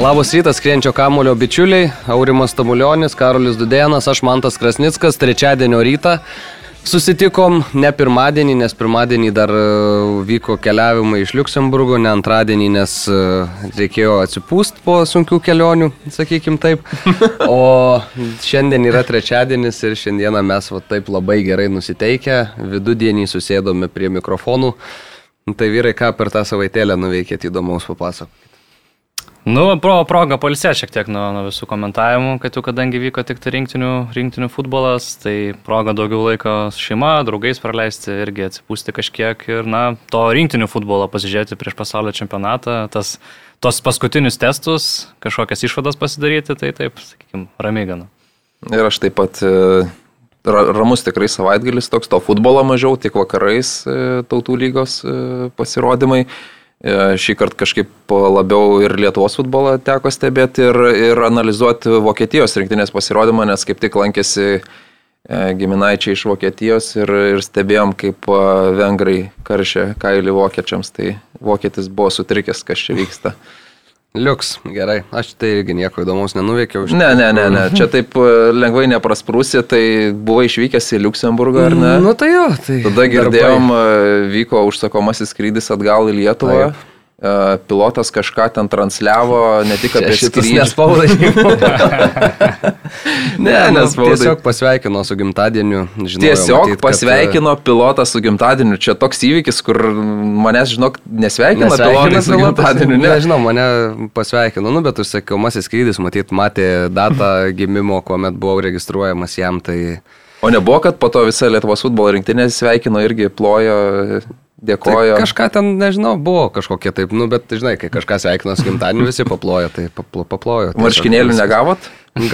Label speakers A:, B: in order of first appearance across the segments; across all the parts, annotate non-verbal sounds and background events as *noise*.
A: Labas rytas, skrienčio kamulio bičiuliai, Aurimas Tamulionis, Karolis Dudėnas, aš Mantas Krasnickas, trečiadienio rytą. Susitikom ne pirmadienį, nes pirmadienį dar e, vyko keliavimai iš Luksemburgo, ne antradienį, nes e, reikėjo atsipūst po sunkių kelionių, sakykim taip. O šiandien yra trečiadienis ir šiandieną mes va, taip labai gerai nusiteikę, vidudienį susėdome prie mikrofonų. Tai vyrai, ką per tą savaitėlę nuveikėt įdomaus papasakoti.
B: Nu, pro, proga palsė šiek tiek nuo, nuo visų komentavimų, kad jau kadangi vyko tik tai rinktinių, rinktinių futbolas, tai proga daugiau laiko šeima, draugais praleisti, irgi atsipūsti kažkiek ir, na, to rinktinių futbolo pasižiūrėti prieš pasaulio čempionatą, tas, tos paskutinius testus, kažkokias išvadas pasidaryti, tai taip, sakykime, ramiai gana.
C: Ir aš taip pat e, ramus tikrai savaitgalis toks, to futbolo mažiau, tik vakarais e, tautų lygos e, pasirodymai. E, šį kartą kažkaip labiau ir Lietuvos futbolą teko stebėti ir, ir analizuoti Vokietijos rinktinės pasirodymą, nes kaip tik lankėsi e, giminaičiai iš Vokietijos ir, ir stebėjom, kaip e, vengrai karšė kailį vokiečiams, tai vokietis buvo sutrikęs, kas čia vyksta.
A: Liuks, gerai, aš tai irgi nieko įdomaus nenuveikiau.
C: Ne, ne, ne, ne, čia taip lengvai neprasprūsi, tai buvo išvykęs į Liuksemburgą, ar ne?
A: Nu tai jo, tai.
C: Tada girdėjom, darbai. vyko užsakomasis skrydis atgal į Lietuvą. Taip pilotas kažką ten transliavo, ne tik apie skrydį.
A: Nespaudai. *laughs* ne, nes tiesiog pasveikino su gimtadieniu.
C: Žinojau, tiesiog matyt, pasveikino kad... pilotą su gimtadieniu. Čia toks įvykis, kur manęs, žinok, nesveikino, nesveikino pilotas su gimtadieniu.
A: Ne, nežinau, mane pasveikino, nu, bet užsakomasis skrydis, matyt, matė datą *laughs* gimimo, kuomet buvau registruojamas jam. Tai...
C: O nebuvo, kad po to visa Lietuvos futbolo rinktinė sveikino irgi plojo Dėkoju.
A: Tai kažką ten, nežinau, buvo kažkokie taip, nu, bet žinai, kai kažką sveikino su gimtadieniu, visi paplojo, tai paplo, paplojo.
C: Marškinėlių negavot? *laughs*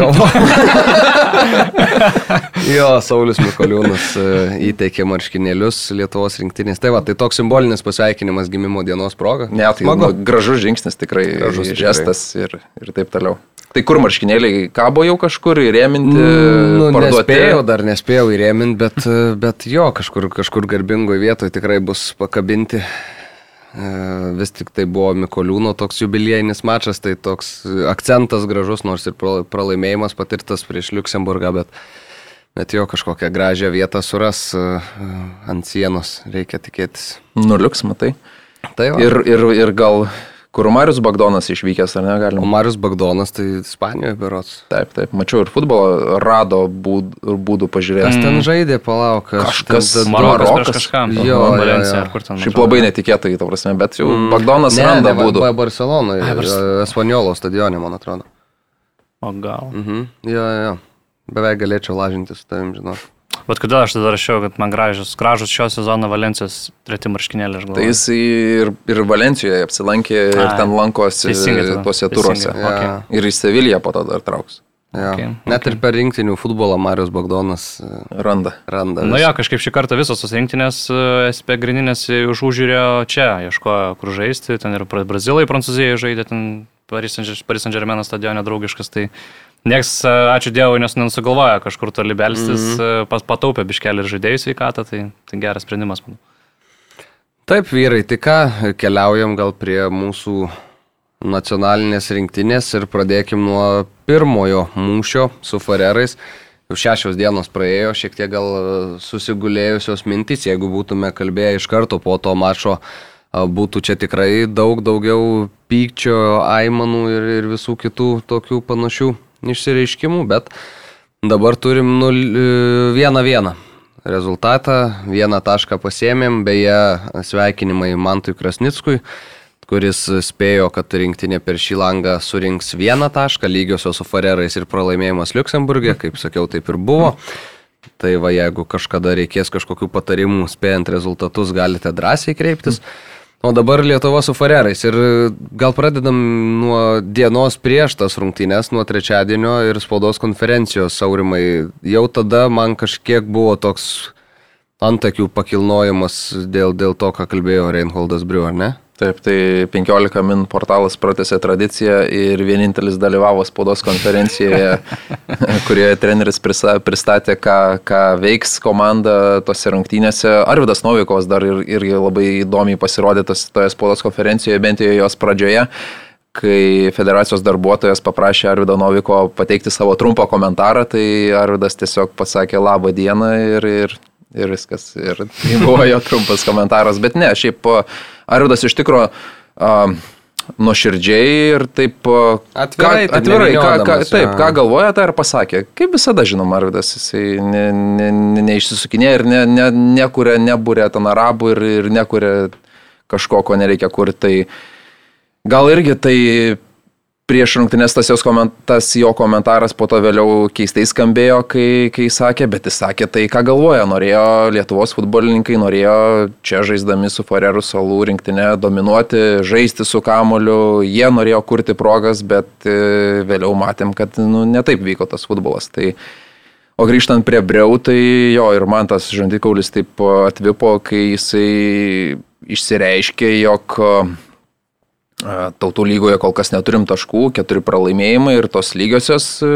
A: Jo, Saulis Mikoliūnas e, įteikė marškinėlius Lietuvos rinktinės. Tai va, tai toks simbolinis pasveikinimas gimimo dienos proga.
C: Ne, tai Smagu. gražus žingsnis tikrai, gražus žestas ir, ir taip toliau. Tai kur marškinėliai kabo jau kažkur įrėminti?
A: Nu, parduoti? nespėjau, dar nespėjau įrėminti, bet, bet jo, kažkur, kažkur garbingoje vietoje tikrai bus pakabinti. E, vis tik tai buvo Mikoliūno toks jubiliejinis mačas, tai toks akcentas gražus, nors ir pralaimėjimas patirtas prieš Luxemburgą, bet, bet jo kažkokią gražią vietą suras e, ant sienos, reikia tikėtis.
C: Nuliuks, matai. Tai va. ir, ir, ir gal Kur Marius Bagdonas išvykęs, ar ne, galima?
A: O Marius Bagdonas tai Ispanijoje berots.
C: Taip, taip, mačiau ir futbolo rado būd, būdų pažiūrėti.
A: Kas ten žaidė, palauk,
C: kažkas.
B: Marokas kažkam.
A: Jo, Valencija, ar kur ten.
C: Šiaip labai netikėtai, ta prasme, bet jau mm. Bagdonas ne, randa ne, būdų.
A: Ne, Barcelonoje, Espanjolo stadione, man atrodo.
B: O gal.
A: Mhm. Jo, jo. Beveik galėčiau lažintis su tavim, žinot.
B: Bet kodėl aš tada rašiau, kad man gražus, gražus šio sezono Valencijos treti marškinėlė, aš galvoju.
C: Tai jis ir, ir Valencijoje apsilankė A, ir ten lankosi tuose turuose. Ja. Okay. Ir į Seviliją po to dar trauks.
A: Ja. Okay, Net okay. ir per rinktinių futbolą Marius Bagdonas e,
C: randa.
A: randa
B: Na nu jo, kažkaip šį kartą visos tos rinktinės e, SP grindinės užžiūrėjo čia, ieškojo kur žaisti, ten ir Brazilai, Prancūzijai žaidė, ten Paris Saint-Germain stadione draugiškas, tai Niekas, e, ačiū Dievui, nes nesugalvoja kažkur toli belstis, mm -hmm. pas, pataupė biškelį ir žaidėjų sveikatą, tai, tai geras sprendimas, manau.
A: Taip, vyrai, tai ką, keliaujam gal prie mūsų nacionalinės rinktinės ir pradėkim nuo pirmojo mūšio su Farerais. Jau šešios dienos praėjo, šiek tiek gal susigulėjusios mintys, jeigu būtume kalbėję iš karto po to mačo, būtų čia tikrai daug daugiau pykčio, aimanų ir, ir visų kitų tokių panašių išsireiškimų, bet dabar turim 1-1 rezultatą, vieną tašką pasėmėm, beje, sveikinimai Mantui Krasnickui, kuris spėjo, kad rinktinė per šį langą surinks vieną tašką, lygiosios su Farerais ir pralaimėjimas Luxemburgė, kaip sakiau, taip ir buvo. Tai va, jeigu kažkada reikės kažkokių patarimų spėjant rezultatus, galite drąsiai kreiptis. Mm. O dabar Lietuva su Farerais. Ir gal pradedam nuo dienos prieš tas rungtynės, nuo trečiadienio ir spaudos konferencijos, Saurimai. Jau tada man kažkiek buvo toks antakių pakilnojimas dėl, dėl to, ką kalbėjo Reinholdas Briu, ar ne?
C: Taip, tai 15 min portalas pratęsė tradiciją ir vienintelis dalyvavo spaudos konferencijoje, *laughs* kurioje treneris pristatė, ką, ką veiks komanda tose rungtynėse. Arvidas Novikovas dar ir, irgi labai įdomiai pasirodė toje spaudos konferencijoje, bent jau jos pradžioje. kai federacijos darbuotojas paprašė Arvido Noviko pateikti savo trumpą komentarą, tai Arvidas tiesiog pasakė labą dieną ir, ir, ir viskas. Ir tai buvo jo trumpas komentaras. Bet ne, šiaip Arvidas iš tikrųjų uh, nuoširdžiai ir taip
A: atvirai,
C: ką, atvirai ką, ką, taip, ką galvoja, tai ir pasakė. Kaip visada, žinoma, Arvidas, jisai ne, ne, ne ir ne, ne, nekuria, nebūrė ten arabų ir, ir nekuria kažko, ko nereikia kurti. Tai gal irgi tai prieš rungtynės tas, koment, tas jo komentaras po to vėliau keistai skambėjo, kai, kai sakė, bet jis sakė tai, ką galvoja. Norėjo Lietuvos futbolininkai, norėjo čia žaisdami su Farerų salų rinktinė dominuoti, žaisti su kamoliu, jie norėjo kurti progas, bet e, vėliau matėm, kad nu, netaip vyko tas futbolas. Tai, O grįžtant prie Breu, tai jo ir man tas žandikaulis taip atvipo, kai jisai išsireiškė, jog Tautų lygoje kol kas neturim taškų, keturi pralaimėjimai ir tos lygiosios e,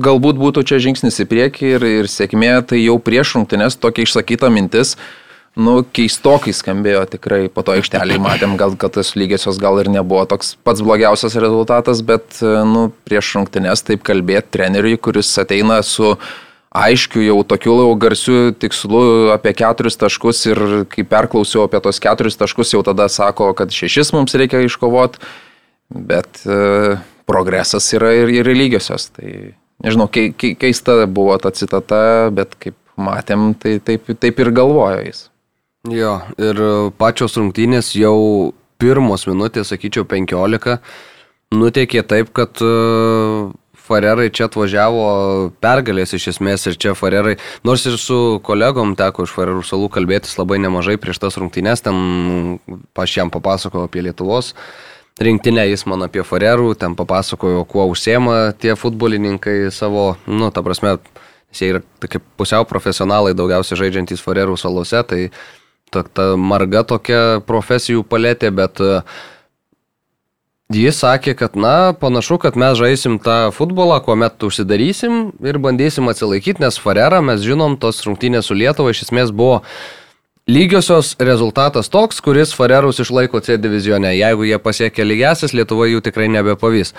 C: galbūt būtų čia žingsnis į priekį ir, ir sėkmė, tai jau prieš rungtynės tokia išsakyta mintis, nu, keistokai skambėjo tikrai, po to aikštelį matėm, gal kad tas lygiosios gal ir nebuvo toks pats blogiausias rezultatas, bet, e, nu, prieš rungtynės taip kalbėti treneriui, kuris ateina su uh, aiškių jau tokių jau garsių tikslų apie keturis taškus ir kai perklausiau apie tos keturis taškus, jau tada sako, kad šešis mums reikia iškovoti, bet e, progresas yra ir, ir lygiosios. Tai nežinau, kei, kei, keista buvo ta citata, bet kaip matėm, tai taip, taip ir galvojo jis.
A: Jo, ir pačios rungtynės jau pirmos minutės, sakyčiau, 15, nuteikė taip, kad uh, Farerai čia atvažiavo pergalės iš esmės ir čia Farerai, nors ir su kolegom teko iš Farerų salų kalbėtis labai nemažai prieš tas rungtynes, ten aš jam papasakojau apie Lietuvos rinktinę, jis man apie Farerų, ten papasakojo, kuo užsiema tie futbolininkai savo, nu, ta prasme, jie yra tokie pusiau profesionalai, daugiausiai žaidžiantys Farerų salose, tai ta, ta marga tokia profesijų paletė, bet uh, Jis sakė, kad, na, panašu, kad mes žaisim tą futbolą, kuomet užsidarysim ir bandysim atsilaikyti, nes Farera, mes žinom, tos rungtynės su Lietuva iš esmės buvo lygiosios rezultatas toks, kuris Farerus išlaiko C divizione. Jeigu jie pasiekia lygiasis, Lietuva jų tikrai nebepavys.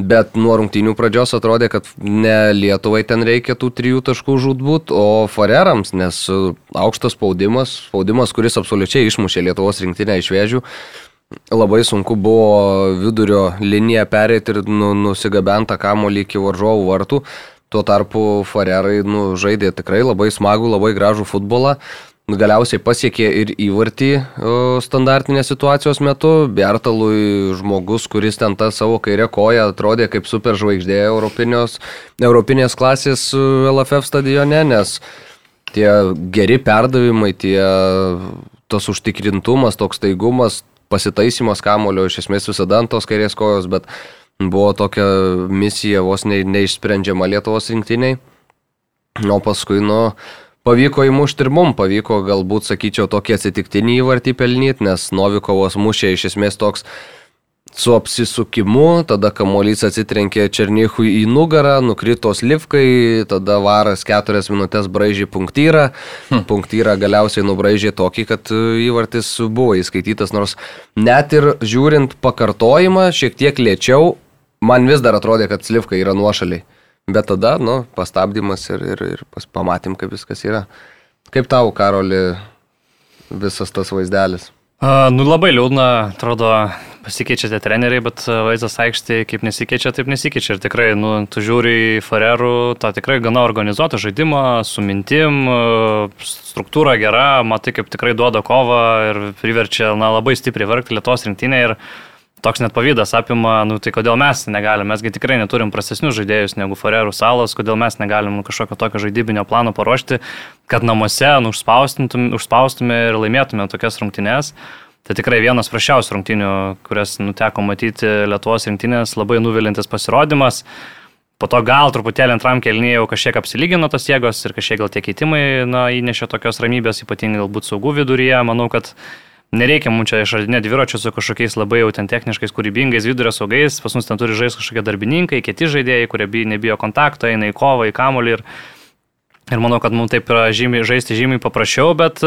A: Bet nuo rungtynių pradžios atrodė, kad ne Lietuvai ten reikia tų trijų taškų žudbūt, o Farerams, nes aukštas spaudimas, spaudimas, kuris absoliučiai išmušė Lietuvos rinktinę iš vėžių, labai sunku buvo vidurio liniją perėti ir nu, nusigabentą kamolį iki varžovų vartų. Tuo tarpu Farerai nu, žaidė tikrai labai smagų, labai gražų futbolą. Galiausiai pasiekė ir įvartį standartinės situacijos metu. Bertalui žmogus, kuris ten tą savo kairę koją atrodė kaip superžvaigždė Europinės klasės LFF stadione, nes tie geri perdavimai, tie tas užtikrintumas, toks taigumas, pasitaisimas kamulio iš esmės visada ant tos kairės kojos, bet buvo tokia misija vos ne, neišsprendžiama Lietuvos rinktiniai. O paskui, nu, pavyko įmušti ir mum, pavyko galbūt, sakyčiau, tokį atsitiktinį įvartį pelnyti, nes Novikovas mušė iš esmės toks su apsisukimu, tada kamuolys atsitrenkė Černychui į nugarą, nukrito slivkai, tada varas keturias minutės braižė punktyrą, hm. punktyrą galiausiai nubraižė tokį, kad įvartis buvo įskaitytas, nors net ir žiūrint pakartojimą šiek tiek lėčiau, man vis dar atrodė, kad slivka yra nuošaliai. Bet tada, nu, pastabdymas ir, ir, ir pas, pamatym, kaip viskas yra. Kaip tau, Karoli, visas tas vaizdelis?
B: Uh, nu labai liūdna, atrodo, pasikeičia tie treneriai, bet vaizdas aikštėje kaip nesikeičia, taip nesikeičia. Ir tikrai, nu, tu žiūri į Farerų, tą tikrai gana organizuotą žaidimą, su mintim, struktūra gera, matai, kaip tikrai duoda kovą ir priverčia, na, labai stipriai vargti Lietuvos rinktinė. Ir toks net pavydas apima, nu tai kodėl mes negalime, mesgi tikrai neturim prastesnius žaidėjus negu Forerų salos, kodėl mes negalim nu, kažkokio tokio žaidybinio plano paruošti, kad namuose nu, užspaustume ir laimėtume tokias rungtynes. Tai tikrai vienas prašiausių rungtynių, kurias nuteko matyti Lietuvos rinktinės, labai nuvilintis pasirodymas. Po to gal truputėlį antram kelnyje jau kažkiek apsilygino tos jėgos ir kažkiek gal tie keitimai na, įnešė tokios ramybės, ypatingai galbūt saugų viduryje. Manau, kad Nereikia mums čia išradinėti dviračių su kažkokiais labai jau ten techniškais, kūrybingais vidurio saugais, pas mus ten turi žaisti kažkokie darbininkai, kiti žaidėjai, kurie nebijo kontakto, eina į kovą, į kamolį ir, ir manau, kad mums taip yra žymiai, žaisti žymiai paprasčiau, bet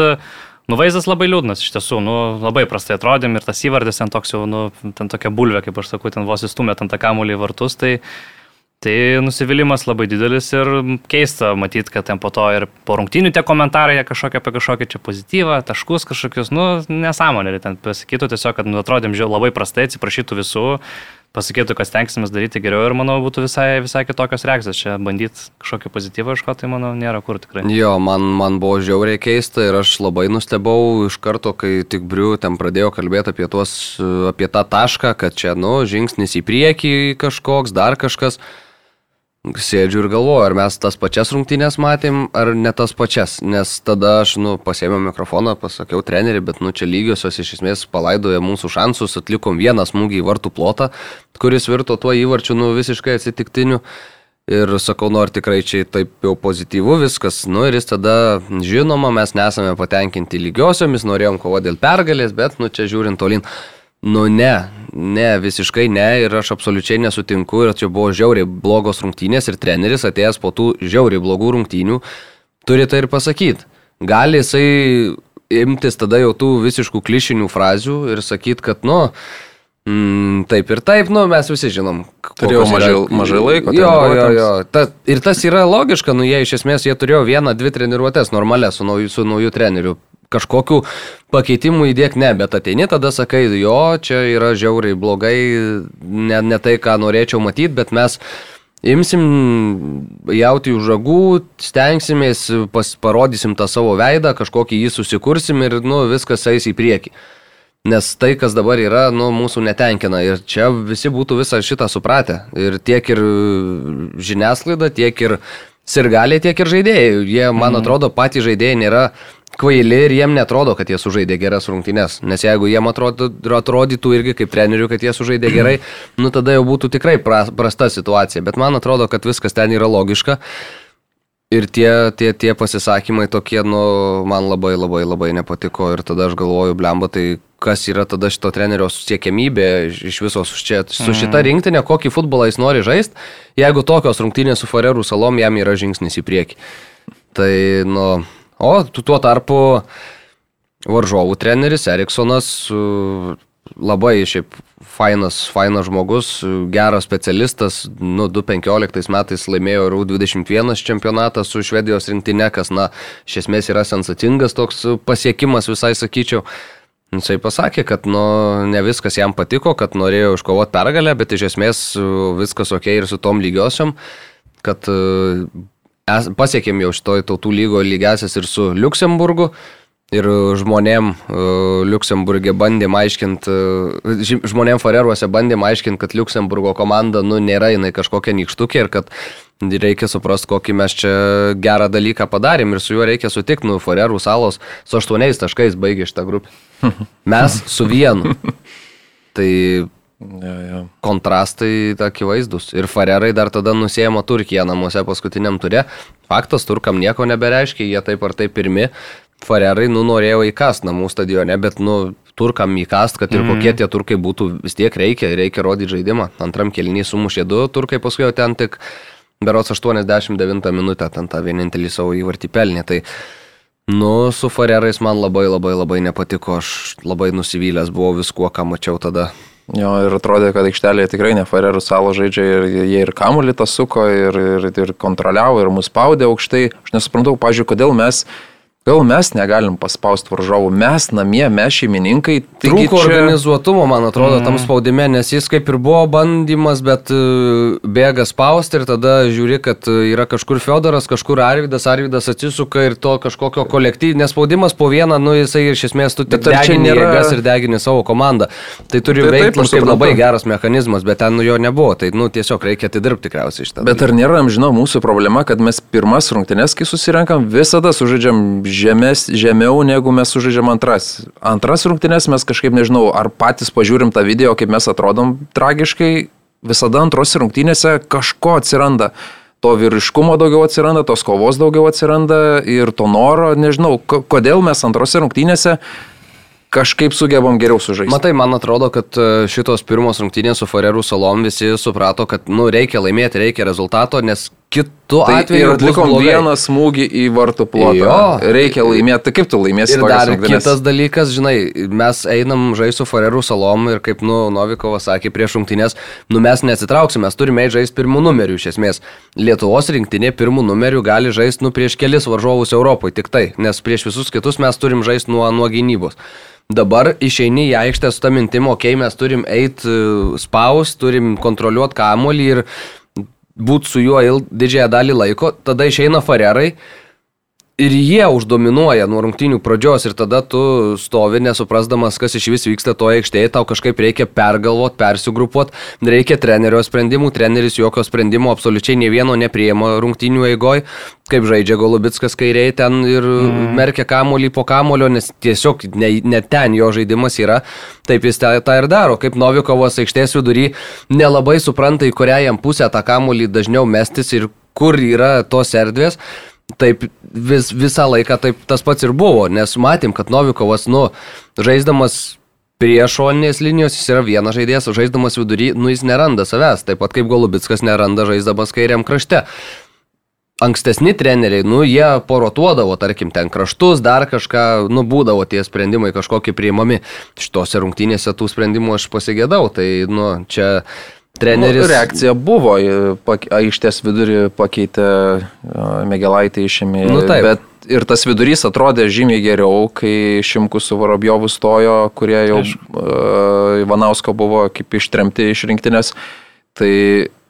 B: Nu, vaizdas labai liūdnas iš tiesų, nu, labai prastai atrodėm ir tas įvardis ten toks jau, nu, ten tokia bulvė, kaip aš sakau, ten vos įstumė ant tą kamuolį į vartus, tai, tai nusivylimas labai didelis ir keista matyti, kad ten po to ir po rungtinių tie komentarai kažkokie apie kažkokį čia pozityvą, taškus kažkokius, nu, nesąmonė, ten pasakytų tiesiog, kad nu, atrodėm žiau labai prastai, atsiprašytų visų, pasakytų, kas tenksimės daryti geriau ir manau būtų visai, visai kitokios reakcijos. Čia bandyti kažkokį pozityvą iškoti, tai manau nėra kur tikrai.
A: Jo, man, man buvo žiauriai keista ir aš labai nustebau iš karto, kai tik Briu ten pradėjo kalbėti apie, tuos, apie tą tašką, kad čia, nu, žingsnis į priekį kažkoks, dar kažkas sėdžiu ir galvoju, ar mes tas pačias rungtynės matėm, ar ne tas pačias. Nes tada aš, nu, pasėmiau mikrofoną, pasakiau treneriui, bet, nu, čia lygiosios iš esmės palaidoja mūsų šansus, atlikom vieną smūgį į vartų plotą, kuris virto tuo įvarčiu, nu, visiškai atsitiktiniu. Ir sakau, nu, ar tikrai čia taip jau pozityvu viskas. Nu, ir jis tada, žinoma, mes nesame patenkinti lygiosiomis, norėjom kovoti dėl pergalės, bet, nu, čia žiūrint tolin. Nu ne, ne, visiškai ne ir aš absoliučiai nesutinku ir čia buvo žiauriai blogos rungtynės ir treneris atėjęs po tų žiauriai blogų rungtynių turi tai ir pasakyti. Gali jisai imtis tada jau tų visiškų klišinių frazių ir sakyti, kad, nu, Mm, taip ir taip, nu, mes visi žinom.
C: Turėjau mažai, mažai laiko.
A: Jo, jo, jo. Ta, ir tas yra logiška, nu, jie iš esmės jie turėjo vieną, dvi treniruotės normalias su nauju, su nauju treneriu kažkokių pakeitimų įdėk ne, bet ateini tada sakai, jo, čia yra žiauriai blogai, ne, ne tai, ką norėčiau matyti, bet mes imsim jauti už žagų, stengsimės, pas, parodysim tą savo veidą, kažkokį jį susikursim ir nu, viskas eis į priekį. Nes tai, kas dabar yra, nu, mūsų netenkina. Ir čia visi būtų visą šitą supratę. Ir tiek ir žiniasklaida, tiek ir sirgaliai, tiek ir žaidėjai. Jie, man mhm. atrodo, patys žaidėjai nėra kvaili ir jiem netrodo, kad jie sužaidė geras rungtynes. Nes jeigu jiem atrodo, atrodytų irgi kaip trenerių, kad jie sužaidė *clears throat* gerai, nu tada jau būtų tikrai prasta situacija. Bet man atrodo, kad viskas ten yra logiška. Ir tie, tie, tie pasisakymai tokie, nu, man labai labai labai nepatiko ir tada aš galvoju, blemba, tai kas yra tada šito trenerio siekiamybė iš visos čia, su mhm. šita rinktinė, kokį futbolą jis nori žaisti, jeigu tokios rungtynės su Farerų salom jam yra žingsnis į priekį. Tai, nu, O tuo tarpu varžovų treneris Eriksonas labai šiaip fainas, fainas žmogus, geras specialistas, nu 2015 metais laimėjo RU21 čempionatą su Švedijos rinktinė, kas, na, iš esmės yra sensacingas toks pasiekimas visai sakyčiau. Jisai pasakė, kad nu, ne viskas jam patiko, kad norėjo iškovoti pergalę, bet iš esmės viskas ok ir su tom lygiosiom, kad pasiekėm jau šitoj tautų lygo lygesias ir su Luksemburgu. Ir žmonėm uh, Luksemburgė bandėm aiškinti, žmonėm Fareruose bandėm aiškinti, kad Luksemburgo komanda, nu, nėra jinai kažkokia nykštukė ir kad reikia suprasti, kokį mes čia gerą dalyką padarėm ir su juo reikia sutikti, nu, Farerų salos su aštuoniais taškais baigė šitą grupę. Mes su vienu. Tai Ja, ja. Kontrastai akivaizdus. Ir Farerai dar tada nusėjama Turkiją namuose paskutiniam turė. Faktas, turkam nieko nebereiškia, jie taip ar taip pirmi. Farerai, nu, norėjo įkast namų stadione, bet, nu, turkam įkast, kad ir mm. kokie tie turkai būtų, vis tiek reikia, reikia rodyti žaidimą. Antram kelnį sumušė du turkai, paskui jau ten tik berots 89 minutę, ten tą vienintelį savo įvartį pelnė. Tai, nu, su Farerais man labai labai labai nepatiko, aš labai nusivylęs buvau viskuo, ką mačiau tada.
C: Jo, ir atrodė, kad aikštelėje tikrai ne Farerų salo žaidžia ir jie ir kamuolį tą suko, ir, ir, ir kontroliavo, ir mus spaudė aukštai. Aš nesuprantu, pažiūrėjau, kodėl mes Gal mes negalim paspausti varžovų, mes namie, mes šeimininkai.
A: Trūko čia... organizuotumo, man atrodo, mm. tam spaudime, nes jis kaip ir buvo bandymas, bet e, bėga spausti ir tada žiūri, kad e, yra kažkur Fedoras, kažkur Arvidas, Arvidas atsisuka ir to kažkokio kolektyvinės spaudimas po vieną, nu jisai iš esmės tu tik degini nėra... jėgas ir degini savo komandą. Tai turi tai, veikti taip, kaip labai geras mechanizmas, bet ten nu, jo nebuvo, tai nu, tiesiog reikia atidirbti tikriausiai šitą.
C: Bet ar nėra, žinau, mūsų problema, kad mes pirmas rungtynes, kai susirenkam, visada sužaidžiam žemes, žemiau negu mes sužaidžiam antras. Antras rungtynės mes kažkaip nežinau, ar patys pažiūrim tą video, kaip mes atrodom tragiškai, visada antrose rungtynėse kažko atsiranda. To vyriškumo daugiau atsiranda, tos kovos daugiau atsiranda ir to noro, nežinau, kodėl mes antrose rungtynėse kažkaip sugebam geriau sužaisti.
A: Matai, man atrodo, kad e, šitos pirmos rungtynės su Farerų salom visi suprato, kad nu, reikia laimėti, reikia rezultato, nes kitu
C: Tai
A: atveju
C: atlikom vieną smūgį į vartų plotą.
A: Jo.
C: Reikia laimėti. Tai kaip tu laimėsi
A: Ir dar
C: rungtynes?
A: kitas dalykas, žinai, mes einam žaisti su Farerų salom ir kaip, nu, Novikovas sakė prieš rungtynės, nu mes neatsitrauksim, mes turime žaisti pirmų numerių iš esmės. Lietuvos rinktinė pirmų numerių gali žaisti, nu, prieš kelis varžovus Europoje, tik tai, nes prieš visus kitus mes turim žaisti nuo, nuo gynybos. Dabar išeini į aikštę su tą mintim, okei, okay, mes turim eiti spaus, turim kontroliuoti kamolį ir būti su juo il, didžiąją dalį laiko, tada išeina farerai ir jie uždominuoja nuo rungtynių pradžios ir tada tu stovi nesuprasdamas, kas iš vis vyksta toje aikštėje, tau kažkaip reikia pergalvoti, persigrupuoti, reikia trenerio sprendimų, treneris jokio sprendimo absoliučiai ne vieno nepriemo rungtynių eigoj, kaip žaidžia Golubitskas kairiai ten ir mm. merkia kamolį po kamolio, nes tiesiog ne, ne ten jo žaidimas yra, taip jis tą, tą ir daro, kaip Novikovas aikštės vidury nelabai supranta, į kurią jam pusę tą kamolį dažniau mestis ir kur yra tos erdvės. Taip vis, visą laiką taip tas pats ir buvo, nes matėm, kad Novikovas, nu, žaisdamas prie šoninės linijos jis yra vienas žaidėjas, o žaisdamas vidury, nu, jis neranda savęs, taip pat kaip Golubitskas neranda žaisdamas kairiam krašte. Ankstesni treneriai, nu, jie porotuodavo, tarkim, ten kraštus, dar kažką, nu, būdavo tie sprendimai kažkokie priimami. Šitose rungtynėse tų sprendimų aš pasigėdau, tai, nu, čia treneris.
C: Nu, reakcija buvo, aikštės vidurį pakeitė Megelaitį išėmė.
A: Nu, taip.
C: bet ir tas vidurys atrodė žymiai geriau, kai Šimkus su Varabjovu stojo, kurie jau uh, Ivanausko buvo kaip ištremti iš rinktinės. Tai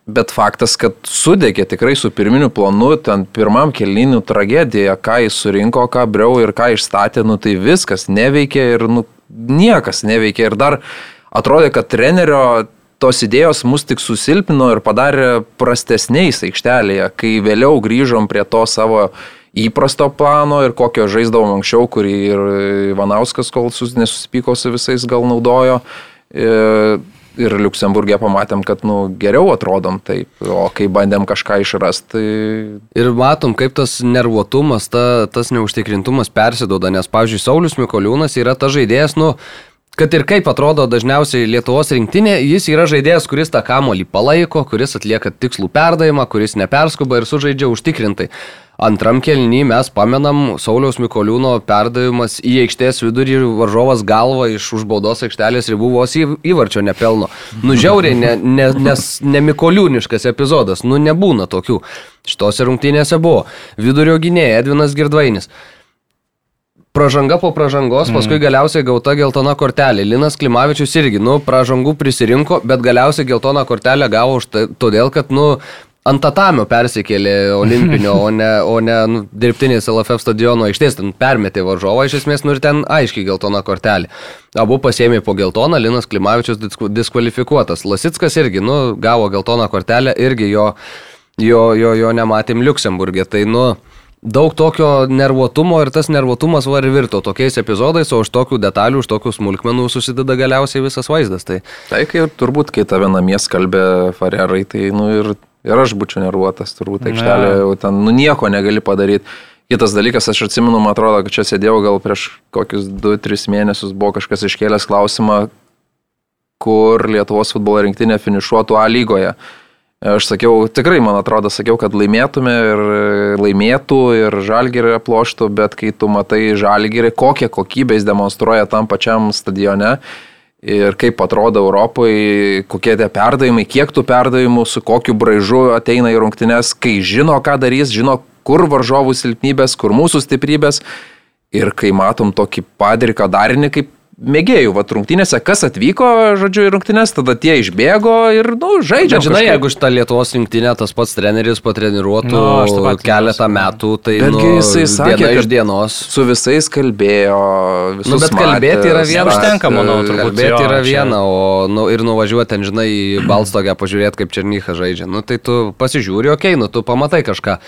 C: Bet faktas, kad sudegė tikrai su pirminiu planu, ten pirmam kelninių tragedija, ką jis surinko, ką briau ir ką išstatė, nu tai viskas neveikia ir nu, niekas neveikia. Ir dar atrodė, kad trenerio tos idėjos mus tik susilpino ir padarė prastesniais aikštelėje, kai vėliau grįžom prie to savo įprasto plano ir kokio žaisdavom anksčiau, kurį ir Ivanauskas, kol sus- nesusipyko su visais, gal naudojo. Ir ir Luksemburgė pamatėm, kad nu, geriau atrodom taip, o kai bandėm kažką išrasti, tai
A: Ir matom, kaip tas nervuotumas, ta, tas neužtikrintumas persidoda, nes, pavyzdžiui, Saulis Mikoliūnas yra ta žaidėjas, nu, kad ir kaip atrodo dažniausiai Lietuvos rinktinė, jis yra žaidėjas, kuris tą kamolį palaiko, kuris atlieka tikslų perdavimą, kuris neperskuba ir sužaidžia užtikrintai. Antram kelnį mes pamenam Sauliaus Mikoliūno perdavimas į aikštės vidurį ir varžovas galva iš užbaudos aikštelės ribų vos į- įvarčio nepelno. Nu žiauriai, ne, ne, nes ne Mikoliūniškas epizodas, nu nebūna tokių. Šitose rungtynėse buvo. Vidurio gynėja Edvinas Girdvainis. Pražanga po pražangos, paskui galiausiai gauta geltona kortelė. Linas Klimavičius irgi, nu, pražangų prisirinko, bet galiausiai geltoną kortelę gavo už tai, todėl, kad, nu, ant tatamio persikėlė olimpinio, o ne, o ne nu, dirbtinės LFF stadiono aikštės, ten permetė varžovą iš esmės, nu ir ten aiškiai geltona kortelė. Abu pasėmė po geltoną, Linas Klimavičius diskvalifikuotas. Lasitskas irgi, nu, gavo geltoną kortelę, irgi jo, jo, jo, jo nematėm Luksemburgė. Tai, nu, daug tokio nervuotumo ir tas nervuotumas var ir virto tokiais epizodais, o už tokių detalių, už tokių smulkmenų susideda galiausiai visas vaizdas. Tai
C: Tai kai turbūt, kai tave namie skalbė farerai, tai nu ir, ir aš būčiau nervuotas, turbūt aikštelė jau ten nu, nieko negali padaryti. Kitas dalykas, aš atsimenu, man atrodo, kad čia sėdėjau gal prieš kokius 2-3 mėnesius, buvo kažkas iškėlęs klausimą, kur Lietuvos futbolo rinktinė finišuotų A lygoje. Aš sakiau, tikrai man atrodo, sakiau, kad laimėtume ir laimėtų ir žalgirį aploštų, bet kai tu matai žalgirį, kokią kokybę jis demonstruoja tam pačiam stadione ir kaip atrodo Europoje, kokie tie perdavimai, kiek tų perdavimų, su kokiu braižu ateina į rungtynes, kai žino, ką darys, žino, kur varžovų silpnybės, kur mūsų stiprybės ir kai matom tokį padriką darinį kaip mėgėjų, va, rungtynėse, kas atvyko, žodžiu, į rungtynės, tada tie išbėgo ir, nu, žaidžia.
A: Bet žinai, jeigu šitą Lietuvos rinktinę tas pats treneris patreniruotų
B: Nu, patį
A: keletą metų, tai
C: Betgi
A: nu,
C: jisai sakė,
A: iš dienos.
C: Su visais kalbėjo, visus
A: Nu, bet
C: matė,
A: kalbėti yra viena.
B: Užtenka, manau, turbūt.
A: Kalbėti
B: jo,
A: yra viena, o nu, ir nuvažiuoti ten, žinai, į Balstogę pažiūrėti, kaip Černycha žaidžia. Nu, tai tu pasižiūri, okei, okay, nu, tu pamatai kažką.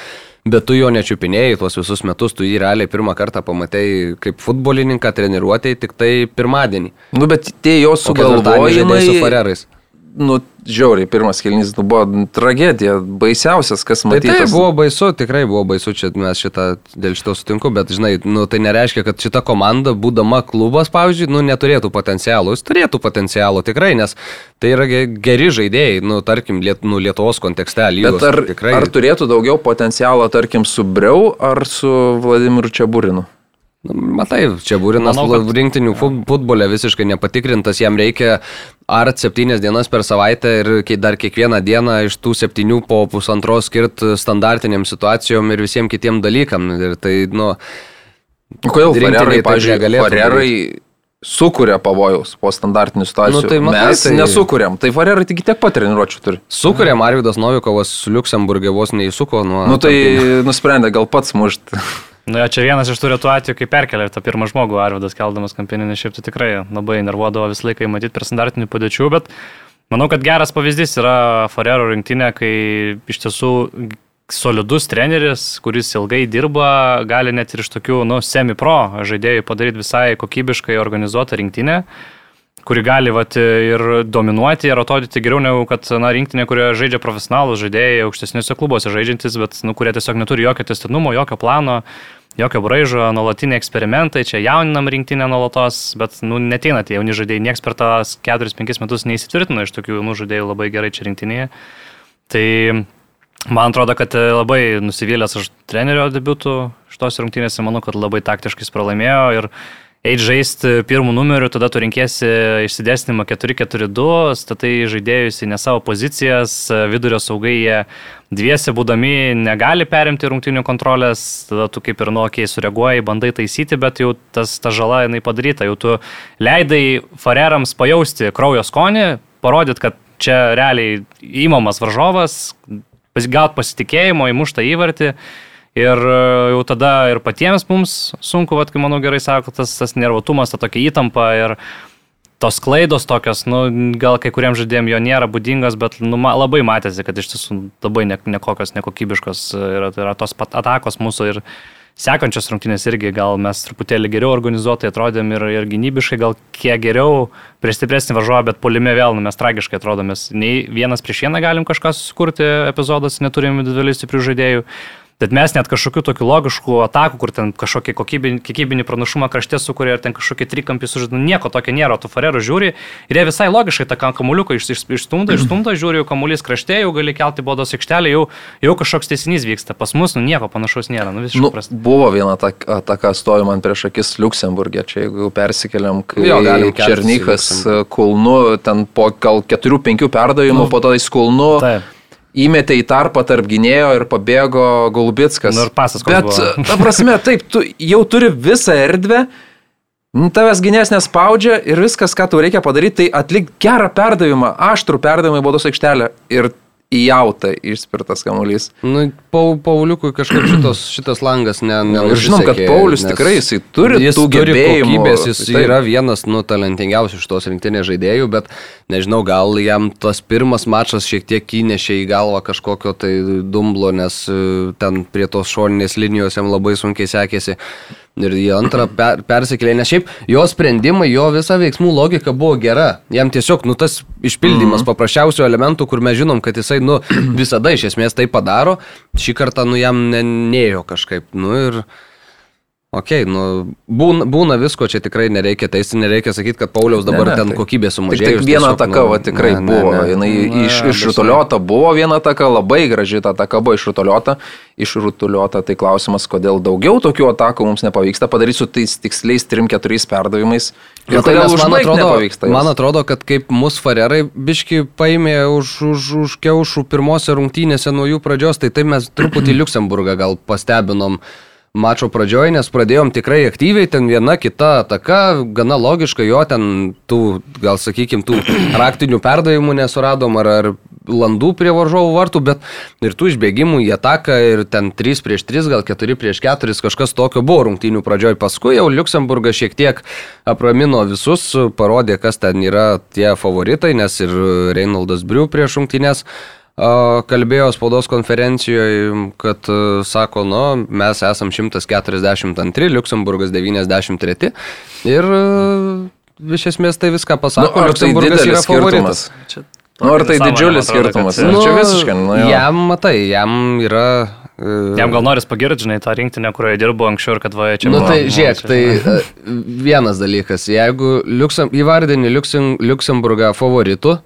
A: Bet tu jo nečiupinėjai tuos visus metus, tu jį realiai pirmą kartą pamatai kaip futbolininką treniruotėjai tik tai pirmadienį.
C: Nu, bet tie jo
A: žaidei su
C: sugalvojimai,
A: Farerais.
C: Nu, žiauriai, pirmas kelnys nu, buvo tragedija, baisiausias, kas matė.
A: Tai, tai buvo baisu, tikrai buvo baisu, čia mes šitą dėl šito sutinku, bet žinai, nu, tai nereiškia, kad šita komanda, būdama klubas, pavyzdžiui, nu, neturėtų potencialų. Jis turėtų potencialų tikrai, nes tai yra geri žaidėjai, nu, tarkim, liet, nu, Lietuvos kontekste lygos.
C: Bet ar, tikrai... ar turėtų daugiau potencialo, tarkim, su Breu ar su Vladimiru Čiabūrinu?
A: Nu, matai, čia Būrinas Manau, kad... rinktinių futbole visiškai nepatikrintas, jam reikia ar septynias dienas per savaitę ir dar kiekvieną dieną iš tų septynių po pusantros skirti standartiniam situacijom ir visiems kitiem dalykam. Ir tai, nu,
C: Kodėl Farerai, pažiūrėjau, Farerai sukuria pavojaus po standartinių situacijų. Nu, tai matai, Mes tai... nesukuriam, tai Farerai tik tiek pat treniruočių turi.
A: Sukuriam, Arvidas Novikovas su Luxemburgė vos neįsuko nuo...
C: Nu tai nusprendė gal pats mušti.
B: Nu, čia vienas iš tų retų atvejų, kai perkelia tą pirmą žmogų, Arvidas keldamas kampinį, šiaip tai tikrai labai nervuodavo visą laiką įmatyti per standartinių padėčių, bet manau, kad geras pavyzdys yra Farero rinktinė, kai iš tiesų solidus treneris, kuris ilgai dirba, gali net ir iš tokių, nu, semi-pro žaidėjų padaryti visai kokybiškai organizuotą rinktinę kuri gali vat, ir dominuoti ir atrodyti geriau negu kad na, rinktinė, kurioje žaidžia profesionalus žaidėjai, aukštesniuose klubuose žaidžiantis, bet nu, kurie tiesiog neturi jokio testinumo, jokio plano, jokio braižo, nuolatiniai eksperimentai, čia jauninam rinktinę nuolatos, bet nu, neteina tie jauni žaidėjai, nieks per tas 4-5 metus neįsitvirtino iš tokių jaunų žaidėjų labai gerai čia rinktinėje. Tai man atrodo, kad labai nusivylęs aš trenerio debiutų šitos rungtynėse, manau, kad labai taktiškai pralaimėjo ir eiti žaisti pirmų numerių, tada tu rinkėsi išsidėstymą 4-4-2, statai žaidėjus į ne savo pozicijas, vidurio saugai jie dviese būdami negali perimti rungtinių kontrolės, tada tu kaip ir nuokiai sureaguoji, bandai taisyti, bet jau tas, ta žala jinai padaryta, jau tu leidai farerams pajausti kraujo skonį, parodyt, kad čia realiai įmamas varžovas, gaut pasitikėjimo, įmuštą įvartį. Ir e, jau tada ir patiems mums sunku, vat, kai manau gerai sako, tas, tas nervotumas, ta tokia įtampa ir tos klaidos tokios, nu, gal kai kuriems žaidėjim jo nėra būdingas, bet nu, labai matėsi, kad iš tiesų labai ne, nekokios, nekokybiškos yra, yra tos atakos mūsų ir sekančios rungtynės irgi gal mes truputėlį geriau organizuotai atrodėm ir, ir gynybiškai gal kiek geriau prieš stipresnį varžovą, bet polime vėl nu, mes tragiškai atrodomės. Nei vienas prieš vieną galim kažką susikurti epizodas, neturim individualiai stiprių žaidėjų. Bet mes net kažkokių tokių logiškų atakų, kur ten kažkokį kokybinį, kiekybinį pranašumą krašte sukuria ir ten kažkokį trikampį sužaidų, nieko tokio nėra, tu farero žiūri ir jie visai logiškai tą kamuoliuką iš, iš, išstumda, *clears throat* išstumda, žiūri, jau kamuolys krašte, jau gali kelti bodos aikštelę, jau, jau kažkoks teisinys vyksta. Pas mus nu, nieko panašaus nėra. Nu,
C: nu, prasta. buvo viena ataka stovi man prieš akis Luksemburgė, čia jeigu persikeliam, kai jo, Černykas Kulnu, ten po gal 4-5 perdavimų, nu, po to į Kulnu. Taip įmetė į tarpą tarp gynėjo ir pabėgo Golubitskas.
B: Nu ir pasas.
C: Bet, ta prasme, *laughs* taip, tu jau turi visą erdvę, tavęs gynės nespaudžia ir viskas, ką tau reikia padaryti, tai atlik gerą perdavimą, aštrų perdavimą į baudos aikštelę. Ir į jautą išspirtas kamuolys.
A: Nu, Pauliukui kažkaip *clears throat* šitos, šitas langas ne, ne
C: Ir žinom, kad Paulius tikrai jisai turi
A: jis tų gebėjimų. Kokybės, jis tai, yra vienas nu, talentingiausių šitos rinktinės žaidėjų, bet nežinau, gal jam tas pirmas mačas šiek tiek įnešė į galvą kažkokio tai dumblo, nes e, ten prie tos šoninės linijos jam labai sunkiai sekėsi ir į antrą per, persikėlė, nes šiaip jo sprendimai, jo visa veiksmų logika buvo gera. Jam tiesiog, nu, tas išpildymas mm -hmm. paprasčiausių elementų, kur mes žinom, kad jisai, nu, visada iš esmės tai padaro, šį kartą, nu, jam ne, neėjo kažkaip, nu, ir... Ok, nu, būna, būna visko, čia tikrai nereikia teisti, nereikia sakyti, kad Pauliaus dabar ne, ne, ten tai, kokybė sumažėjo.
C: Tik viena taka, nu, va, tikrai ne, buvo, ne, ne. jinai ne, iš, išrutuliota, buvo viena taka, labai graži ta taka buvo išrutuliota, išrutuliota, tai klausimas, kodėl daugiau tokių atakų mums nepavyksta padaryti su tais tiksliais 3-4 perdavimais. Ir
A: tai man atrodo, man atrodo, kad kaip mūsų farerai biški paėmė už, už, už kiaušų pirmose rungtynėse nuo jų pradžios, tai taip mes truputį *clears throat* Luxemburgą gal pastebinom mačo pradžioje, nes pradėjom tikrai aktyviai, ten viena kita ataka, gana logiška, jo ten tų, gal sakykim, tų *clears throat* raktinių perdavimų nesuradom ar, ar landų prie varžovų vartų, bet ir tų išbėgimų į ataką ir ten 3 prieš 3, gal 4 prieš 4, kažkas tokio buvo rungtynių pradžioje. Paskui jau Luxemburgas šiek tiek apramino visus, parodė, kas ten yra tie favoritai, nes ir Reinaldas Briu prieš rungtynės kalbėjo spaudos konferencijoje, kad sako, nu, mes esam 142, Luxemburgas 93 ir iš esmės tai viską pasako, nu,
C: Luxemburgas tai yra skirtumas. favoritas. Čia Nu, ar tai didžiulis
B: atrodo,
C: skirtumas?
B: kad-
C: Nu, Čia visiškai, nu, jo.
A: Jam, matai, jam yra... e,
B: Jam gal noris pagirti, žinai, tą rinktinę, kurioje dirbo anksčiau ir kad va, čia
A: Nu
B: buvo-
A: tai
B: nu,
A: žiūrėk,
B: čia-
A: tai e, vienas dalykas, jeigu Liuksem, įvardini Liuksen, Liuksemburgą favoritu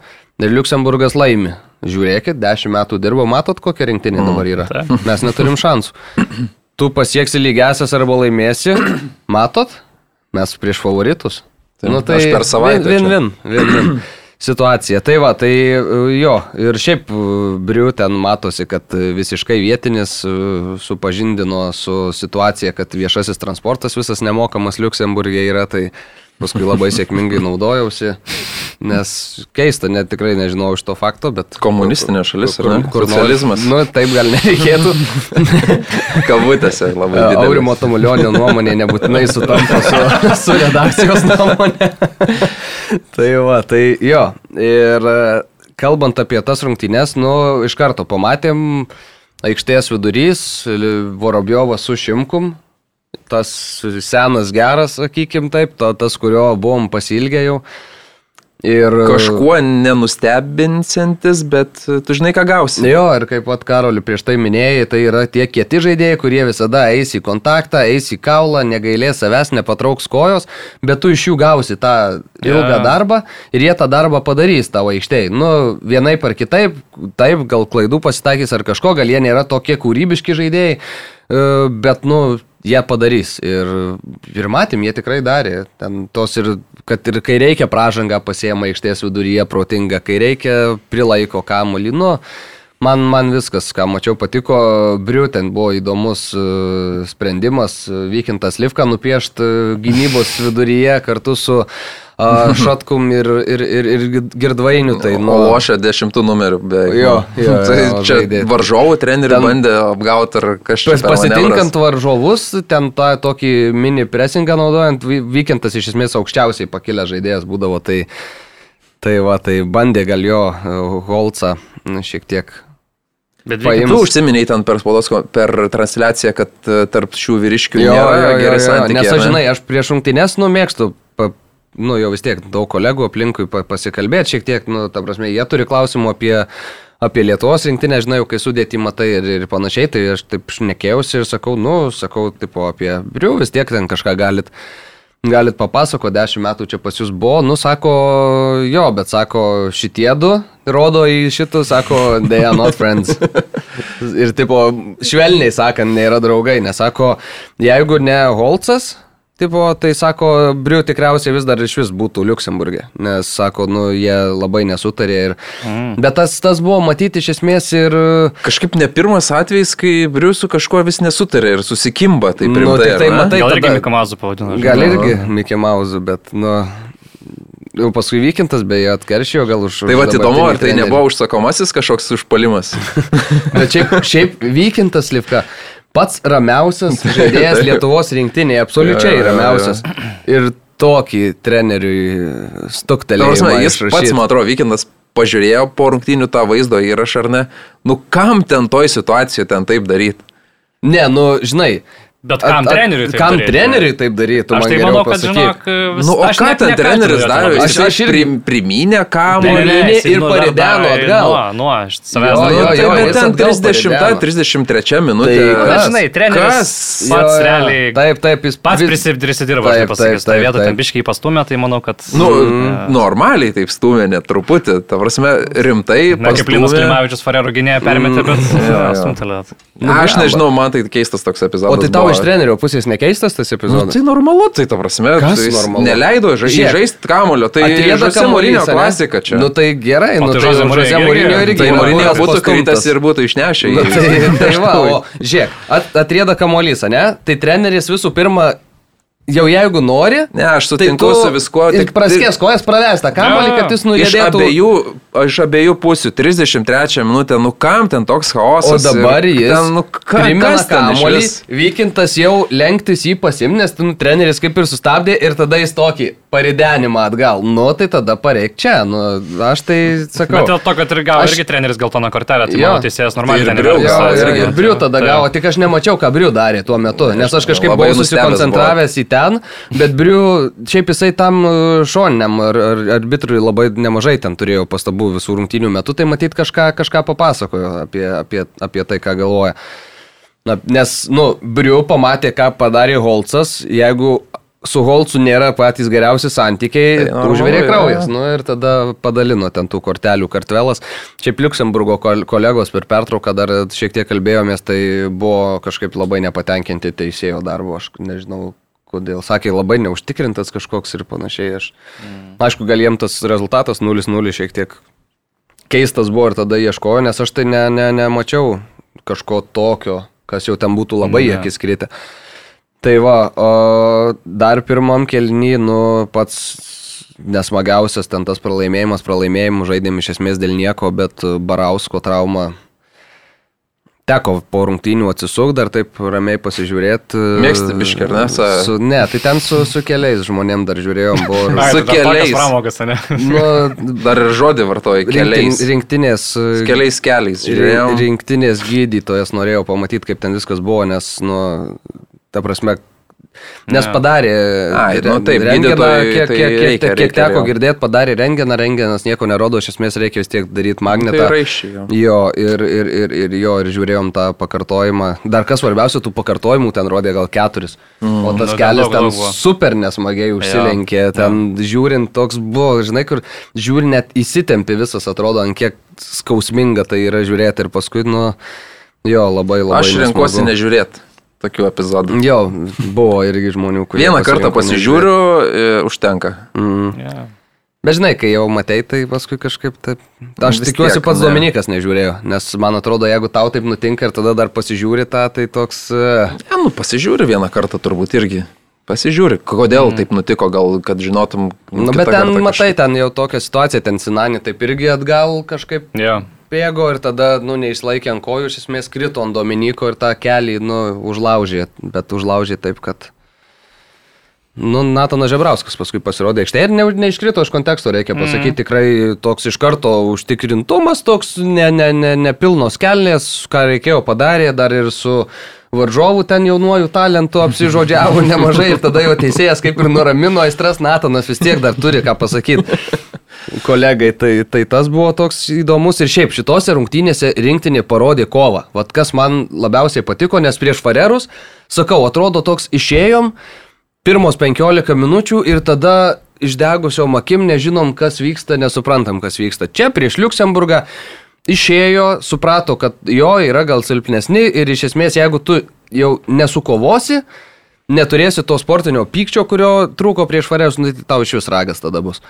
A: ir Liuksemburgas laimi, žiūrėkit, dešimt metų dirbo, matot, kokia rinktinė dabar yra. Mes neturim šansų. Tu pasieksi lygiasias arba laimėsi, matot, mes prieš favoritus. Nu,
C: Taip, aš per savaitę
A: Vin,
C: čia.
A: vin, vin, vin. Situacija. Tai va, tai e, jo, ir šiaip e, Briu ten matosi, kad e, visiškai vietinis supažindino su situacija, kad viešasis transportas visas nemokamas Luksemburgė yra, tai paskui labai sėkmingai naudojausi, nes keista, net tikrai nežinau iš to fakto, bet...
C: Komunistinė šalis, ar ne?
A: nori-
C: Socializmas.
A: Nu, taip gal nereikėtų. *laughs*
C: Kabutėse labai didelis.
A: Aurimo Tamulionio nuomonė nebūtinai sutampa su, *laughs* su redakcijos nuomonė. tai va, tai jo. Ir e, kalbant apie tas rungtynes, nu, iš karto pamatėm aikštės vidurys, Vorobjovas su Šimkum. Tas senas geras, sakykim taip, to, tas, kurio buvom pasilgę jau. Ir
C: Kažkuo nenustebinsantis, bet tu žinai, ką gausi.
A: Jo, ir kaip pat Karoliu prieš tai minėjai, tai yra tie kieti žaidėjai, kurie visada eis į kontaktą, eis į kaulą, negailės savęs, nepatrauks kojos, bet tu iš jų gausi tą ilgą
B: Jo.
A: darbą ir jie tą darbą padarys tavo aikštėje. Nu, vienaip ar kitaip, taip, gal klaidų pasitakys ar kažko, gal jie nėra tokie kūrybiški žaidėjai, e, bet, nu, jie padarys. Ir, ir matėm, jie tikrai darė. Ten tos ir, kad ir kai reikia pražangą pasiema aikštės viduryje protinga, kai reikia prilaiko kamuolį. Nu, man, man viskas, ką mačiau, patiko. Briu, ten buvo įdomus e, sprendimas. Vykintas Livka nupiešti gynybos viduryje kartu su *laughs* Šatkum ir, ir, ir, ir Girdvainiu. Tai,
C: Nu, o lošia dešimtų numerių beveik.
A: Jo,
C: nu. *laughs*
A: jo,
C: tai
A: jo,
C: čia
A: žaidė.
C: varžovų trenerių
A: Ten-
C: bandė apgauti ar kažkas.
A: Pas, pasitinkant varžovus, ten tą tokį mini pressingą naudojant, Vy- Vykintas iš esmės aukščiausiai pakilęs žaidėjas būdavo, tai, tai va, tai bandė gal jo e, Holcą nu, šiek tiek.
B: Bet
A: Paims.
C: Tu užsiminėjai ten per spaudos, per transliaciją, kad e, tarp šių vyriškių nėra gerai santykiai.
A: Nes aš žinai, aš prieš rungtynes numėgstu, pa, nu jau vis tiek daug kolegų aplinkui pa, pasikalbėti, šiek tiek, nu, ta prasme, jie turi klausimų apie, apie Lietuvos rinktinę, žinai, kai sudėti matai ir, ir panašiai, tai aš taip šnekėjausi ir sakau, nu, sakau, tipo apie Briu, vis tiek ten kažką galit. Galit papasakoti, dešimt metų čia pas jūs buvo, nu sako, jo, bet sako, šitie du rodo į šitų, sako, they are not friends. *laughs* Ir tipo, švelniai sakant, nėra draugai, nes sako, jeigu ne Holcas, tipo, tai sako, Briu tikriausiai vis dar iš vis būtų Luksemburgė, nes sako, nu, jie labai nesutarė. Ir... Mm. Bet tas, tas buvo matyti iš esmės ir...
C: Kažkaip ne pirmas atvejis, kai Briusų kažkuo vis nesutarė ir susikimba, tai
A: Nu,
C: primtai.
A: tik tai matai,
B: Gal irgi
A: tada-
B: Mikamazu pavadino.
A: Gal irgi Mouse, bet, nu... Jau paskui vykintas beje atkeršijo, gal už...
C: Tai va įdomu, ar tai
A: trenerį.
C: nebuvo užsakomasis kažkoks užpalimas. *laughs*
A: Bet šiaip, šiaip vykintas Livka. Pats ramiausias *laughs* žaidėjas Lietuvos rinktinėje, absoliučiai ramiausias. Ir tokį treneriui
C: Ta
A: stuktelėjo.
C: prasme, Jis pats, man atrodo, Vykindas pažiūrėjo po rungtynių tą vaizdo įrašą ar ne. Nu kam ten toj situacijoje ten taip daryti?
A: Ne, nu, žinai.
B: Bet kam treneriui taip
A: Kam
B: daryt?
A: treneriui taip darytų?
B: Aš
A: man
B: tai manau, kad,
A: pasakyk.
B: žinok, vis,
C: Nu, o
B: aš
C: ką
B: net
C: ten treneris darė? Jis
A: Aš-
C: aš
A: aš irgi-
C: prim, primynė
B: Ne,
C: kamuolį.
B: ne, ne,
A: ir
B: nu,
A: parideno atgal.
B: Nuo, nuo, aš savęs
C: Nu,
A: jo,
C: tai
A: jo,
C: bet ten
A: atgal
C: 30,
A: parideno.
C: 33 minutė.
A: Tai
B: žinai, treneris pats
A: Jo, jo.
B: realiai
A: Taip, taip, jis
B: pats
A: Taip,
B: aš pasakysiu. vieta
A: taip.
B: ten biškiai pastumė, tai manau, kad...
C: Nu, normaliai taip stumė, net truputį. Ta prasme, rimtai.
B: Na, kaip Linas. Klimavičius Farero gynėją permetė, bet
C: jo.
B: stumtelėt.
A: Nu,
C: Aš nežinau, man tai keistas toks epizodas.
A: O tai tau
C: buvo.
A: iš trenerio pusės nekeistas tas
C: Nu,
A: epizodas?
C: tai normalu, tai ta prasme,
A: Kas
C: tai
A: normalu?
C: neleido žaisti kamulio, tai
A: kamuolys, ane?
C: klasika čia.
A: Nu tai gerai, nu
B: tai
A: tai
B: Mourinho
A: Žose
B: irgi-
C: tai
A: yra
C: Morinio
A: buvęs
C: būtų kritęs ir būtų išnešę
A: Nu, tai, *laughs* tai va, o žiūrėk, at, atrieda kamuolys, ne? Tai treneris visų pirma, jau jeigu nori,
C: Ne, aš
A: tai
C: sutinku
A: tu
C: su viskuo.
A: Tik praskės kojas pravestą kamuolį,
B: Jo, jo.
A: kad jis
C: Iš
A: nujudėtų.
C: abiejų, iš abiejų pusių, 33 minutę, nu kam ten toks
A: O
C: chaosas?
A: dabar
C: ir
A: jis
C: Ten, nu, ką,
A: primena
C: kas ten
A: kamuolį, vykintas jau lenktis jį pasim, nes ten treneris kaip ir sustabdė ir tada jis tokį paridenimą atgal. Nu, tai tada pareik čia, nu, aš tai sakau.
B: Bet dėl to, kad ir gavo
A: Aš-
B: irgi treneris geltoną kortelę, tai
A: Jo.
B: mano teisėjas normaliai
C: Tai ir
B: ten yra.
A: ir,
C: irgi.
A: ir Briu tada
B: Tai-
A: gavo, tik aš nemačiau, ką Briu darė tuo metu, nes aš kažkaip buvau susikoncentravęs į ten ten, bet Briu, šiaip jisai tam e, šoniniam ar, ar, arbitrui labai nemažai ten turėjo pastabų visų rungtynių metų, tai matyt kažką, kažką papasakojo apie, apie, apie tai, ką galvoja. Na, nes, nu, Briu pamatė, ką padarė Holcas, jeigu su Holcu nėra patys geriausi santykiai, tai užvirė kraujas. Ja. Nu, ir tada padalino ten tų kortelių kartvelas. Čia Liuksemburgo kolegos per pertrauką dar šiek tiek kalbėjomės, tai buvo kažkaip labai nepatenkinti teisėjo darbo, aš nežinau. Kodėl? Sakė, labai neužtikrintas kažkoks ir panašiai. Aš, mm. Aišku, gal jiem tas rezultatas 0-0 šiek tiek keistas buvo ir tada ieškojo, nes aš tai ne, ne, nemačiau kažko tokio, kas jau ten būtų labai mm, akis kritę. Tai va, o dar pirmam kelny, nu, pats nesmagiausias ten tas pralaimėjimas, pralaimėjimus žaidėm iš esmės dėl nieko, bet Barausko trauma teko po rungtynių atsisuk, dar taip ramiai pasižiūrėti.
C: Mėgsti biškį, ar ne?
A: Su, ne, tai ten su, su keliais žmonėm dar žiūrėjom. Buvo,
B: Ai, su keliais. Pramogas, ne?
C: Nu, dar ir žodį vartoji, keliais.
A: Rinktinės.
C: Keliais keliais, žiūrėjau.
A: Rinktinės gydytojas norėjau pamatyti, kaip ten viskas buvo, nes, nu, ta prasme, Nes ja. padarė
C: Ai, nu, taip,
A: rengeną, kiek, tai kiek, reikia, kiek, kiek teko girdėti, padarė rengeną, rengenas nieko nerodo, iš esmės reikia vis tiek daryti magnetą.
C: Tai raiščiai, jo.
A: jo ir, ir, ir, ir jo, ir žiūrėjom tą pakartojimą. Dar kas svarbiausia, tų pakartojimų ten rodė gal keturis. Mm. O tas nu, kelias ten super nesmagiai užsilenkė, ja. ten ja. žiūrint toks buvo, žinai, kur žiūri net įsitempi visas, atrodo, ant kiek skausminga tai yra žiūrėti ir paskui, nu, jo, labai labai.
C: Aš renkuosi nežiūrėti tokių epizodų.
A: Jo, buvo irgi žmonių, kurie...
C: Vieną kartą pasižiūriu, e, užtenka.
A: Mm. Yeah. Bet žinai, kai jau matei, tai paskui kažkaip taip... Aš Vis tikiuosi tiek, pats ne. Dominikas nežiūrėjo, nes man atrodo, jeigu tau taip nutinka ir tada dar pasižiūri tą, tai toks...
C: Ja, nu, pasižiūri vieną kartą turbūt irgi. Pasižiūri, kodėl mm. taip nutiko, gal kad žinotum.
A: Na, nu, bet ten, matai, kažkaip... ten jau tokia situacija, ten Sinani taip irgi atgal kažkaip.
B: Yeah
A: bėgo ir tada, nu, neišlaikė ant kojų, iš esmės krito ant Dominiko ir tą kelį, nu, užlaužė, bet užlaužė taip, kad... Nu, Natanas Žebrauskas paskui pasirodė aikštėje ir ne, neiškrito iš konteksto, reikia mhm. pasakyti, mm. tikrai toks iš karto užtikrintumas, toks nepilnos ne, ne, ne kelnės, ką reikėjo padarė, dar ir su varžovų ten jaunuoju talentu apsižodžiavo *laughs* nemažai ir tada jo teisėjas kaip ir nuramino aistras, Natanas vis tiek dar turi ką pasakyti kolegai, tai, tai tas buvo toks įdomus ir šiaip šitose rungtynėse rinktinė parodė kovą. Vat kas man labiausiai patiko, nes prieš Farerus, sakau, atrodo toks išėjom, pirmos 15 minučių ir tada išdegusio akim nežinom, kas vyksta, nesuprantam, kas vyksta. Čia prieš Luksemburgą išėjo, suprato, kad jo yra gal silpnesni ir iš esmės, jeigu tu jau nesukovosi, neturėsi to sportinio pykčio, kurio trūko prieš Farerus, nu, tai tau iš vis ragas tada bus.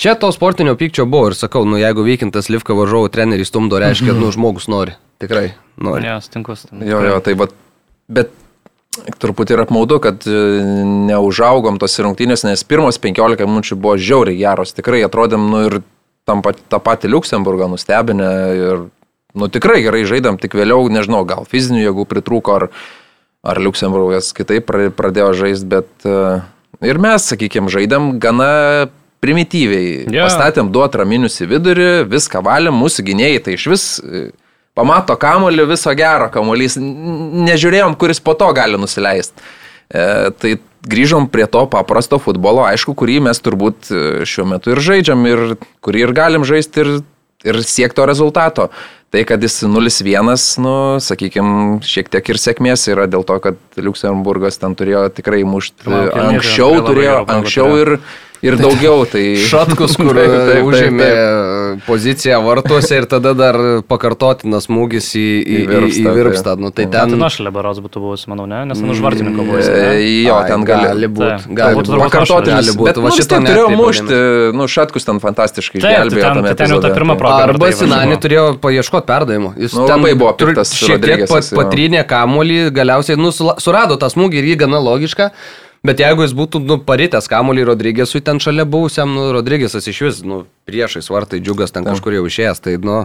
A: Čia to sportinio pykčio buvo ir sakau, nu jeigu veikintas Livka varžovų trenerį stumdo, reiškia, nu žmogus nori. Tikrai nori.
B: Ne, stinkus.
C: Jo, jo, tai bet, bet turbūt ir apmaudu, kad e, neužaugom tos rungtynės, nes pirmos 15 minučių buvo žiauriai geros. Tikrai atrodėm, nu ir tam pat, tą patį Luxemburgą nustebinę ir, nu tikrai gerai žaidėm, tik vėliau, nežinau, gal fizinių jėgų pritrūko, ar, ar Luxemburgas kitaip pradėjo žaisti, bet uh, ir mes, sakykime, žaidėm gana primityviai. Yeah. Pastatėm du atraminius į vidurį, viską valėm, mūsų gynėjai tai iš vis e, pamato kamolį, viso gero kamolys, nežiūrėjom, kuris po to gali nusileisti. E, tai grįžom prie to paprasto futbolo, aišku, kurį mes turbūt e, šiuo metu ir žaidžiam, ir kurį ir galim žaisti ir, ir siekti to rezultato. Tai, kad jis 0-1, nu, sakykime, šiek tiek ir sėkmės yra dėl to, kad Luxemburgas ten turėjo tikrai mušti. Anksčiau turėjo, anksčiau ir... Turėjo ir daugiau. Tai...
A: Šatkus, *laughs* kur taip, taip, užėmė taip, taip. poziciją vartuose ir tada dar pakartotinas smūgis į, į, į virpstą. Į virpstą. Nu, tai ten...
B: Ten nuošalė baros būtų buvus, manau, ne? Nes ten už vartininko buvo.
C: Jo, ten gali, būti. Gali būti. Pakartotinas. Būti. Bet nu, šitą turėjo mušti. Nu, Šatkus ten fantastiškai gelbėjo.
B: Ten, ten jau ta pirma proga.
A: Arba Sinani turėjo paieškoti perdavimų.
C: Jis nu, labai buvo piktas.
A: Šiek tiek patrynė kamuolį, galiausiai nu, surado tą smūgį ir jį gana logišką. Bet jeigu jis būtų nu, paritęs kamuolį Rodrygėsui ten šalia buvusiam, nu, Rodrygėsas iš vis, nu, priešais vartai džiugas ten kažkur jau išėjęs, tai, nu,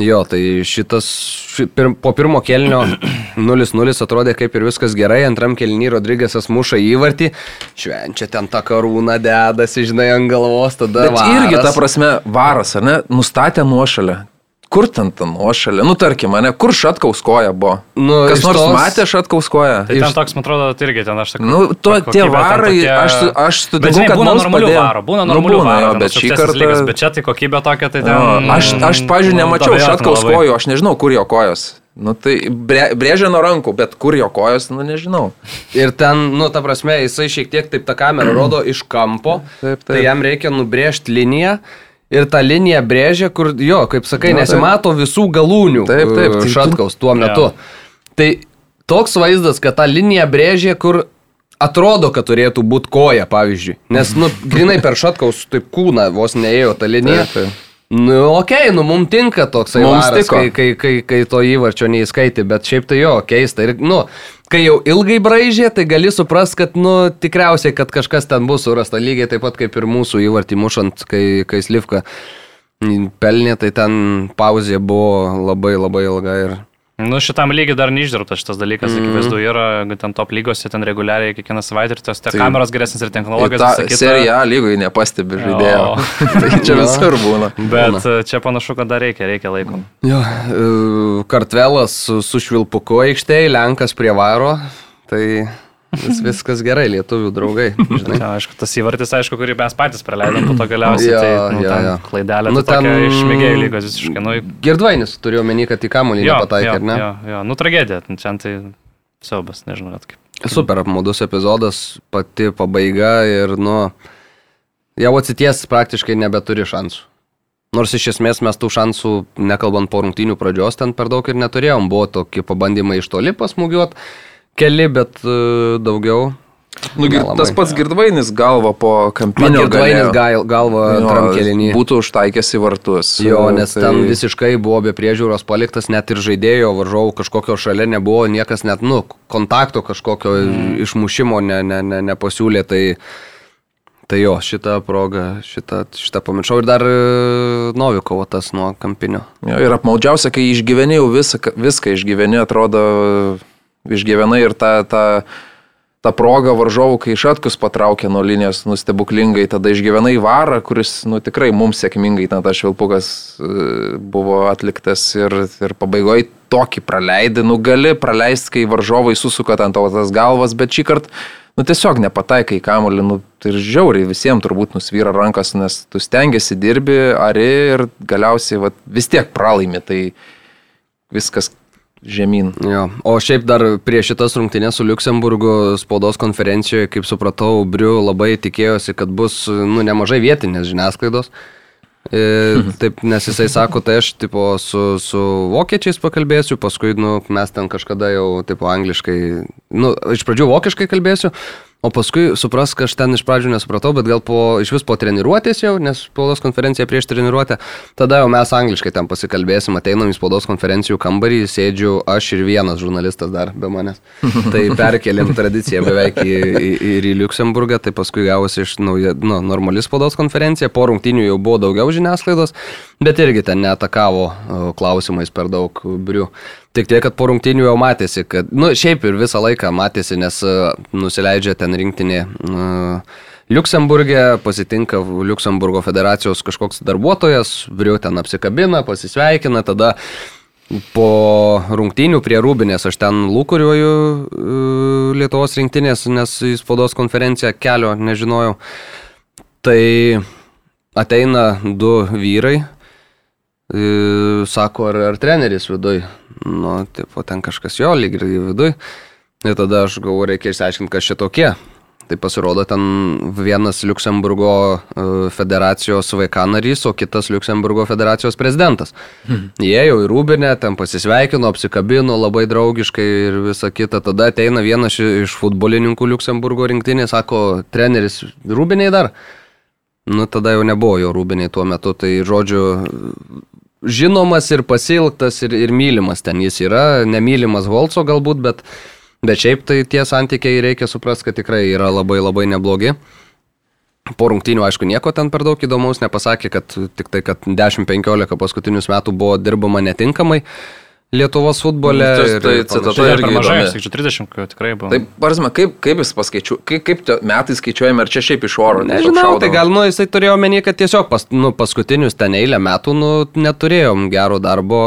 A: jo, tai šitas ši, pir, po pirmo kelnio *clears throat* 0-0 atrodė kaip ir viskas gerai, antram kelnį Rodrygėsas muša įvartį, švenčia ten tą karūną dedasi, žinai, ant galvos, tada.
C: Bet varas. irgi ta prasme varas, ar ne, nustatė nuošalę kur ten ten nuošalė, nu tarkim, mane, kur Šatkaus koja buvo?
A: Nu,
C: Kas
A: iš
C: nors
A: tos-
C: matė Šatkaus koją?
B: Tai ten toks, man atrodo, tai irgi ten aš sakau.
C: Nu, to,
B: kokybė
C: tie varai,
B: tokia-
C: aš, aš sutinku,
B: žinai,
C: kad
B: būna normalių
C: padėjo.
B: varų, būna
C: Nu,
B: normalių
C: būna,
B: varų,
C: jo, bet šį kartą...
B: lygas, bet čia tai kokybė tokia, tai ten...
C: Jo, Aš, aš pažiūrėjau,
B: nu,
C: nemačiau
B: abejotina
C: Šatkaus
B: labai.
C: kojų, aš nežinau, kur jo kojos. Nu, tai bre, brėžia nuo rankų, bet kur jo kojos, nu nežinau.
A: Ir ten, nu, ta prasme, jisai šiek tiek taip tą kamerą rodo iš kampo,
C: Taip, taip.
A: tai jam reikia nubrėžti liniją. Ir tą liniją brėžia, kur, jo, kaip sakai,
C: Na, taip.
A: nesimato visų galūnių
C: Taip, taip,
A: e,
C: tai tu-
A: šatkaus tuo metu.
B: Jo.
A: Tai toks vaizdas, kad tą liniją brėžia, kur atrodo, kad turėtų būti koja, pavyzdžiui. Nes, nu, *laughs* grinai per šatkaus taip kūną vos neėjo ta linija.
C: Taip, taip.
A: Nu, okei, okay, nu, mums tinka toksai
C: Mums
A: varas, kai, kai, kai, kai to įvarčio neįskaitė, bet šiaip tai jo, keista. Ir, nu, kai jau ilgai braižė, tai gali suprast, kad, nu, tikriausiai, kad kažkas ten bus surasta. Lygiai taip pat kaip ir mūsų įvartį mušant, kai, kai Slivka pelnė, tai ten pauzė buvo labai labai ilga ir...
B: Nu, šitam lygiai dar neišdirbtas šitas dalykas, mm. akivaizdu, yra ten top lygose, ten reguliariai kiekvieną savaitę ir tos
C: Tai-
B: kameros geresnės ir technologijos. visa kita.
C: seriją lygai nepastebi žaidėjo. *laughs* Tai čia visur būna.
B: Bet e, čia panašu, kad dar reikia, reikia laiko.
A: Jo, e, kartvelas su, su švilpuku aikštėje, Lenkas prie varo, tai vis, viskas gerai, lietuvių draugai. *laughs* Žinai.
B: Ja, aišku, tas įvartis, aišku, kurį mes patys praleidom po to galiausiai.
A: Jo,
B: tai, nu, ten
A: jo.
B: Klaidelė,
A: Nu,
B: ten
A: ten-
B: išmėgėjo lygos visiškai. Nu,
A: Girdvainis turėjo meni, kad į kamuolį nepataikė, ar ne?
B: jo, jo, nu tragedija, čia tai siaubas, nežinau net kaip.
A: Super apmaudus epizodas, pati pabaiga ir, nu, jau atsities praktiškai nebeturi šansų. Nors iš esmės mes tų šansų, nekalbant po rungtynių pradžios, ten per daug ir neturėjom. Buvo tokie pabandymai iš toli pasmugiuot, keli, bet uh, daugiau.
C: Nu, gir- tas pats girdvainis galva po kampinio
A: Girdvainis gal, galva
C: Jo,
A: tramkelinį.
C: Būtų užtaikęs į vartus.
A: Jo, nes
C: Tai-
A: ten visiškai buvo be priežiūros paliktas, net ir žaidėjo varžovų kažkokio šalia nebuvo, niekas net, nu, kontakto kažkokio mm. išmušimo ne, ne, ne, nepasiūlė, tai, tai jo, šitą progą, šitą, šitą pamiršau ir dar e, Novikovo tas nuo kampinio.
C: Jo, ir apmaudžiausia, kai išgyveni jau visą, viską išgyveni, atrodo, išgyvenai ir tą, tą, tą progą varžovų, kai šatkus patraukė nuo linijos, nustebuklingai, tada išgyvenai varą, kuris, nu tikrai mums sėkmingai, ten tas švilpukas e, buvo atliktas ir, ir pabaigoje tokį praleidai, nu gali praleisti, kai varžovai susuka ant tavo tas galvas, bet šį kartą, nu tiesiog nepataikai į kamolį, nu tai ir žiauriai visiems turbūt nusvyra rankas, nes tu stengiasi dirbi, ari ir galiausiai vat, vis tiek pralaimi, tai viskas žemyn.
A: Jo. O šiaip dar prieš šitas rungtynės su Luksemburgu spaudos konferencijoje, kaip supratau, Briu labai tikėjosi, kad bus nu, nemažai vietinės žiniasklaidos. E, taip, nes jisai sako, tai aš tipo, su, su vokiečiais pakalbėsiu, paskui nu, mes ten kažkada jau tipo, angliškai, nu, iš pradžių vokiškai kalbėsiu, o paskui supras, kad aš ten iš pradžių nesupratau, bet gal po, iš vis po treniruotės jau, nes spaudos konferencija prieš treniruotę, tada jau mes angliškai ten pasikalbėsim, ateinam į spaudos konferencijų kambarį, sėdžiu aš ir vienas žurnalistas dar be manęs. *laughs* Tai perkeliam tradiciją beveik į, į, ir į Luxemburgą, tai paskui gavosi iš nauja, nu, normali spaudos konferencija, po rungtynių jau buvo daugiau žiniasklaidos, bet irgi ten neatakavo klausimais per daug brių. Tik tiek, kad po rungtynių jau matėsi, kad, nu, šiaip ir visą laiką matėsi, nes uh, nusileidžia ten rinktinė. Uh, Liuksemburgė pasitinka Liuksemburgo federacijos kažkoks darbuotojas, briu ten apsikabina, pasisveikina, tada po rungtynių prie Rūbinės aš ten lūkuriuoju uh, Lietuvos rinktinės, nes į spaudos konferenciją kelio nežinojau. Tai ateina du vyrai, E, sako, ar, ar treneris viduj. Nu, tipo, ten kažkas jo, lyg ir viduj. Ir tada aš galvoju, reikia išsiaiškinti, kas čia tokie. Tai pasirodo ten vienas Luxemburgo e, federacijos vaiką narys, o kitas Luxemburgo federacijos prezidentas. Mhm. Jie jau į Rūbinę, ten pasisveikino, apsikabino labai draugiškai ir visa kita. Tada ateina vienas iš futbolininkų Luxemburgo rinktinės, sako, treneris Rūbiniai dar. Nu, tada jau nebuvo jo rūbiniai tuo metu, tai žodžiu, žinomas ir pasilgtas ir, ir mylimas ten jis yra, nemylimas Volco galbūt, bet, bet šiaip tai tie santykiai reikia suprasti, kad tikrai yra labai labai neblogi. Po rungtynių, aišku, nieko ten per daug įdomaus nepasakė, kad tik tai, kad 10-15 paskutinius metų buvo dirbama netinkamai. Lietuvos futbole.
C: Nu, tas-
A: ir-
C: tai
A: ir
C: citata.
B: Tai dar
C: irgi
B: per mažai, sakyčiau, 30 jau tikrai buvo.
C: Taip, parzma, kaip, kaip jis paskaičiuoja, kaip, kaip metai skaičiuojami, ar čia šiaip iš oro?
A: Nežinau, tai gal, nu, jisai turėjo menį, kad tiesiog pas, nu, paskutinius ten eilę metų, nu, neturėjom gero darbo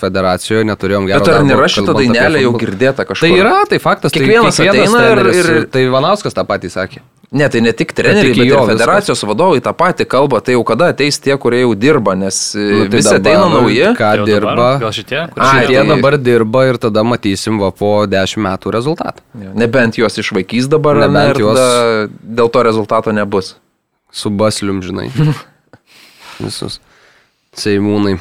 A: federacijoje, neturėjom gero
C: Bet ar
A: darbo.
C: nėra šita dainelė jau girdėta kažkur?
A: Tai yra, tai faktas.
C: Kiekvienas
A: tai
C: ateina ir- ir-
A: Tai Vanauskas tą patį sakė.
C: Ne, tai ne tik treneriai,
A: iki
C: bet
A: jo
C: ir federacijos vadovai tą patį kalba, tai jau kada ateis tie, kurie jau dirba, nes
A: Nu,
C: nu, visi ateina nauji.
A: Ką
B: Tai jau
A: dirba.
B: dabar, Gal šitie? šitie?
A: Šitie
C: tai-
A: dabar dirba ir tada matysim va po 10 metų rezultatą.
C: Nebent juos išvaikys dabar, ne,
A: Nebent juos-
C: dėl to rezultato nebus.
A: Su baslium, žinai. *laughs* Visus. Seimūnai.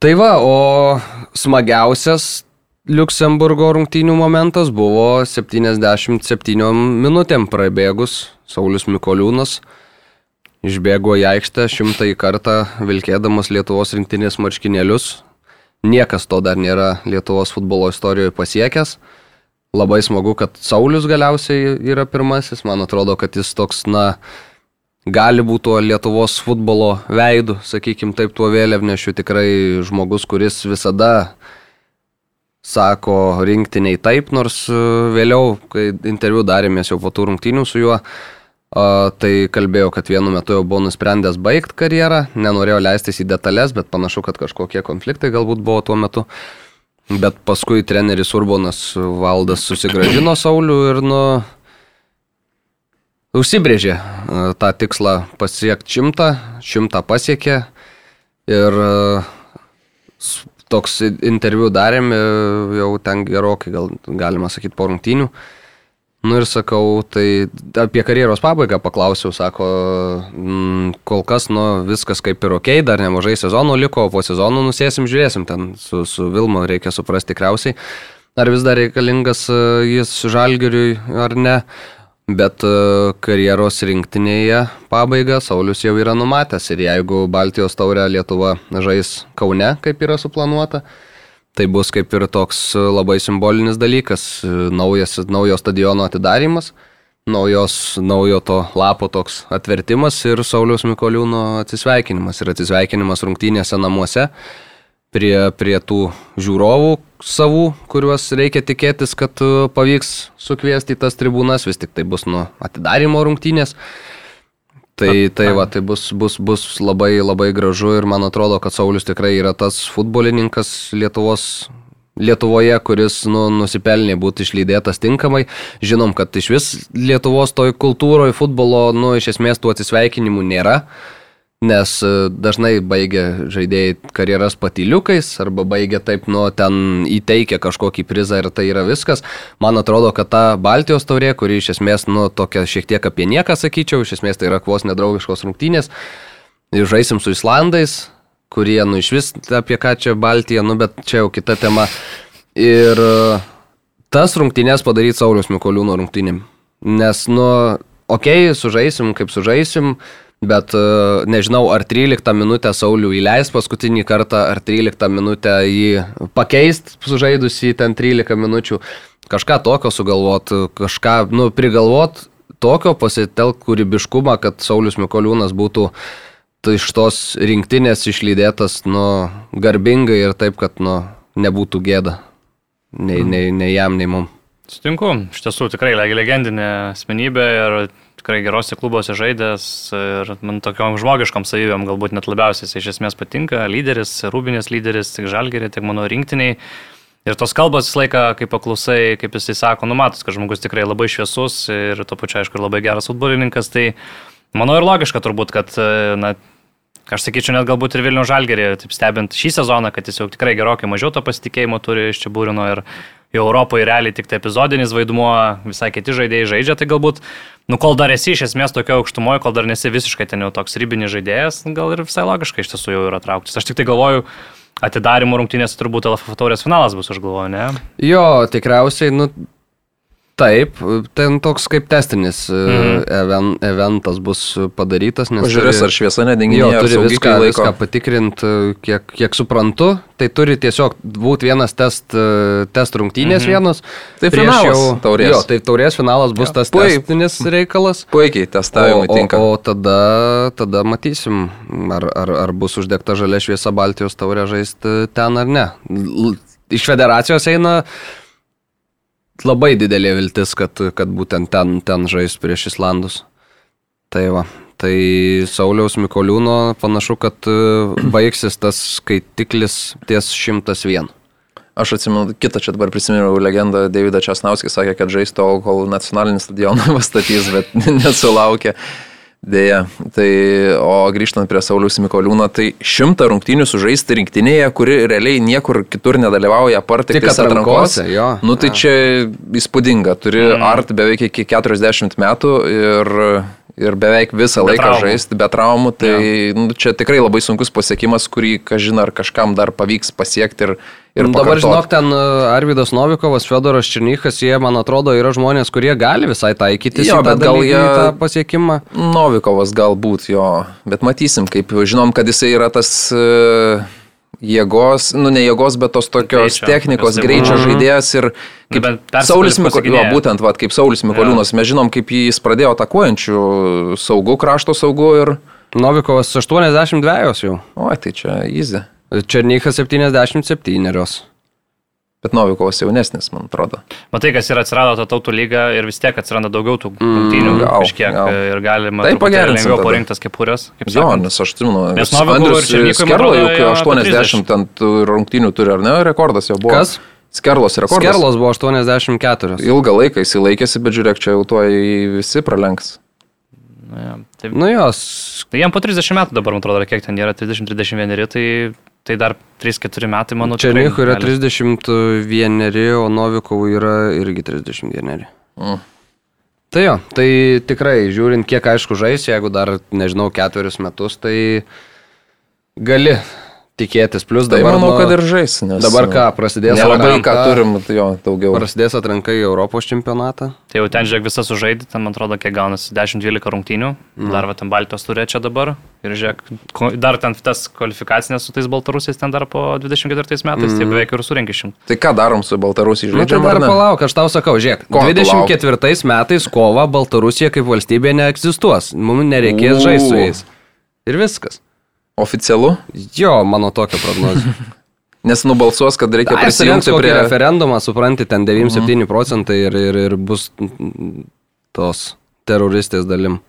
A: Tai va, o smagiausias Liuksemburgo rungtynių momentas buvo 77 minutėm prabėgus Saulis Mikoliūnas. Išbėgo į aikštę šimtąjį kartą vilkėdamas Lietuvos rinktinės marškinėlius. Niekas to dar nėra Lietuvos futbolo istorijoje pasiekęs. Labai smagu, kad Saulis galiausiai yra pirmasis. Man atrodo, kad jis toks, na, gali būti tuo Lietuvos futbolo veidu, sakykim taip, tuo vėliavnešiu tikrai žmogus, kuris visada sako rinktiniai taip, nors e, vėliau, kai interviu darėmės jau po tų rungtynių su juo, tai kalbėjau, kad vienu metu jau buvo nusprendęs baigti karjerą, nenorėjau leistis į detalės, bet panašu, kad kažkokie konfliktai galbūt buvo tuo metu. Bet paskui treneris Urbonas valdas susigražino Saulių ir nu, užsibrėžė e, tą tikslą pasiekti šimtą, šimtą pasiekė ir e, toks interviu darėm e, jau ten gerokai, gal galima sakyti, po rungtynių. Nu ir sakau, tai apie karjeros pabaigą paklausiau, sako, mm, kol kas, nu, viskas kaip ir ok, dar nemažai sezonų liko, po sezonų nusėsim, žiūrėsim ten su, su Vilma, reikia suprasti tikriausiai, ar vis dar reikalingas e, jis žalgiriui ar ne. Bet e, karjeros rinktinėje pabaigą Saulis jau yra numatęs ir jeigu Baltijos taurę Lietuva žais Kaune, kaip yra suplanuota, tai bus kaip ir toks labai simbolinis dalykas, naujas, naujo stadiono atidarimas, naujos, naujo to lapo toks atvertimas ir Sauliaus Mikoliūno atsisveikinimas. Ir atsisveikinimas rungtynėse namuose prie, prie tų žiūrovų savų, kuriuos reikia tikėtis, kad e, pavyks sukviesti į tas tribūnas, vis tik tai bus nuo atidarimo rungtynės. Tai, tai va, tai bus, bus, bus labai, labai gražu ir man atrodo, kad Saulis tikrai yra tas futbolininkas Lietuvos, Lietuvoje, kuris nu, nusipelnė būti išlydėtas tinkamai. Žinom, kad iš vis Lietuvos toj kultūroje futbolo, nu, iš esmės tų atsisveikinimų nėra. Nes e, dažnai baigia žaidėjai karjeras patyliukais arba baigia taip, nu, ten įteikia kažkokį prizą ir tai yra viskas. Man atrodo, kad ta Baltijos taurė, kuri iš esmės, nu, tokia šiek tiek apie nieką sakyčiau, iš esmės tai yra kvos nedraugiškos rungtynės. Ir žaisim su Islandais, kurie, nu, iš vis apie ką čia Baltija, nu, bet čia jau kita tema. Ir e, tas rungtynės padaryti Saulius Mikoliūno rungtynėm. Nes, nu, okei, okay, sužaisim, kaip sužaisim, bet e, nežinau, ar 13 minutę Saulių įleis paskutinį kartą, ar 13 minutę jį pakeist, sužaidus į ten 13 minučių. Kažką tokio sugalvot, kažką, nu, prigalvot tokio, pasitelk kūrybiškumą, kad Saulis Mikoliūnas būtų tai iš tos rinktinės išlydėtas, nu, garbingai ir taip, kad, nu, nebūtų gėda. Nei, nei, nei jam, nei mum.
B: Sutinku, iš tiesų tikrai leg- legendinė asmenybė ir tikrai gerose klubuose žaidęs ir man tokiom žmogiškom savybėm galbūt net labiausiai jis iš esmės patinka, lyderis, rūbinės lyderis, tiek žalgerė, tiek mano rinktiniai. Ir tos kalbos visą laiką, kaip paklausai, kaip jisai sako, numatos, kad žmogus tikrai labai šviesus ir to pačiu, aišku, labai geras futbolininkas, tai manau ir logiška turbūt, kad, na, Aš sakyčiau, net galbūt ir Vilnių Žalgerį, taip stebint šį sezoną, kad jis jau tikrai gerokai mažiau to pasitikėjimo turi iš čia būrino ir jau Europoje realiai tik tai epizodinis vaidmuo, visai kiti žaidėjai žaidžia, tai galbūt, nu kol dar esi iš esmės tokio aukštumoje, kol dar nesi visiškai ten jau toks rybinis žaidėjas, gal ir visai logiškai iš tiesų jau yra trauktis. Aš tik tai galvoju, atidarimo rungtynės turbūt LFF taurės finalas bus, aš galvoju, ne?
A: Jo, tikriausiai, nu, taip, ten toks kaip testinis mhm. even, eventas bus padarytas. turi-
C: ar šviesa
A: Jo,
C: nedinginėja, ar
A: turi viską,
C: laiko.
A: viską patikrinti, kiek, kiek suprantu. Tai turi tiesiog būti vienas test, e, test rungtynės mhm. vienos.
C: Tai
A: prieš
C: finalas taurės.
A: Jo, tai taurės finalas bus
C: Jo.
A: tas
C: Pui-
A: testinis reikalas.
C: Puikiai,
A: O,
C: testavimai
A: o,
C: tinka.
A: o tada, tada matysim, ar, ar, ar bus uždegta žalia šviesa Baltijos taurė žaisti ten ar ne. Iš federacijos eina labai didelė viltis, kad, kad būtent ten, ten žais prieš Islandus. Tai va, tai Sauliaus Mikoliūno panašu, kad e, baigsis tas skaitiklis ties 101.
C: Aš atsimenu, kitą čia dabar prisiminiau legendą, Davidas Česnauskis sakė, kad žais tol, kol nacionalinį stadioną *laughs* pastatys, bet *laughs* nesulaukė. Deja, tai o grįžtant prie Saulius Mikoliūno, tai šimtą rungtynių sužaisti rinktinėje, kuri realiai niekur kitur nedalyvauja, apart tik atrankos.
A: Jo.
C: Nu tai ja. čia įspūdinga, turi mm. art beveik iki 40 metų ir ir beveik visą be laiką traumų. žaisti be traumų, tai ja. nu, čia tikrai labai sunkus pasiekimas, kurį, kažin ar kažkam dar pavyks pasiekti ir, ir
A: nu, Dabar žinok, ten e, Arvidas Novikovas, Fedoras Černychas, jie, man atrodo, yra žmonės, kurie gali visai taikytis jo, tą, gal jie, tą pasiekimą.
C: Novikovas galbūt jo, bet matysim, kaip žinom, kad jisai yra tas... Uh, jėgos, nu ne jėgos, bet tos tokios greičio, technikos, greičio mm. žaidėjas ir kaip Saulis Mikoliūnas, būtent va, kaip Saulis Mikoliūnas, mes žinom, kaip jis pradėjo atakuojančių saugų, krašto saugų ir...
A: Novikovas 82 jau.
C: O, tai čia įzė.
A: Černykas 77.
C: Bet Novikovas jaunesnis, man atrodo.
B: Matai, kas yra atsirado ta tautų lyga ir vis tiek atsiranda daugiau tų rungtynių mm, kažkiek gal. ir galima
C: taip lengviau
B: parinktas kepurės.
C: Jo, nes aš atsimenu, nes Novikovas ir Skerlo juk 80 ten rungtynių turi, ar ne, rekordas jau buvo.
A: Kas?
C: Skerlos rekordas.
A: Skerlos buvo 84.
C: Ilgą laiką jis laikėsi, bet žiūrėk, čia jau tuo visi pralenks.
B: Nu, ja,
A: taip, nu jos.
B: Tai jam po 30 metų dabar, man atrodo, kiek ten yra, 30-31, tai Tai dar 3-4 metai, manau,
A: čia. Černychui yra 31, o Novikovui yra irgi 31. Mm. Tai jo, tai tikrai, žiūrint, kiek aišku žais, jeigu dar, nežinau, ketverius metus, tai gali tikėtis. Plus
C: tai dabar, manau, nu, kad ir žais. Nes,
A: dabar ką, prasidės
C: atranka. Labai ką turim, tai jo, daugiau.
A: Prasidės atranka į Europos čempionatą.
B: Tai jau ten, žiūrėk, visas sužaidė, ten, man atrodo, kiek gaunasi 10-12 rungtynių. Mm. Dar va, ten Baltijos turė čia dabar. Ir žiūrėk, dar ten tas kvalifikacinės su tais Baltarusiais ten dar po 24 metais, tai mm. tai beveik ir surinkė šimtą.
C: Tai ką darom su Baltarusiais?
A: Na, nu, tai dar palauk, aš tau sakau, žiūrėk, Ko 24 metais kova Baltarusija kaip valstybė neegzistuos. Mums nereikės žaisti su jais. Ir viskas.
C: Oficialu?
A: Jo, mano tokia prognozija. *laughs*
C: Nes nubalsuos, kad reikia
A: da, prisijungti prie referendumą, supranti, ten 97 mhm. procentai ir, ir, ir bus tos teroristės dalim.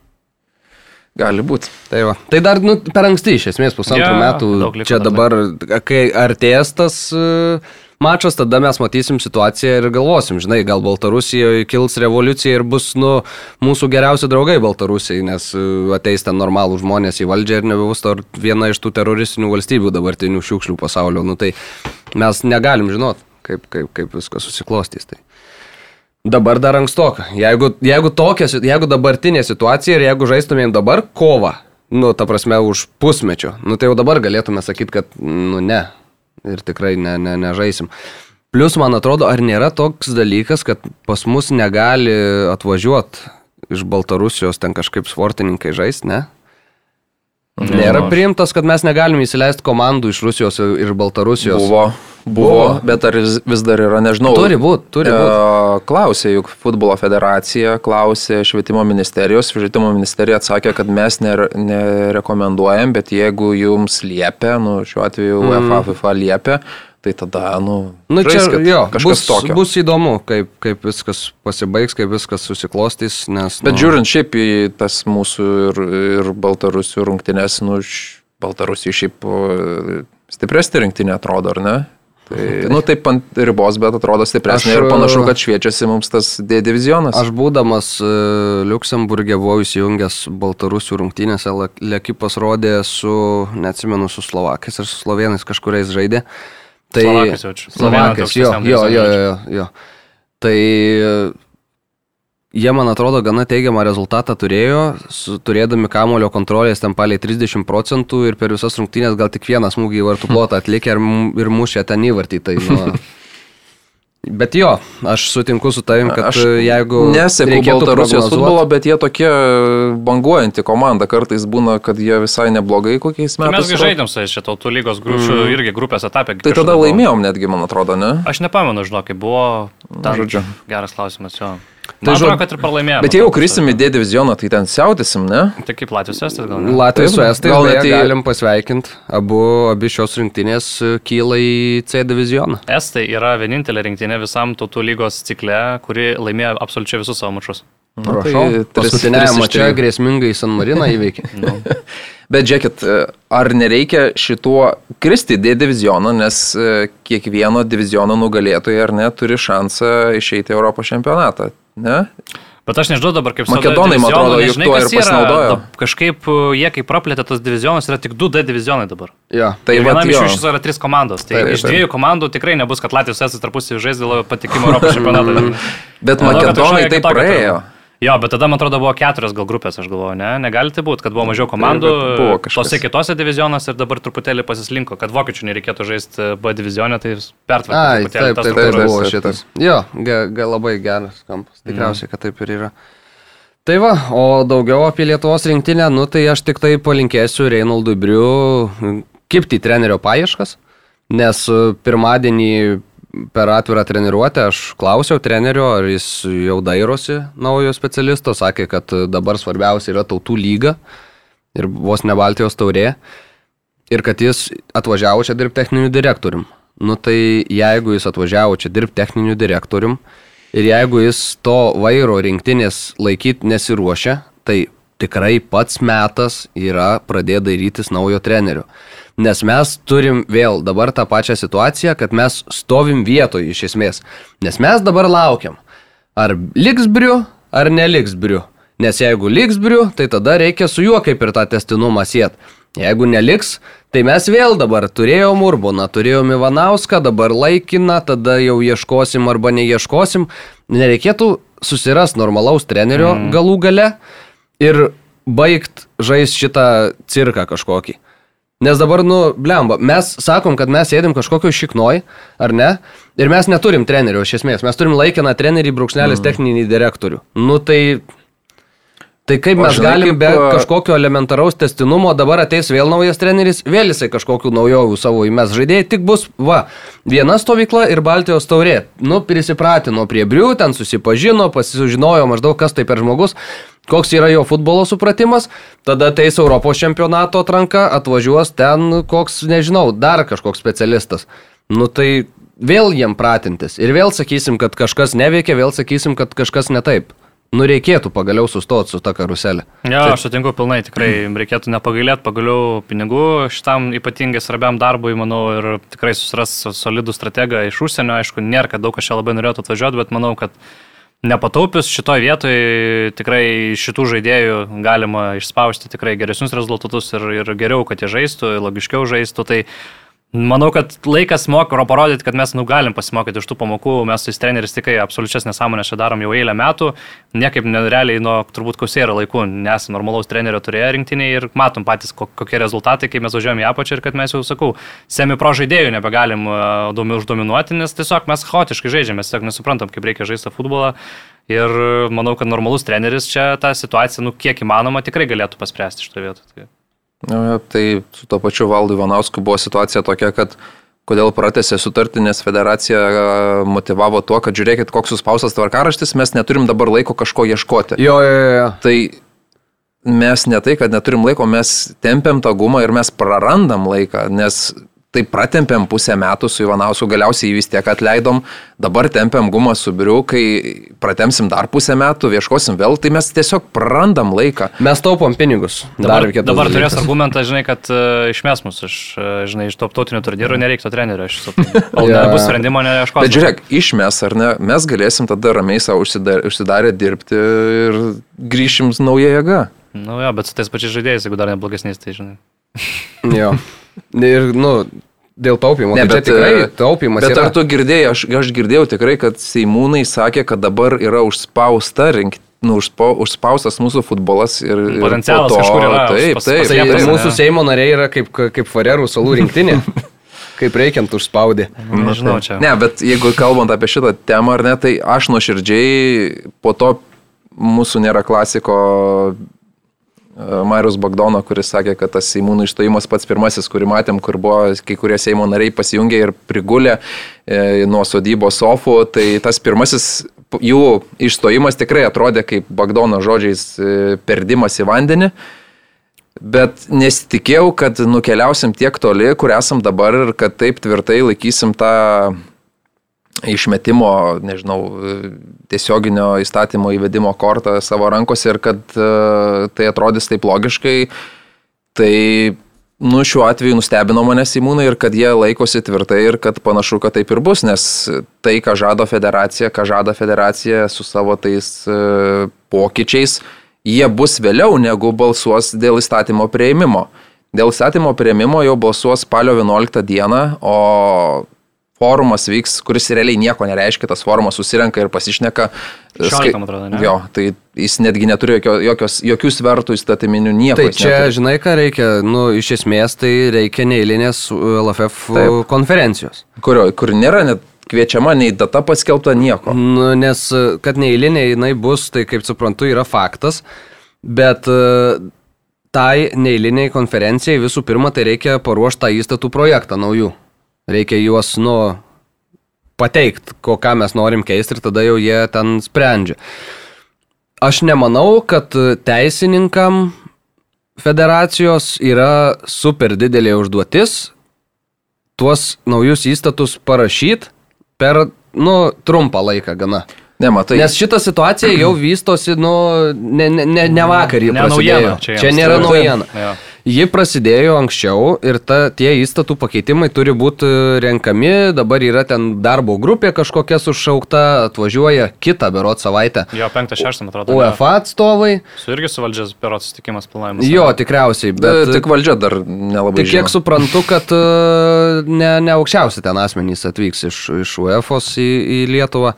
C: Gali būti.
A: Tai, va. tai dar nu, per anksti iš esmės pusantrų ja, metų. Čia dabar, kai artės tas uh, mačas, tada mes matysim situaciją ir galvosim, žinai, gal Baltarusijoje kils revoliucija ir bus, nu, mūsų geriausi draugai Baltarusijai, nes e, ateis ten normalų žmonės į valdžią ir nebebus to viena iš tų teroristinių valstybių dabartinių šiukšlių pasaulio. Nu, tai mes negalim žinot, kaip, kaip, kaip viskas susiklostys. Tai. Dabar dar ankstoka. Jeigu, jeigu, tokia, jeigu dabartinė situacija ir jeigu žaistumėm dabar kovą, nu, ta prasme, už pusmečio, nu, tai jau dabar galėtume sakyti, kad, nu, ne, ir tikrai ne, ne, nežaisim. Plus, man atrodo, ar nėra toks dalykas, kad pas mus negali atvažiuoti iš Baltarusijos ten kažkaip sportininkai žaisti, ne? Nėra priimtas, kad mes negalim įsileisti komandų iš Rusijos ir Baltarusijos.
C: Buvo, buvo, buvo. bet ar vis dar yra, nežinau.
A: Turi būti, turi būti.
C: E, klausė juk futbolo federacija, klausė švietimo ministerijos, švietimo ministerija atsakė, kad mes nerekomenduojam, bet jeigu jums liepia, nu, šiuo atveju mm. UEFA, FIFA liepia, tai tada, nu,
A: nu čia jo, bus, tokio. bus įdomu, kaip, kaip viskas pasibaigs, kaip viskas susiklostys, nes...
C: Bet nu, žiūrint šiaip į tas mūsų ir, ir Baltarusių rungtynės, nu, Baltarusijai šiaip stipresnė rinktinė atrodo, ar ne? *laughs* Tai, nu, taip ant ribos, bet atrodo stipresnė aš, ir panašu, kad šviečiasi mums tas D divizionas.
A: Aš būdamas uh, Luksemburgė buvau įsijungęs Baltarusių rungtynėse, Lekipas rodė su, neatsimenu, su Slovakais ir su Slovenais kažkuriais žaidė.
B: Tai Slovakas.
A: Slovakas, jo, jo, jo, jo, jo. Tai jie, man atrodo, gana teigiamą rezultatą turėjo, su, turėdami kamulio kontrolės ten paliai 30 procentų ir per visas rungtynės gal tik vieną smūgį į vartų *laughs* plotą atlikę ir, ir mušė ten įvartį. Tai, nu, *laughs* Bet jo, aš sutinku su tavim, kad aš jeigu...
C: Nesėku Baltarusijos futbolo, bet jie tokie banguojanti komanda. Kartais būna, kad jie visai neblogai kokiais metais. Tai
B: mes žaidėm su jais čia tautų lygos grupių mm. irgi grupės etapė.
C: Tai tada laimėjom netgi, man atrodo, ne?
B: Aš nepamenu, žinau, kaip buvo. Ten, Žodžiu. Geras klausimas, jo. Tai žinau, kad ir pralaimėjome.
C: Bet jeigu krisim į D divizioną, tai ten siautėsim, ne?
B: Tai kaip Latvijos estas gal ne?
A: Latvijos Estais
C: gal net į-
A: galim pasveikinti. Abu, abi šios rinktinės e, kyla į C divizioną.
B: Estai yra vienintelė rinktinė visam tautų lygos cikle, kuri laimėjo absoliučiai visus savo mačus.
A: Prašau.
C: tai
A: Paskutinėje mače grėsmingai San Mariną įveikė. *laughs* *laughs*
C: Bet žiūrėkit, e, ar nereikia šituo kristi D divizioną, nes e, kiekvieno diviziono nugalėtojai ar ne turi šansą išeiti į Europos čempionatą, ne?
B: Bet aš nežinau dabar kaip
C: Makedonai, man atrodo, juk tuo ir pasinaudojo.
B: Kažkaip uh, jie, kai praplėtė tas divizionas, yra tik 2D divizionai dabar.
A: Jo.
C: Tai
B: ir
C: vat
B: vienam iš
C: jo.
B: jų iš viso yra trys komandos. Tai
C: Taip,
B: iš
C: taip.
B: dviejų komandų tikrai nebus, kad Latvijos esas tarpusavį žais dėl patekimo Europos *laughs* čempionatą.
C: Bet
B: Manau,
C: makedonai tai praėjo.
B: turėjo. Jo, bet tada, man atrodo, buvo keturios gal grupės, aš galvoju, ne? Negali tai būti, kad buvo mažiau komandų
C: bet buvo kažkas.
B: tose kitose divizionuose ir dabar truputėlį pasislinko, kad vokiečių nereikėtų žaisti B divizionė, tai pertvarkė.
A: Ai, taip, taip,
C: taip,
A: taip, buvo šitas. Jo, ga, ga, labai geras kampas. Tikriausiai, kad taip ir yra. Tai va, o daugiau apie Lietuvos rinktinę, nu tai aš tik tai palinkėsiu Reinaldui Briu kipti trenerio paieškas, nes e, pirmadienį per atvirą treniruotę aš klausiau trenerio, ar jis jau dairosi naujo specialisto, sakė, kad dabar svarbiausia yra tautų lyga ir vos ne Baltijos taurė ir kad jis atvažiavo čia dirbti techniniu direktorium. Nu tai jeigu jis atvažiavo čia dirbti techniniu direktorium ir jeigu jis to vairo rinktinės laikyti nesiruošia, tai tikrai pats metas yra pradėti darytis naujo trenerio. Nes mes turim vėl dabar tą pačią situaciją, kad mes stovim vietoje iš esmės. Nes mes dabar laukiam, ar liks briu, ar neliks briu. Nes jeigu liks briu, tai tada reikia su juo kaip ir tą testinumą sėt. Jeigu neliks, tai mes vėl dabar turėjom Urboną, turėjom Ivanauską, dabar laikiną, tada jau ieškosim arba neieškosim. Nereikėtų susirasti normalaus trenerio mm. galų gale ir baigt žais šitą cirką kažkokį. Nes dabar, nu, blemba, mes sakom, kad mes sėdim kažkokio šiknoj, ar ne? Ir mes neturim trenerio iš esmės. Mes turim laikiną trenerį, brūkšnelis mm. techninį direktorių. Nu tai... Tai kaip mes
C: žinai,
A: galim be kažkokio elementaraus testinumo, dabar ateis vėl naujas treneris, vėl jisai kažkokių naujovių savo įmes žaidėjai, tik bus, va, viena stovykla ir Baltijos taurė. Nu, prisipratino prie brių, ten susipažino, pasižinojo maždaug, kas tai per žmogus, koks yra jo futbolo supratimas, tada ateis Europos čempionato atranka, atvažiuos ten koks, nežinau, dar kažkoks specialistas. Nu tai vėl jiem pratintis ir vėl sakysim, kad kažkas neveikia, vėl sakysim, kad kažkas ne taip. Nu reikėtų pagaliau sustoti su ta karuselė.
B: Jo, aš sutinku pilnai, tikrai reikėtų nepagailėti pagaliau pinigų šitam ypatingai svarbiam darbui, manau, ir tikrai susiras solidų strategą iš užsienio, aišku, nėra, kad daug kas čia labai norėtų atvažiuoti, bet manau, kad nepataupius šitoje vietoje tikrai šitų žaidėjų galima išspausti tikrai geresnius rezultatus ir, ir geriau, kad jie žaistų, logiškiau žaistų. Tai Manau, kad laikas moko parodyti, kad mes nu, galim pasimokyti iš tų pamokų. Mes su treneriais tikrai absoliučias nesąmonės čia darom jau eilę metų. Niekaip nerealiai nuo turbūt kausėro laikų nesame normalaus trenerio turėję rinktiniai ir matom patys, ko- kokie rezultatai, kai mes važiuojame į apačią ir kad mes jau, sakau, semi pro žaidėjų nebegalim domi uždominuoti, nes tiesiog mes chaotiškai žaidžiame, mes tiesiog nesuprantam, kaip reikia žaisti futbolą. Ir manau, kad normalus treneris čia tą situaciją, nu, kiek įmanoma, tikrai galėtų paspręsti šitoje vietoje. Tai-
C: Na, Tai su to pačiu Valdu Ivanausku buvo situacija tokia, kad kodėl pratęsė sutartį, nes federacija motivavo tuo, kad žiūrėkit, koks suspaustas tvarkaraštis, mes neturim dabar laiko kažko ieškoti.
A: Jo, jo, jo.
C: Tai mes ne tai, kad neturim laiko, mes tempiam tą gumą ir mes prarandam laiką, nes tai pratempėm pusę metų su Ivanausku, galiausiai jį vis tiek atleidom, dabar tempiam gumą su Briu, kai pratemsim dar pusę metų, ieškosim vėl, tai mes tiesiog prarandam laiką.
A: Mes taupom pinigus.
B: Dabar,
A: kitas
B: dabar turės argumentą, žinai, kad uh, išmes mus iš, uh, žinai, iš tarptautinio turnyro nereiktų trenerio. Aš suprantu. *laughs* Kol
A: Jo.
B: nebus sprendimo, neieškosiu.
C: Bet žiūrėk, išmes ar ne, mes galėsim tada ramiai savo užsidarę, užsidarę dirbti ir grįšim su nauja jėga.
B: Nu jo, bet su tais pačiais žaidėjais, jeigu dar neblogesniais, tai žinai. *laughs*
A: Jo. Ir, nu, dėl taupimo.
C: Ne,
A: Ne, bet tikrai
C: e,
A: taupimas
C: Bet
A: yra.
C: ar tu girdėjai, aš, aš girdėjau tikrai, kad Seimūnai sakė, kad dabar yra užspausta rinkti. Nu, užspa, užspaustas mūsų futbolas ir, ir
B: Potencialas
C: po to-
B: kažkur yra
C: Taip,
B: pas-
C: taip,
A: Tai
C: taip, taip.
A: mūsų Seimo nariai yra kaip, kaip Farerų salų rinktinė. *laughs* kaip reikiant užspaudė.
B: Nežinau čia.
C: Ne, bet jeigu kalbant apie šitą temą ar ne, tai aš nuoširdžiai po to mūsų nėra klasiko Marius Bagdono, kuris sakė, kad tas Seimūnų išstojimas pats pirmasis, kurį matėm, kur buvo kai kurie Seimo nariai pasijungę ir prigulę e, nuo sodybos sofų, tai tas pirmasis jų išstojimas tikrai atrodė kaip Bagdono žodžiais e, perdimas į vandenį. Bet nesitikėjau, kad nukeliausim tiek toli, kur esam dabar ir kad taip tvirtai laikysim tą išmetimo, nežinau, tiesioginio įstatymo įvedimo kortą savo rankose ir kad uh, tai atrodys taip logiškai. Tai Nu, šiuo atveju nustebino mane Simūnai ir kad jie laikosi tvirtai ir kad panašu, kad taip ir bus, nes tai, ką žado federacija, ką žada federacija su savo tais e, pokyčiais, jie bus vėliau negu balsuos dėl įstatymo prieimimo. Dėl įstatymo prieimimo jau balsuos spalio 11 dieną, o forumas vyks, kuris realiai nieko nereiškia, tas forumas susirenka ir pasišneka.
B: Skai... man atrodo, ne?
C: Jo, tai jis netgi neturi jokio, jokios, jokių svertų įstatyminių nieko.
A: Tai čia, neturi. žinai, ką reikia, nu, iš esmės tai reikia neįlinės LFF Taip. konferencijos.
C: Kurio, kur nėra net kviečiama, nei data paskelbta, nieko.
A: Nu, nes, kad neįlinė jinai bus, tai kaip suprantu, yra faktas, bet tai neįliniai konferencijai visų pirma tai reikia paruošti tą įstatų projektą naujų. Reikia juos, nu, pateikti, ko ką mes norim keisti ir tada jau jie ten sprendžia. Aš nemanau, kad teisininkam federacijos yra super didelė užduotis tuos naujus įstatus parašyti per, nu, trumpą laiką gana.
C: Nematai.
A: Nes šita situacija jau vystosi, nu, ne, ne, ne, ne vakar jį
B: ne
A: prasidėjo.
B: Naujiena, čia,
A: čia nėra naujiena.
B: Ja.
A: Ji prasidėjo anksčiau ir ta, tie įstatų pakeitimai turi būti renkami, dabar yra ten darbo grupė kažkokia sušaukta, atvažiuoja kitą berot savaitę.
B: Jo, 5-6, man atrodo.
A: UEFA atstovai.
B: Su irgi su valdžios berot susitikimas planuojamas.
A: Jo, tikriausiai, bet...
C: Bet tik valdžia dar nelabai.
A: Tik kiek žino. suprantu, kad e, ne, ne aukščiausi ten asmenys atvyks iš, iš UEFA į, į Lietuvą.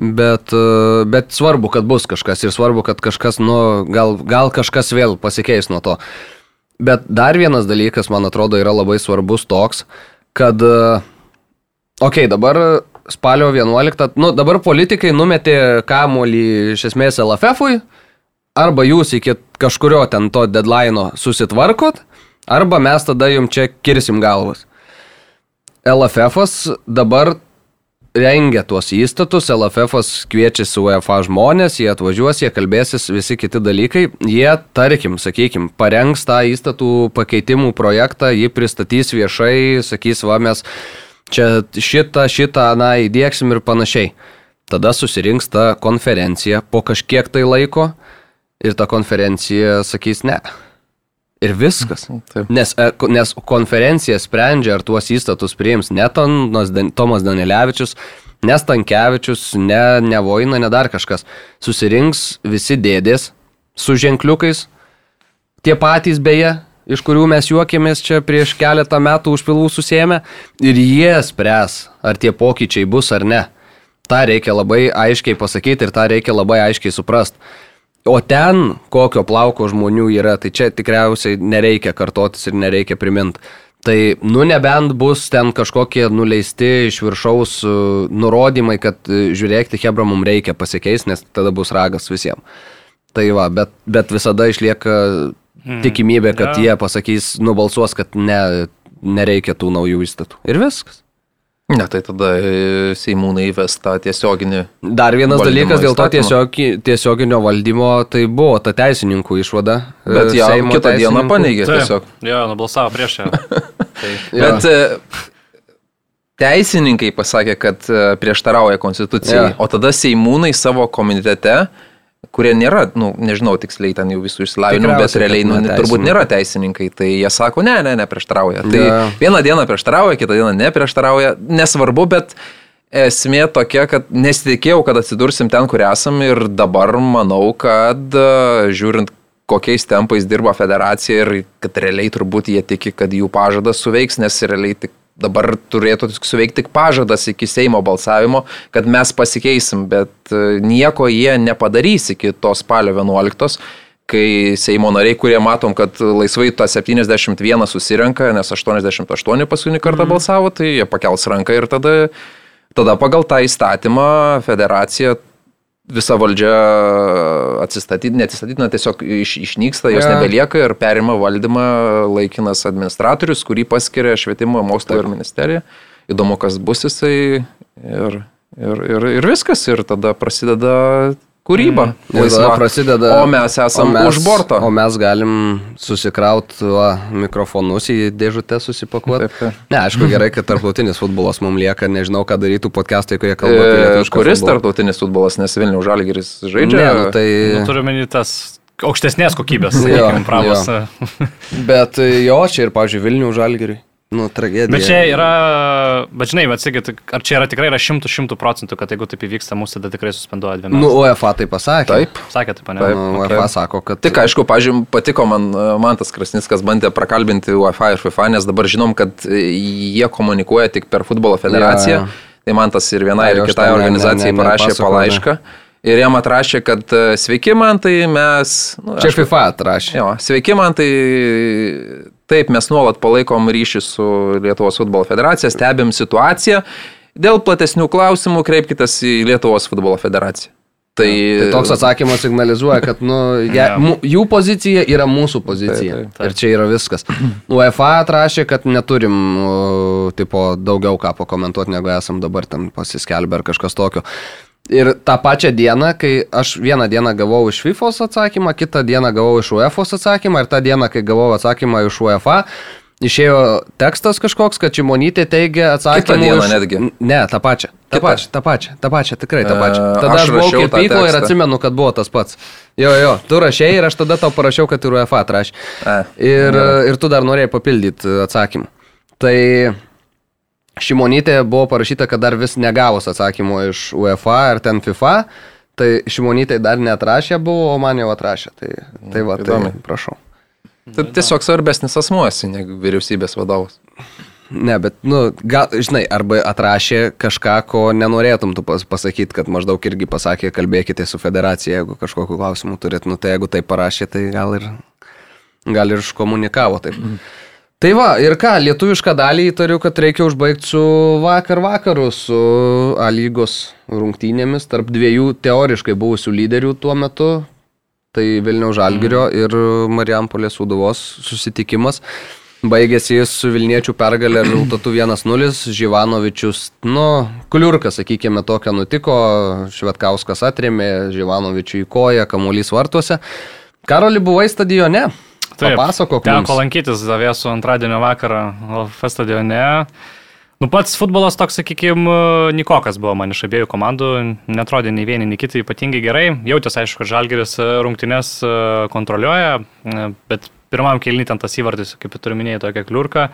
A: Bet, e, bet svarbu, kad bus kažkas ir svarbu, kad kažkas, nu, gal, gal kažkas vėl pasikeis nuo to. Bet dar vienas dalykas, man atrodo, yra labai svarbus toks, kad, okei, okay, dabar spalio 11, nu dabar politikai numetė kamuolį iš esmės LFF-ui, arba jūs iki kažkurio ten to deadline susitvarkot, arba mes tada jums čia kirsim galvas. LFF dabar rengia tuos įstatus, LFF kviečiasi UEFA žmonės, jie atvažiuos, jie kalbėsis, visi kiti dalykai, jie, tarkim, sakykim, parengs tą įstatų pakeitimų projektą, jį pristatys viešai, sakys, va mes čia šitą, šitą, na, įdėksim ir panašiai. Tada susirinks ta konferencija po kažkiek tai laiko ir ta konferencija sakys ne. Ir viskas. Taip. Nes, e, nes konferencija sprendžia, ar tuos įstatus priims ne Tomas Danilevičius, ne Stankievičius, ne, ne Voina, ne dar kažkas. Susirinks visi dėdės su ženkliukais, tie patys beje, iš kurių mes juokėmės čia prieš keletą metų užpilų susėmę, ir jie spręs, ar tie pokyčiai bus ar ne. Ta reikia labai aiškiai pasakyti ir tą reikia labai aiškiai suprasti. O ten, kokio plauko žmonių yra, tai čia tikriausiai nereikia kartotis ir nereikia priminti. Tai, nu, nebent bus ten kažkokie nuleisti iš viršaus uh, nurodymai, kad uh, žiūrėkti, Hebra mums reikia pasikeisti, nes tada bus ragas visiems. Tai va, bet, bet visada išlieka hmm. tikimybė, kad ja. jie pasakys, nubalsuos, kad ne, nereikia tų naujų įstatų. Ir viskas.
C: Ne, tai tada e, Seimūnai įves tą tiesioginį.
A: Dar vienas dalykas dėl to tiesiog, tiesioginio valdymo, tai buvo ta teisininkų išvada.
C: E, Bet ją kitą teisininkų. dieną paneigė tiesiog.
B: Jo, nubalsavo prieš ją. *laughs*
C: tai. Bet e, teisininkai pasakė, kad prieštarauja konstitucijai, ja. o tada Seimūnai savo komitete kurie nėra, nu, nežinau tiksliai ten jau visų išsilavinimų, bet realiai nu, turbūt nėra teisininkai, tai jie sako, ne, ne, neprieštarauja. Tai ja. vieną dieną prieštarauja, kitą dieną neprieštarauja, nesvarbu, bet esmė tokia, kad nesitikėjau, kad atsidursim ten, kur esam ir dabar manau, kad žiūrint kokiais tempais dirba federacija ir kad realiai turbūt jie tiki, kad jų pažadas suveiks, nes realiai tik dabar turėtų suveikti tik pažadas iki Seimo balsavimo, kad mes pasikeisim, bet e, nieko jie nepadarys iki to spalio 11 kai Seimo nariai, kurie matom, kad laisvai tą 71 susirenka, nes 88 paskutinį kartą mm. balsavo, tai jie pakels ranką ir tada, tada pagal tą įstatymą federacija visa valdžia atsistatydina, neatsistatydina, tiesiog iš, išnyksta, jos ja. nebelieka ir perima valdymą laikinas administratorius, kurį paskiria švietimo mokslo ir ministerija. Įdomu, kas bus jisai ir Ir, ir, ir viskas, ir tada prasideda kūryba.
A: Ir tada prasideda.
C: O mes esam
A: o mes,
C: už borto.
A: O mes galim susikrauti mikrofonus į dėžutę susipakuoti. Ne, aišku, gerai, kad *laughs* tarptautinis futbolas mums lieka, nežinau, ką darytų podcastai, kurie kalba apie
C: E,
A: lietuvišką
C: Kuris
A: futbolą.
C: tarptautinis futbolas, nes Vilnių Žalgiris žaidžia.
A: Ne, nu, tai...
B: Nu, turiu menį tas aukštesnės kokybės, sakykime, pravos. *laughs*
A: Bet jo, čia ir, pažiūrėjau, Vilnių žalgiriui. Nu, tragedija.
B: Bet čia yra, bet žinai, atsikit, ar čia yra tikrai yra šimtų šimtų procentų, kad jeigu taip įvyksta, mūsų tada tikrai suspenduoja dviem.
A: Nu, UEFA tai pasakė.
C: Taip.
B: Sakė taip, ne?
C: Taip.
A: Nu. UEFA sako, kad...
C: Tik aišku, pažiūrėjau, patiko man, man tas Krasnickas bandė prakalbinti UEFA ir FIFA, nes dabar žinom, kad e, jie komunikuoja tik per futbolo federaciją.
A: Jo, jo.
C: Tai man tas ir vienai,
A: Ai,
C: ir kitai
A: ne-
C: organizacijai
A: ne- ne-
C: parašė
A: nepasakojau,
C: po
A: ne.
C: laišką. Ir jam atrašė, kad e, sveiki man, tai mes... Nu,
A: Čia
C: aš-
A: FIFA atrašė.
C: Jo, sveiki man, tai taip, mes nuolat palaikom ryšį su Lietuvos futbolo federacija, stebim situaciją. Dėl platesnių klausimų kreipkitės į Lietuvos futbolo federaciją. Tai,
A: Tai toks atsakymas signalizuoja, kad nu, *laughs* ja, mu, jų pozicija yra mūsų pozicija.
C: Taip,
A: Taip, taip. Ir čia yra viskas. UEFA atrašė, kad neturim o, tipo, daugiau ką pakomentuoti, negu esam dabar ten pasiskelbę ar kažkas tokio. Ir tą pačią dieną, kai aš vieną dieną gavau iš FIFA atsakymą, kitą dieną gavau iš UEFA atsakymą ir tą dieną, kai gavau atsakymą iš UEFA, išėjo tekstas kažkoks, kad Čimonytė teigia atsakymą.
C: dieną netgi?
A: Ne, tą pačią. Ta
C: Kitą?
A: pačia, ta pačia, ta pačia, tikrai ta
C: E,
A: pačia. Tada
C: aš
A: aš buvau
C: tą
A: kirpykloje ir atsimenu, kad buvo tas pats. Jo, jo, tu rašiai ir aš tada tau parašiau, kad ir UEFA atrašė.
C: E,
A: Ir, ir tu dar norėjai papildyti atsakymą. Tai Šimonytė buvo parašyta, kad dar vis negavus atsakymo iš UEFA ar ten FIFA. Tai Šimonytė dar neatrašė buvo, o man jau atrašė. Tai, tai va, tai
C: Įdomiai.
A: prašau.
C: Tai tiesiog svarbesnis asmuo esi negu vyriausybės vadovas.
A: Ne, bet, nu, gal, žinai, arba atrašė kažką, ko nenorėtum tu pas, pasakyti, kad maždaug irgi pasakė, kalbėkite su federacija, jeigu kažkokiu klausimu turit, nu, tai jeigu tai parašė, tai gal ir, gal ir iškomunikavo taip. Mm. Tai va, ir ką, lietuvišką dalį įtariu, kad reikia užbaigti su vakar vakaru, su A lygos rungtynėmis tarp dviejų teoriškai buvusių lyderių tuo metu. Tai Vilniaus Žalgirio mm. ir Marijampolės Suduvos susitikimas. Baigėsi jis su Vilniečių pergalė rezultatu *clears throat* 1-0. Živanovičius, nu, kliurka, sakykime, tokia nutiko. Švetkauskas atrėmė Živanovičių į koją, kamuolys vartuose. Karoli buvai stadione. Papasakok mums.
B: Teko lankytis Zavėsų antradienio vakarą LF stadione. Nu pats futbolas toks, sakykime, Nikokas buvo man iš abiejų komandų, netrodė nei vieni, nei kiti ypatingai gerai. Jautės, aišku, kad Žalgeris e, rungtynes e, kontroliuoja, e, bet pirmam kelnį ten tas įvartis, kaip turiu minėjai, tokia kliurka.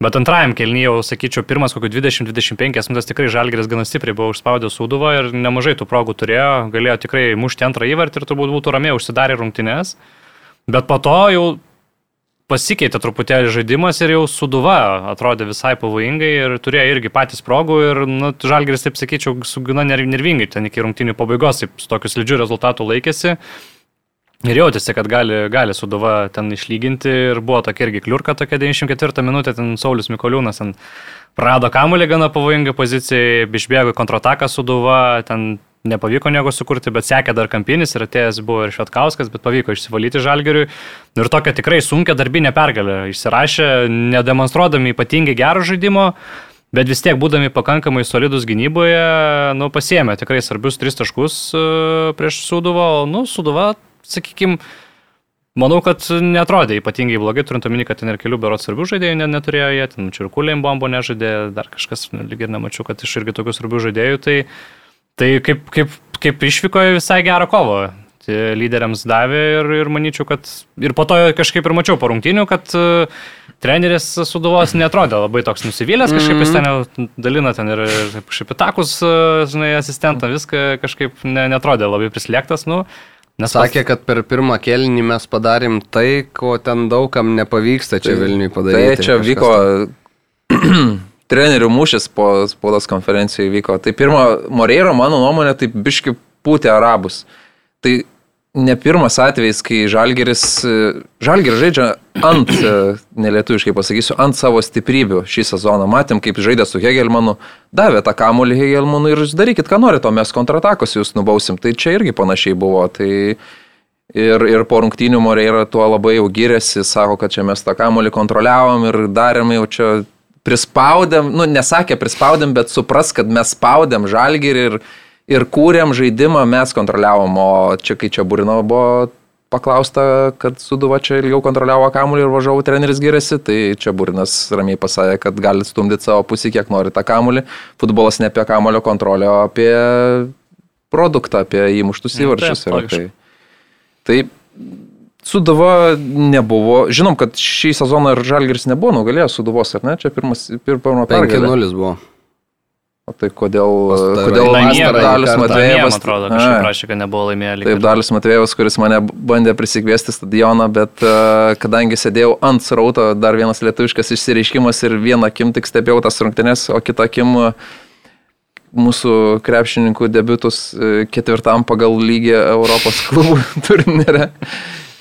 B: Bet antrajam kelnyje jau, sakyčiau, pirmas kokiu 20-25 minutės tikrai Žalgeris gana stipriai buvo užspaudęs Sūduvą ir nemažai tų progų turėjo, galėjo tikrai mušti antrą įvartį ir turbūt būtų ramiai užsidarę rungtynes. Bet po to jau pasikeitė truputėlį žaidimas ir jau suduva atrodė visai pavojingai ir turėjo irgi patys progų ir nu, Žalgeris, taip sakyčiau, su gana nerv- nervingai ten iki rungtinių pabaigos, taip, su tokiu slidžiu rezultatu laikėsi. Ir jautėsi, kad gali, gali suduva ten išlyginti ir buvo tokia irgi kliurka, tokia 94 minutė, ten Saulis Mikoliūnas ten prado kamuolį gana pavojingą poziciją, išbėgo į kontrataką suduva, ten nepavyko nieko sukurti, bet sekė dar kampinis ir atėjęs buvo ir Švetkauskas, bet pavyko išsivalyti žalgeriui. Ir tokia tikrai sunkia darbinė pergalė. Išsirašė, nedemonstruodami ypatingai gero žaidimo, bet vis tiek būdami pakankamai solidus gynyboje, nu, pasiemė tikrai svarbius tris taškus e, prieš Suduvą, o, nu, Suduva, sakykime, Manau, kad netrodė ypatingai blogai, turint omeny, kad ten ir kelių berot svarbių žaidėjų ne, neturėjo jie, ten Čirkulėm bombo nežaidė, dar kažkas, nu, lyg ir nemačiau, kad iš irgi tokių svarbių žaidėjų, tai, tai kaip, kaip, kaip išvyko visai gerą kovą. Tai lyderiams davė ir, ir manyčiau, kad ir po to kažkaip ir mačiau po rungtynių, kad uh, treneris suduvos netrodė labai toks nusivylęs, kažkaip jis ten jau dalina ten ir, ir kažkaip įtakus, uh, žinai, asistentą, viską kažkaip ne, netrodė labai prislėgtas, nu,
A: Nes sakė, kad per pirmą kelnį mes padarėm tai, ko ten daugam nepavyksta čia Vilniui padaryti.
C: Tai čia vyko. *clears throat* *clears throat* trenerių mūšis po spaudos konferencijai vyko. Tai pirma, Moreiro, mano nuomonė, taip biški pūtė arabus. Tai ne pirmas atvejis, kai Žalgeris, Žalgeris žaidžia ant, nelietuviškai pasakysiu, ant savo stiprybių šį sezoną. Matėm, kaip žaidė su Hegelmanu, davė tą kamuolį Hegelmanui ir jūs darykit, ką norite, o mes kontratakos jūs nubausim. Tai čia irgi panašiai buvo. Tai ir, ir po rungtynių Moreira tuo labai jau gyrėsi, sako, kad čia mes tą kamuolį kontroliavom ir darėm jau čia prispaudėm, nu nesakė prispaudėm, bet supras, kad mes spaudėm žalgirį ir, ir kūrėm žaidimą, mes kontroliavom, o čia kai čia Burino buvo paklausta, kad Suduva čia ilgiau kontroliavo kamuolį ir važiavo treneris giriasi, tai čia Burinas ramiai pasakė, kad gali stumdyti savo pusį, kiek nori tą kamuolį. Futbolas ne apie kamulio kontrolę, o apie produktą, apie įmuštus
B: Nu,
C: įvarčius.
B: taip,
C: yra. Tai, tai Suduva nebuvo, žinom, kad šį sezoną ir Žalgiris nebuvo nugalėjęs Suduvos, ar ne? Čia pirmas, pir, pirmo pergalė.
A: 5-0 buvo.
C: O tai kodėl,
A: Pastarąjį
C: kodėl
A: pastarąjį
C: Dalius Matvėjevas...
B: atrodo,
C: Ai.
B: kažkaip prašė, kad nebuvo laimėję.
C: Taip, Dalius Matvėjevas, kuris mane bandė prisikviesti stadioną, bet kadangi sėdėjau ant srauto, dar vienas lietuviškas išsireiškimas ir vieną akim tik stebėjau tas rungtynes, o kitą akim mūsų krepšininkų debutus uh, ketvirtam pagal lygį Europos klubų *laughs* turnyre.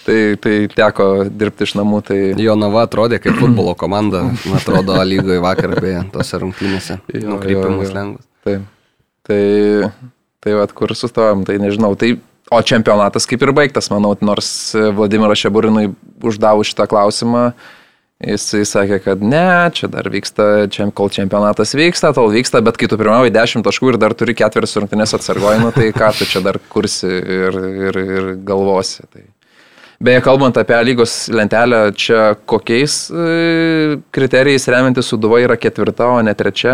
C: Tai, tai teko dirbti iš namų, tai
A: Jonava atrodė kaip futbolo komanda, man atrodo, lygoje vakar beje, tose rungtynėse.
C: Jo, jo,
A: Nukreipimus
C: jo.
A: lengvas.
C: Taip. Tai, tai vad, kur sustojom, tai nežinau. Tai, o čempionatas kaip ir baigtas, manau, nors Vladimiras Šeburinui uždavus šitą klausimą, jisai sakė, kad ne, čia dar vyksta, čia, kol čempionatas vyksta, tol vyksta, bet kai tu pirmiausiai 10 taškų ir dar turi ketveris rungtynės atsargojimą, tai ką tu čia dar kursi ir, ir, ir galvosi. Tai. Beje, kalbant apie lygos lentelę, čia kokiais e, kriterijais remiantis Suduva yra ketvirta, o ne trečia?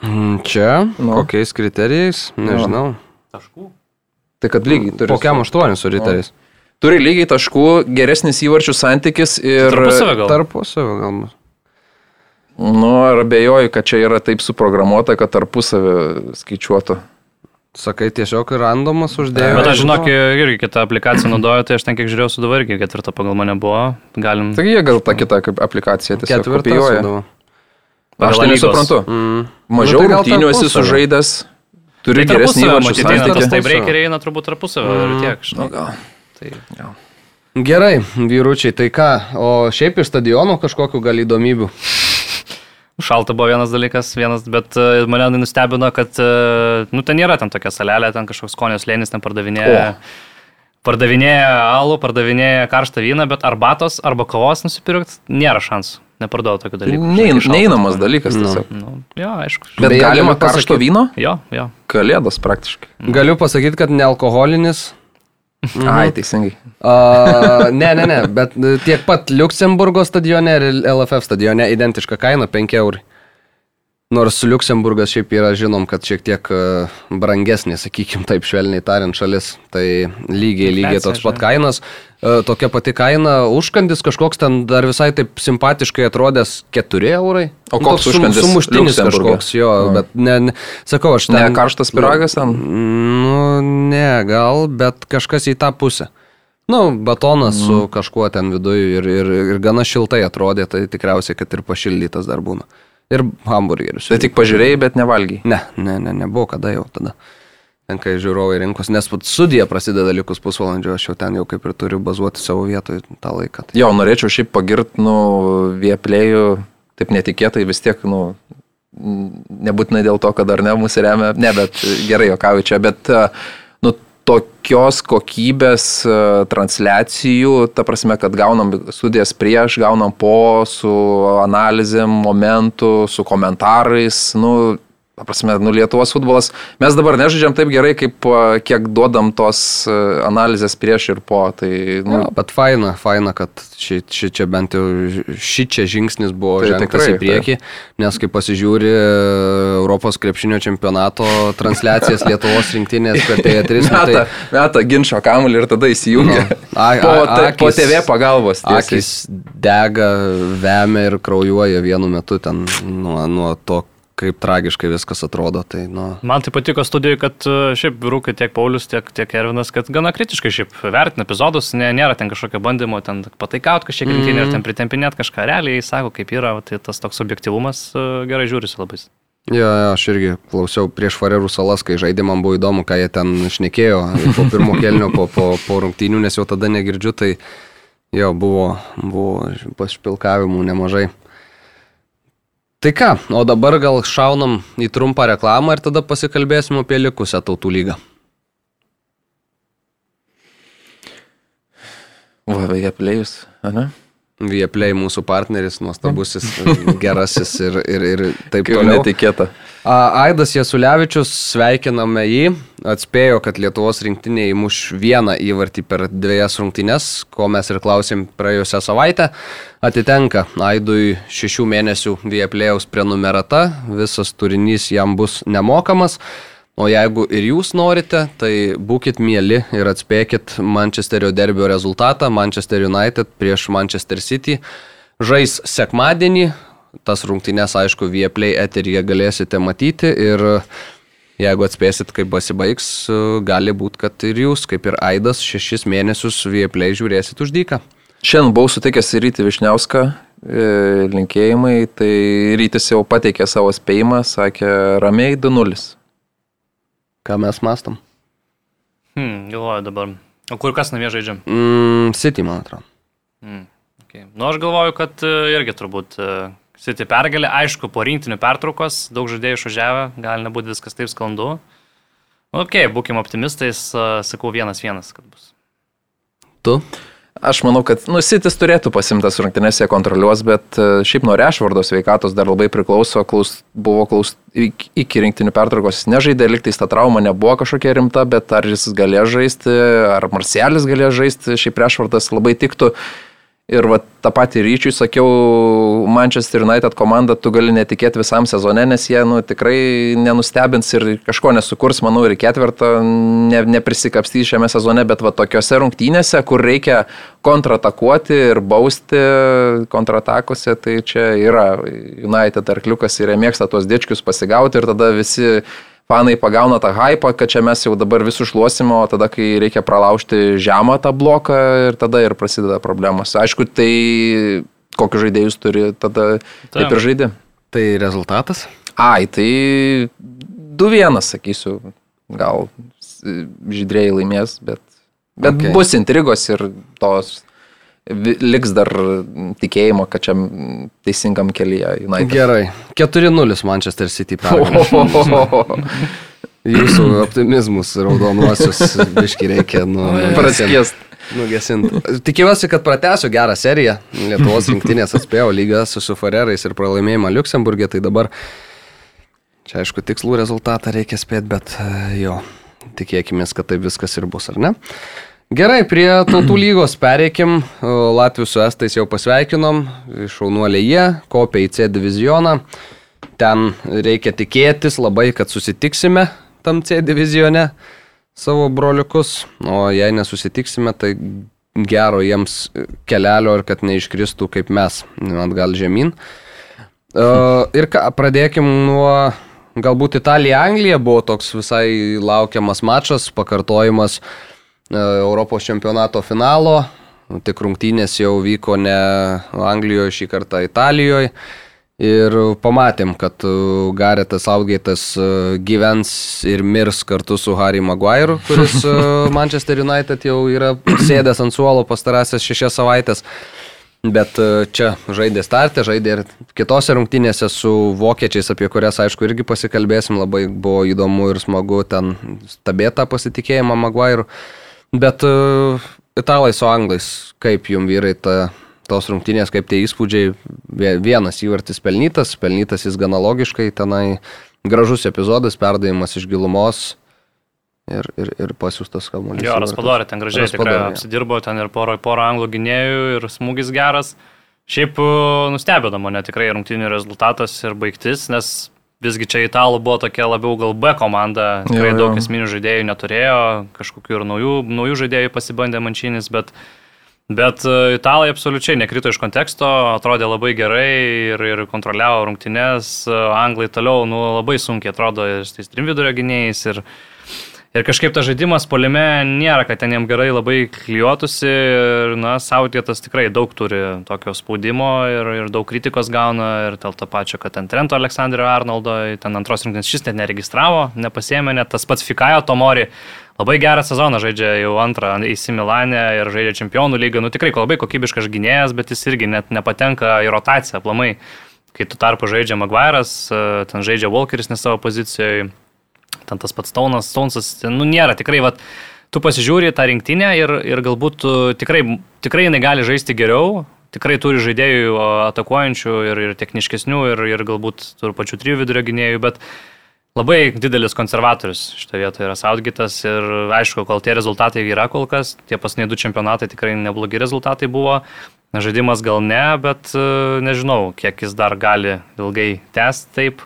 A: Mm, Čia,
C: Nu.
A: kokiais kriterijais, nežinau.
B: Taškų.
C: Tai kad lygiai turi.
A: Kokiam aštuonius su riteriais?
C: Turi lygiai taškų, geresnis įvarčių santykis ir...
B: Tarpusavio gal?
A: Tarpusavio galbūt.
C: Nu, ar abejoju, kad čia yra taip suprogramuota, kad tarpusavį skaičiuotų.
A: Sakai, tiesiog randomas uždėjęs.
B: Bet aš žinok, irgi kitą aplikaciją naudoju, tai aš ten kiek žiūrėjau, sudavar irgi ketvirta pagal mane buvo. Galim.
C: Taigi jie gal tą kitą kaip aplikaciją tiesiog kopijuoja. Aš tai nesuprantu.
A: Mm.
C: Mažiau
A: Nu, tai
C: rungtynių esi sužaidęs, turi
B: Tai
C: geresnį įvarčių santykį.
B: taip reikia, eina turbūt tarpusavio ir tiek.
C: Nu,
B: žinai.
C: gal.
B: Tai
A: Gerai, vyručiai, tai ką, o šiaip iš stadionų kažkokiu gal įdomybių.
B: Šalta buvo vienas dalykas, vienas, bet e, mane nustebino, kad, e, nu, ten nėra ten tokia salelė, ten kažkoks konės lėnis, ten pardavinėja. Pardavinėja alų, pardavinėja karštą vyną, bet arbatos arba kavos nusipirkti nėra šansų. Neparduoda tokių dalykų.
C: Nein, neinamas dalykas
A: Nu.
C: tiesiog.
B: Nu, jo, aišku.
C: Bet
A: Beje,
C: galima karšto vyno?
B: Jo, jo.
C: Kalėdos praktiškai.
A: Galiu pasakyti, kad nealkoholinis.
C: Mhm. Ai, teisingai.
A: A, ne, ne, ne, bet tiek pat Luxemburgo stadione ir LFF stadione identiška kaina 5 eurų. Nors Luxemburgas šiaip yra žinom, kad šiek tiek e, brangesnė, sakykim, taip švelniai tariant, šalis. Tai lygiai, lygiai toks pat kainas. E, Tokia pati kaina, užkandis kažkoks ten dar visai taip simpatiškai atrodęs 4 eurai.
C: O
A: Nu,
C: koks
A: sum-
C: užkandis
A: Sumuštinis kažkoks, jo,
C: Nu.
A: bet ne, ne, sakau, aš ten...
C: Ne karštas piragas ten?
A: Nu, ne, gal, bet kažkas į tą pusę. Nu, batonas
C: Mhm.
A: su kažkuo ten viduje ir, ir, ir gana šiltai atrodė, tai tikriausiai, kad ir pašildytas dar būna. Ir hamburgerius.
C: Tai tik pažiūrėjai, bet nevalgiai.
A: Ne, ne, ne, nebuvo kada jau tada. Ten, kai žiūrovai rinkos, nes pat studija prasideda likus pusvalandžio, aš jau ten jau kaip ir turiu bazuoti savo vietoje tą laiką. Tai.
C: Jo, norėčiau šiaip pagirt, nu, vieplėjų, taip netikėtai vis tiek, nu, nebūtinai dėl to, kad dar ne mūsų remia, ne, bet gerai jokauju čia, bet, nu, tokios kokybės e, transliacijų, ta prasme, kad gaunam studijas prieš, gaunam po, su analizėm, momentų, su komentarais, nu, Ta prasme, nu, Lietuvos futbolas, mes dabar nežaidžiam taip gerai, kaip kiek duodam tos a, analizės prieš ir po. Tai, nu,
A: Nu, bet faina, faina, kad ši, ši čia bent jau ši čia žingsnis buvo
C: Tai
A: tai žengtas
C: tikrai,
A: į priekį, nes kai pasižiūri e, Europos krepšinio čempionato transliacijas *laughs* Lietuvos rinktinės per TV3, nu,
C: meta, meta ginčio kamuolį ir tada įsijungia.
A: Nu, a-
C: po,
A: a-
C: ta, po
A: akys-
C: TV pagalbos. tiesiai.
A: akis dega, vemia ir kraujuoja vienu metu ten nuo, nuo to, kaip tragiškai viskas atrodo. Tai, nu,
B: Man tai patiko studijoje, kad e, šiaip vyrukai tiek Paulius, tiek, tiek Ervinas, kad gana kritiškai šiaip vertina epizodus, ne, nėra ten kažkokio bandymo ten pataikaut kažkiek rinktinį ir ten pritempinėt kažką realiai, sako, kaip yra, tai tas toks objektivumas e, gerai žiūrisi labai.
A: Jo, jo, aš irgi klausiau prieš Farerų salas, kai žaidė, man buvo įdomu, ką jie ten šnekėjo po pirmo kelnio, po, po, po rungtynių, nes jau tada negirdžiu, tai jo, buvo, buvo pašpilkavimų nemažai. Tai ką, o dabar gal šaunam į trumpą reklamą ir tada pasikalbėsim apie likusią tautų lygą.
C: Va, beje, plėjus, ne?
A: Vieplay mūsų partneris, nuostabusis, gerasis ir, ir, ir taip
C: Kaip
A: toliau.
C: netikėta.
A: Aidas Jasulevičius, sveikiname jį, atspėjo, kad Lietuvos rinktinė įmuš vieną įvartį per dviejas rungtynes, ko mes ir klausėm praėjusią savaitę. Atitenka Aidui šešių mėnesių Vieplėjaus prenumerata, visas turinys jam bus nemokamas. O jeigu ir jūs norite, tai būkite mėly ir atspėkit Manchesterio derbio rezultatą. Manchester United prieš Manchester City žais sekmadienį. Tas rungtynės, aišku, Vieplay eteryje galėsite matyti ir jeigu atspėsit, kaip pasibaigs, gali būti, kad ir jūs, kaip ir Aidas, šešis mėnesius Vieplay žiūrėsit už dyką.
C: Šiandien buvau sutikęs į Rytį Višniauską, e, linkėjimai, tai Rytis jau pateikė savo spėjimą, sakė ramiai 2-0.
A: Ką mes mastom?
B: Hmm, galvoju dabar. O kur kas namie žaidžiam?
A: Mm, City, man atrodo.
B: Hmm, okay. Nu, aš galvoju, kad e, irgi turbūt City pergalė. Aišku, po rinktinių pertraukos daug žaidėjų išvažiavę, gali nebūti viskas taip sklandu. Nu, Ok, būkim optimistais, sakau vienas vienas, kad bus.
A: Tu?
C: Aš manau, kad, nu, Sitis turėtų pasimtas rungtynės, jie kontroliuos, bet e, šiaip nuo Rešvardo sveikatos dar labai priklauso, klaus, buvo klaus, iki, rinktinių pertraukos jis nežaidė, liktais ta trauma nebuvo kažkokia rimta, bet ar jis galėjo žaisti, ar Marcialis galėjo žaisti, šiaip Rešvardas labai tiktų. Ir va tą patį ryčiui sakiau, Manchester United komanda tu gali netikėti visam sezone, nes jie nu, tikrai nenustebins ir kažko nesukurs, manau, ir ketvirtą ne, neprisikapstys šiame sezone, bet va tokiuose rungtynėse, kur reikia kontratakuoti ir bausti kontratakose, tai čia yra United arkliukas ir jie mėgsta tuos dičkius pasigauti ir tada visi fanai pagauna tą hypą, kad čia mes jau dabar visus šluosim, o tada, kai reikia pralaužti žemą tą bloką ir tada ir prasideda problemos. Aišku, tai kokius žaidėjus turi, tada taip, taip ir žaidži.
A: Tai rezultatas?
C: Ai, tai 2-1, sakysiu, gal žydrėjai laimės, bet, bet okay. bus intrigos ir tos liks dar tikėjimo, kad čia teisingam kelyje United.
A: Gerai. 4-0 Manchester City pergalė. *laughs* Jūsų optimizmus raudonuosius biški reikia nu,
C: Praskiest.
A: nugesinti. Tikiuosi, kad pratęsiu gerą seriją. Lietuvos rinktinės atspėjo lygą su Sufarerais ir pralaimėjimą Luksemburgė, tai dabar čia aišku tikslų rezultatą reikia spėti, bet e, jo, tikėkime, kad taip viskas ir bus, ar ne? Gerai, prie tautų lygos pereikim. Latvijų su Estais jau pasveikinom, šaunuoliai jie, kopia į C divizioną. Ten reikia tikėtis labai, kad susitiksime tam C divizione savo broliukus, o jei nesusitiksime, tai gero jiems kelelio ir kad neiškristų kaip mes atgal žemyn. Ir ką, pradėkim nuo galbūt Italija-Anglija buvo toks visai laukiamas mačas, pakartojimas Europos čempionato finalo. Tik rungtynės jau vyko ne Anglijoje, šį kartą Italijoje. Ir pamatėm, kad uh, Garetas Augėtas uh, gyvens ir mirs kartu su Harry Maguire, kuris *laughs* Manchester United jau yra sėdęs ant suolo pastarąsias šešias savaitės. Bet čia žaidė startę, žaidė ir kitose rungtynėse su vokiečiais, apie kurias, aišku, irgi pasikalbėsim. Labai buvo įdomu ir smagu ten stebėti tą pasitikėjimą Maguire. Bet uh, italai su anglais, kaip jum vyrai ta tos rungtynės, kaip tie įspūdžiai, Vie- vienas įvartis pelnytas, pelnytas jis gana logiškai, tenai gražus epizodas, perdavimas iš gilumos ir, ir, ir pasiūstas kamuolys.
B: Jo. Raspadorė ten gražiai tikrai apsidirbo, ten ir poro, poro anglų gynėjų ir smūgis geras. Šiaip uh, nustebino mane tikrai rungtynių rezultatas ir baigtis, nes visgi čia italų buvo tokia labiau gal B komanda, tikrai
C: Jo, jo.
B: daug esminių žaidėjų neturėjo, kažkokių ir naujų, naujų žaidėjų pasibandė mančinis, bet, bet uh, italai absoliučiai nekrito iš konteksto, atrodė labai gerai ir, ir kontroliavo rungtynės, uh, anglai toliau nu, labai sunkiai atrodo ir tais trim vidurio gynėjais. Ir, Ir kažkaip tas žaidimas polime nėra, kad ten jam gerai labai klyjuotųsi. Ir, na, Sautietas tikrai daug turi tokio spaudimo ir, ir daug kritikos gauna. Ir dėl to pačio, kad ten Trento Aleksandrio Arnoldo, ten antros rinktinės šis net neregistravo, nepasėmė, net tas pats Fikajo Tomori. Labai gerą sezoną žaidžia jau antrą įsi Milanę ir žaidžia čempionų lygą. Nu tikrai labai kokybiškas gynėjas, bet jis irgi net nepatenka į rotaciją aplamai. Kai tu tarpu žaidžia Maguire'as, ten žaidžia Walkeris ne savo pozicijoje ten tas pats Staunas, Staunsas, nu nėra tikrai, vat, tu pasižiūri tą rinktinę ir, ir galbūt tu tikrai, tikrai jinai gali žaisti geriau, tikrai turi žaidėjų atakuojančių ir, ir techniškesnių, ir, ir galbūt turi pačių trijų vidurio gynėjų, bet labai didelis konservatorius šitoje vietoje yra Saudgitas ir aišku, kol tie rezultatai yra kol kas, tie pasniai du čempionatai tikrai neblogi rezultatai buvo. Žaidimas gal ne, bet e, nežinau, kiek jis dar gali ilgai tęsti taip.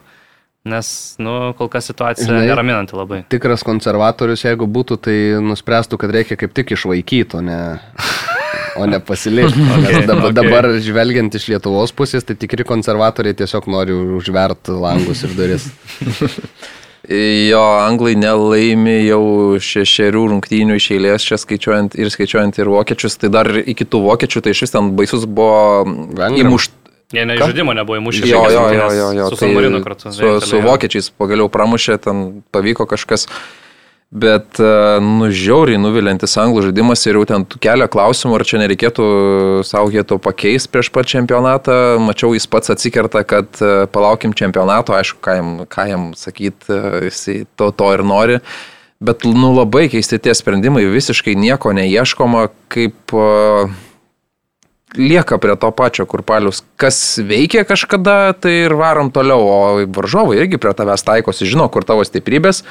B: Nes, nu, kol kas situacija Žinai, neraminanti labai.
A: Tikras konservatorius, jeigu būtų, tai nuspręstų, kad reikia kaip tik išvaikyti, o ne, o ne pasilikti. *laughs* okay, dabar, okay. dabar, žvelgiant iš Lietuvos pusės, tai tikri konservatoriai tiesiog nori užverti langus ir duris. *laughs*
C: jo, anglai nelaimi jau šešerių rungtynių iš eilės, čia skaičiuojant ir skaičiuojant ir vokiečius, tai dar iki tų vokiečių, tai iš vis ten baisus buvo įmušt
B: Jie ne žaidimo nebuvo įmušę.
C: Jo, jo, jo, jo, jo.
B: Su tai Samarinu kartu.
C: Su, su vokiečiais pagaliau pramušė, ten pavyko kažkas. Bet, e, nu, žiauriai nuvilintis anglų žaidimas ir jau ten kelia klausimų, ar čia nereikėtų saugėto pakeisti prieš pat čempionatą. Mačiau, jis pats atsikerta, kad e, palaukim čempionato, aišku, ką jam, ką jam sakyti, e, jis to, to ir nori. Bet, nu, labai keisti tie sprendimai, visiškai nieko neieškoma, kaip... Uh, lieka prie to pačio kurpalius. Kas veikia kažkada, tai ir varom toliau, o varžovai irgi prie tavęs taikosi, žino, kur tavo stiprybės,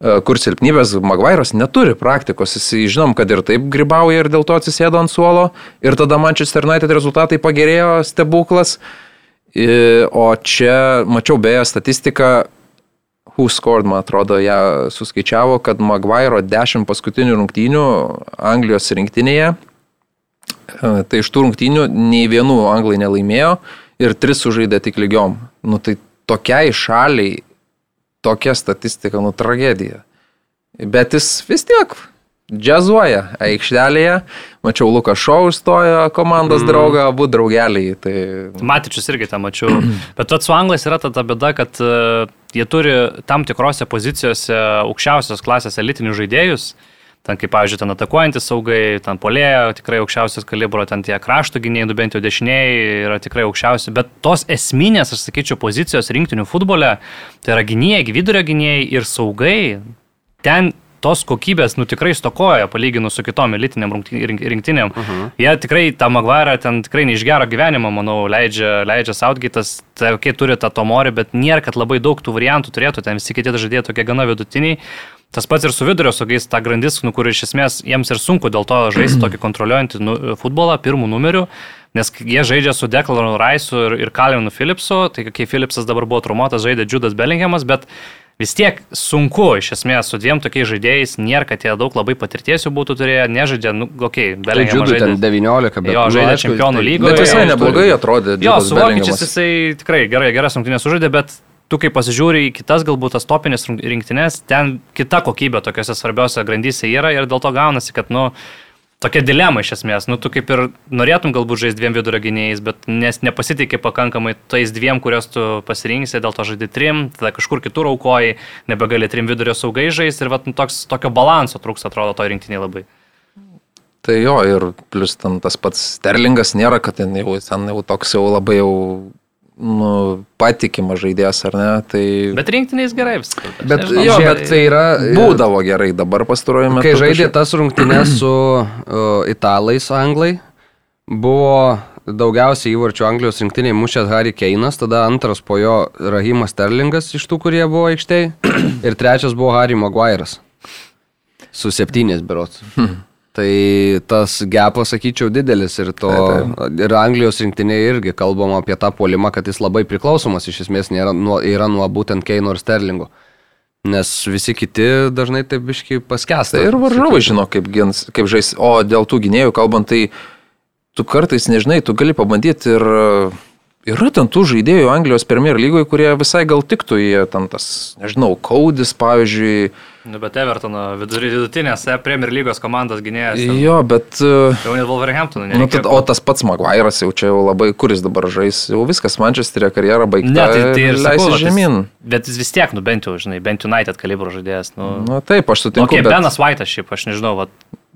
C: e, kur silpnybės. Magvairas neturi praktikos, jis žinom, kad ir taip gribauja ir dėl to atsisėdo ant suolo. Ir tada Manchester United rezultatai pagerėjo, stebuklas. O čia mačiau beje statistiką, Who Scored, man atrodo, ją suskaičiavo, kad Magvairo 10 paskutinių rungtynių Anglijos rinktinėje Tai iš tų rungtynių nei vienų anglai nelaimėjo ir tris sužaidė tik lygiom. Nu tai tokiai šaliai tokia statistika, nu tragedija. Bet jis vis tiek džiazuoja aikštelėje. Mačiau, Lukas Šau išstojo komandos mm. draugą, abu draugeliai. Tai...
B: Matičius irgi tą mačiau. *clears throat* Bet tu su anglais yra ta, ta bėda, kad uh, jie turi tam tikrose pozicijose aukščiausios klasės elitinių žaidėjus. Ten kaip, pavyzdžiui, ten atakuojantis saugai, ten polėjo, tikrai aukščiausias kalibro, ten tie krašto gynėjai, nu bent jau dešiniai yra tikrai aukščiausi, bet tos esminės, aš sakyčiau, pozicijos rinktinių futbole, tai yra gynėjai, vidurio gynėjai ir saugai, ten tos kokybės, nu tikrai stokoja, palyginus su kitom elitiniam rinktinėm. Uh -huh. Jie tikrai tą Magvarą ten tikrai ne iš gero gyvenimo, manau, leidžia, leidžia Sautgytas, kai turi tą tomorį, bet nėra, kad labai daug tų variantų turėtų, ten visi kiti žaidėjai tokie gana vidutiniai. Tas pats ir su vidurio saugais, ta grandis, nu, kur iš esmės jiems ir sunku dėl to žaisti *clears throat* tokį kontroliuojantį nu, futbolą pirmų numerių, nes jie žaidžia su Declanu Raisu ir, ir Kalvinu Philipsu, tai kai Philipsas dabar buvo traumuotas, žaidė Judas Bellinghamas, bet vis tiek sunku iš esmės su dviem tokiais žaidėjais, nėra, kad jie daug labai patirties jau būtų turėję, nežaidžia, nu, okei, okay,
A: Bellinghamas tai žaidė 19, bet
B: jo, nu, žaidė čempionų lygoje.
C: Bet visai neblogai atrodė.
B: Jo, su Vokiečiais jisai tikrai gerai, geras rungtynės sužaidė, bet tu kai pasižiūri į kitas galbūt tas topinės rinktinės, ten kita kokybė tokiuose svarbiausiose grandyse yra ir dėl to gaunasi, kad, nu, tokia dilema iš esmės. Nu, tu kaip ir norėtum galbūt žaisti dviem vidurio gynėjais, bet nes nepasitikė pakankamai tais dviem, kuriuos tu pasirinksi, dėl to žaidži trim, tada kažkur kitur aukoji, nebegali trim vidurio saugai žaisti ir vat, nu, toks, tokio balanso trūks, atrodo, to rinktiniai labai.
C: Tai jo, ir plus ten tas pats Sterlingas nėra, kad ten jau, ten jau toks jau labai jau nu, patikimas žaidėjas, ar ne? Tai...
B: Bet rinktiniais gerai viskas.
A: Bet, Nežinau, jo, bet tai yra...
C: Būdavo gerai dabar pastaruoju metu.
A: Kai žaidė kažkaip... tas rungtynės su *clears throat* uh, italais, anglai, buvo daugiausiai įvarčių Anglijos rinktiniai mušęs Harry Keinas, tada antras po jo Rahimas Sterlingas iš tų, kurie buvo aikštėje, *clears throat* ir trečias buvo Harry Maguire'as su septynės berots. Hmm. *clears throat* Tai tas gepas, sakyčiau, didelis ir, to, tai, tai. ir Anglijos rinktinėje irgi kalbama apie tą polimą, kad jis labai priklausomas iš esmės nėra, nuo, yra nuo būtent Keino ir Sterlingo. Nes visi kiti dažnai taip biškai paskęsta.
C: Tai ir varžovai žino, kaip, gins, kaip žais. O dėl tų gynėjų kalbant, tai tu kartais nežinai, tu gali pabandyti ir yra ten tų žaidėjų Anglijos Premier lygoje, kurie visai gal tiktų, jie ten tas, nežinau, Kaudis, pavyzdžiui,
B: Nu, bet Evertono vidutinės e, Premier lygos komandos gynėjas.
C: Jo, bet... Uh,
B: jau net Wolverhamptoną.
C: Nu, tad, o tas pats Maguire'as jau čia jau labai, kuris dabar žais, jau viskas, Manchester'e karjera baigta. Ne, tai, tai ir leisi žemyn.
B: Bet jis vis tiek, nu bent jau, žinai, bent United kalibro žaidėjas. Nu,
C: nu taip, aš sutinku.
B: Okay, bet... Benas Vaitas šiaip, aš nežinau, va,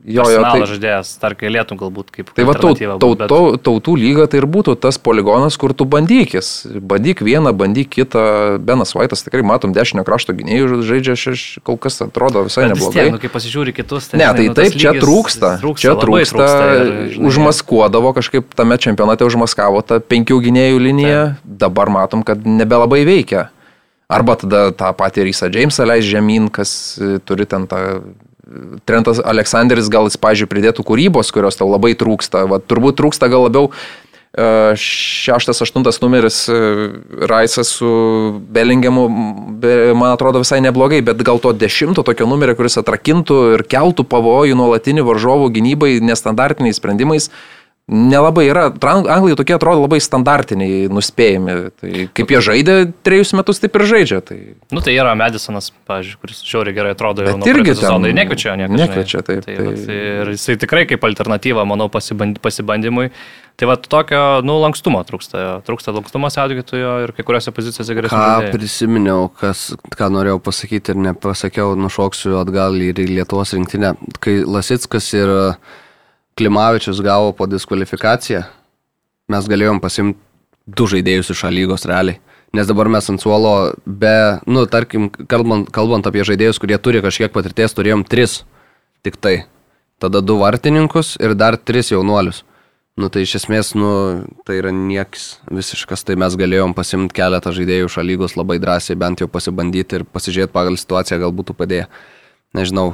C: Jo, jo,
B: tai
C: tai,
B: žaidėjas, dar galėtum galbūt kaip...
C: tai va, tau,
B: alternatyva
C: tau,
B: būt, bet-
C: tau, tautų lyga tai ir būtų tas poligonas, kur tu bandykis. Bandyk vieną, bandyk kitą. Benas Vaitas tikrai matom dešinio krašto gynėjų žaidžia, aš kol kas atrodo visai
B: Bet
C: neblogai.
B: Tiek, nu, kai pasižiūri kitus,
C: Ne,
B: žinai,
C: tai
B: nu,
C: taip, čia
B: lygis
C: trūksta. Čia
B: labai
C: trūksta.
B: ir, žinai,
C: Užmaskuodavo kažkaip tame čempionate, užmaskavo tą penkių gynėjų liniją. Dabar matom, kad nebelabai veikia. Arba tada tą patį Rysą Jamesą leis žemyn, kas e, turi ten tą... e, Trentas Aleksandris gal jis, pažiūrėjau, pridėtų kūrybos, kurios tau labai trūksta. Va, turbūt trūksta gal labiau e, šeštas, aštuntas numeris e, Raisas su Bellingiamu, be- man atrodo visai neblogai, bet gal to dešimto tokio numerio, kuris atrakintų ir keltų pavojų nuolatinį varžovų gynybai nestandartiniais sprendimais. Nelabai yra. Anglai tokie atrodo labai standartiniai, nuspėjami. Tai kaip jie žaidė trejus metus, taip ir žaidžia. Tai...
B: Nu, tai yra Medisonas, pavyzdžiui, kuris žiauriai gerai atrodo jau
C: Bet
B: nuo
C: irgi
B: Ir nekviečia, niekada.
C: nekviečia, taip,
B: Tai,
C: tai-
B: vat, ir jisai tikrai kaip alternatyva, manau, pasiband, pasibandymui. Tai va, tokio, nu, lankstumo trūksta. Trūksta lankstumo saugytojo ir kai kuriuose pozicijose gerai
A: Ką prisiminiau, kas, ką norėjau pasakyti ir nepasakiau, nušoksiu atgal ir į Lietuvos rinktinę. Kai Lasitskas ir e, Klimavičius gavo po diskvalifikaciją, mes galėjom pasimti du žaidėjus iš lygos realiai. Nes dabar mes ant suolo be, nu, tarkim, kalbant, kalbant apie žaidėjus, kurie turi kažkiek patirties, turėjom tris. Tik tai. Tada du vartininkus ir dar tris jaunuolius. Nu tai iš esmės, nu, tai yra nieks visiškas, tai mes galėjom pasimti keletą žaidėjų iš lygos labai drąsiai, bent jau pasibandyti ir pasižiūrėti pagal situaciją, gal būtų padėję. Nežinau,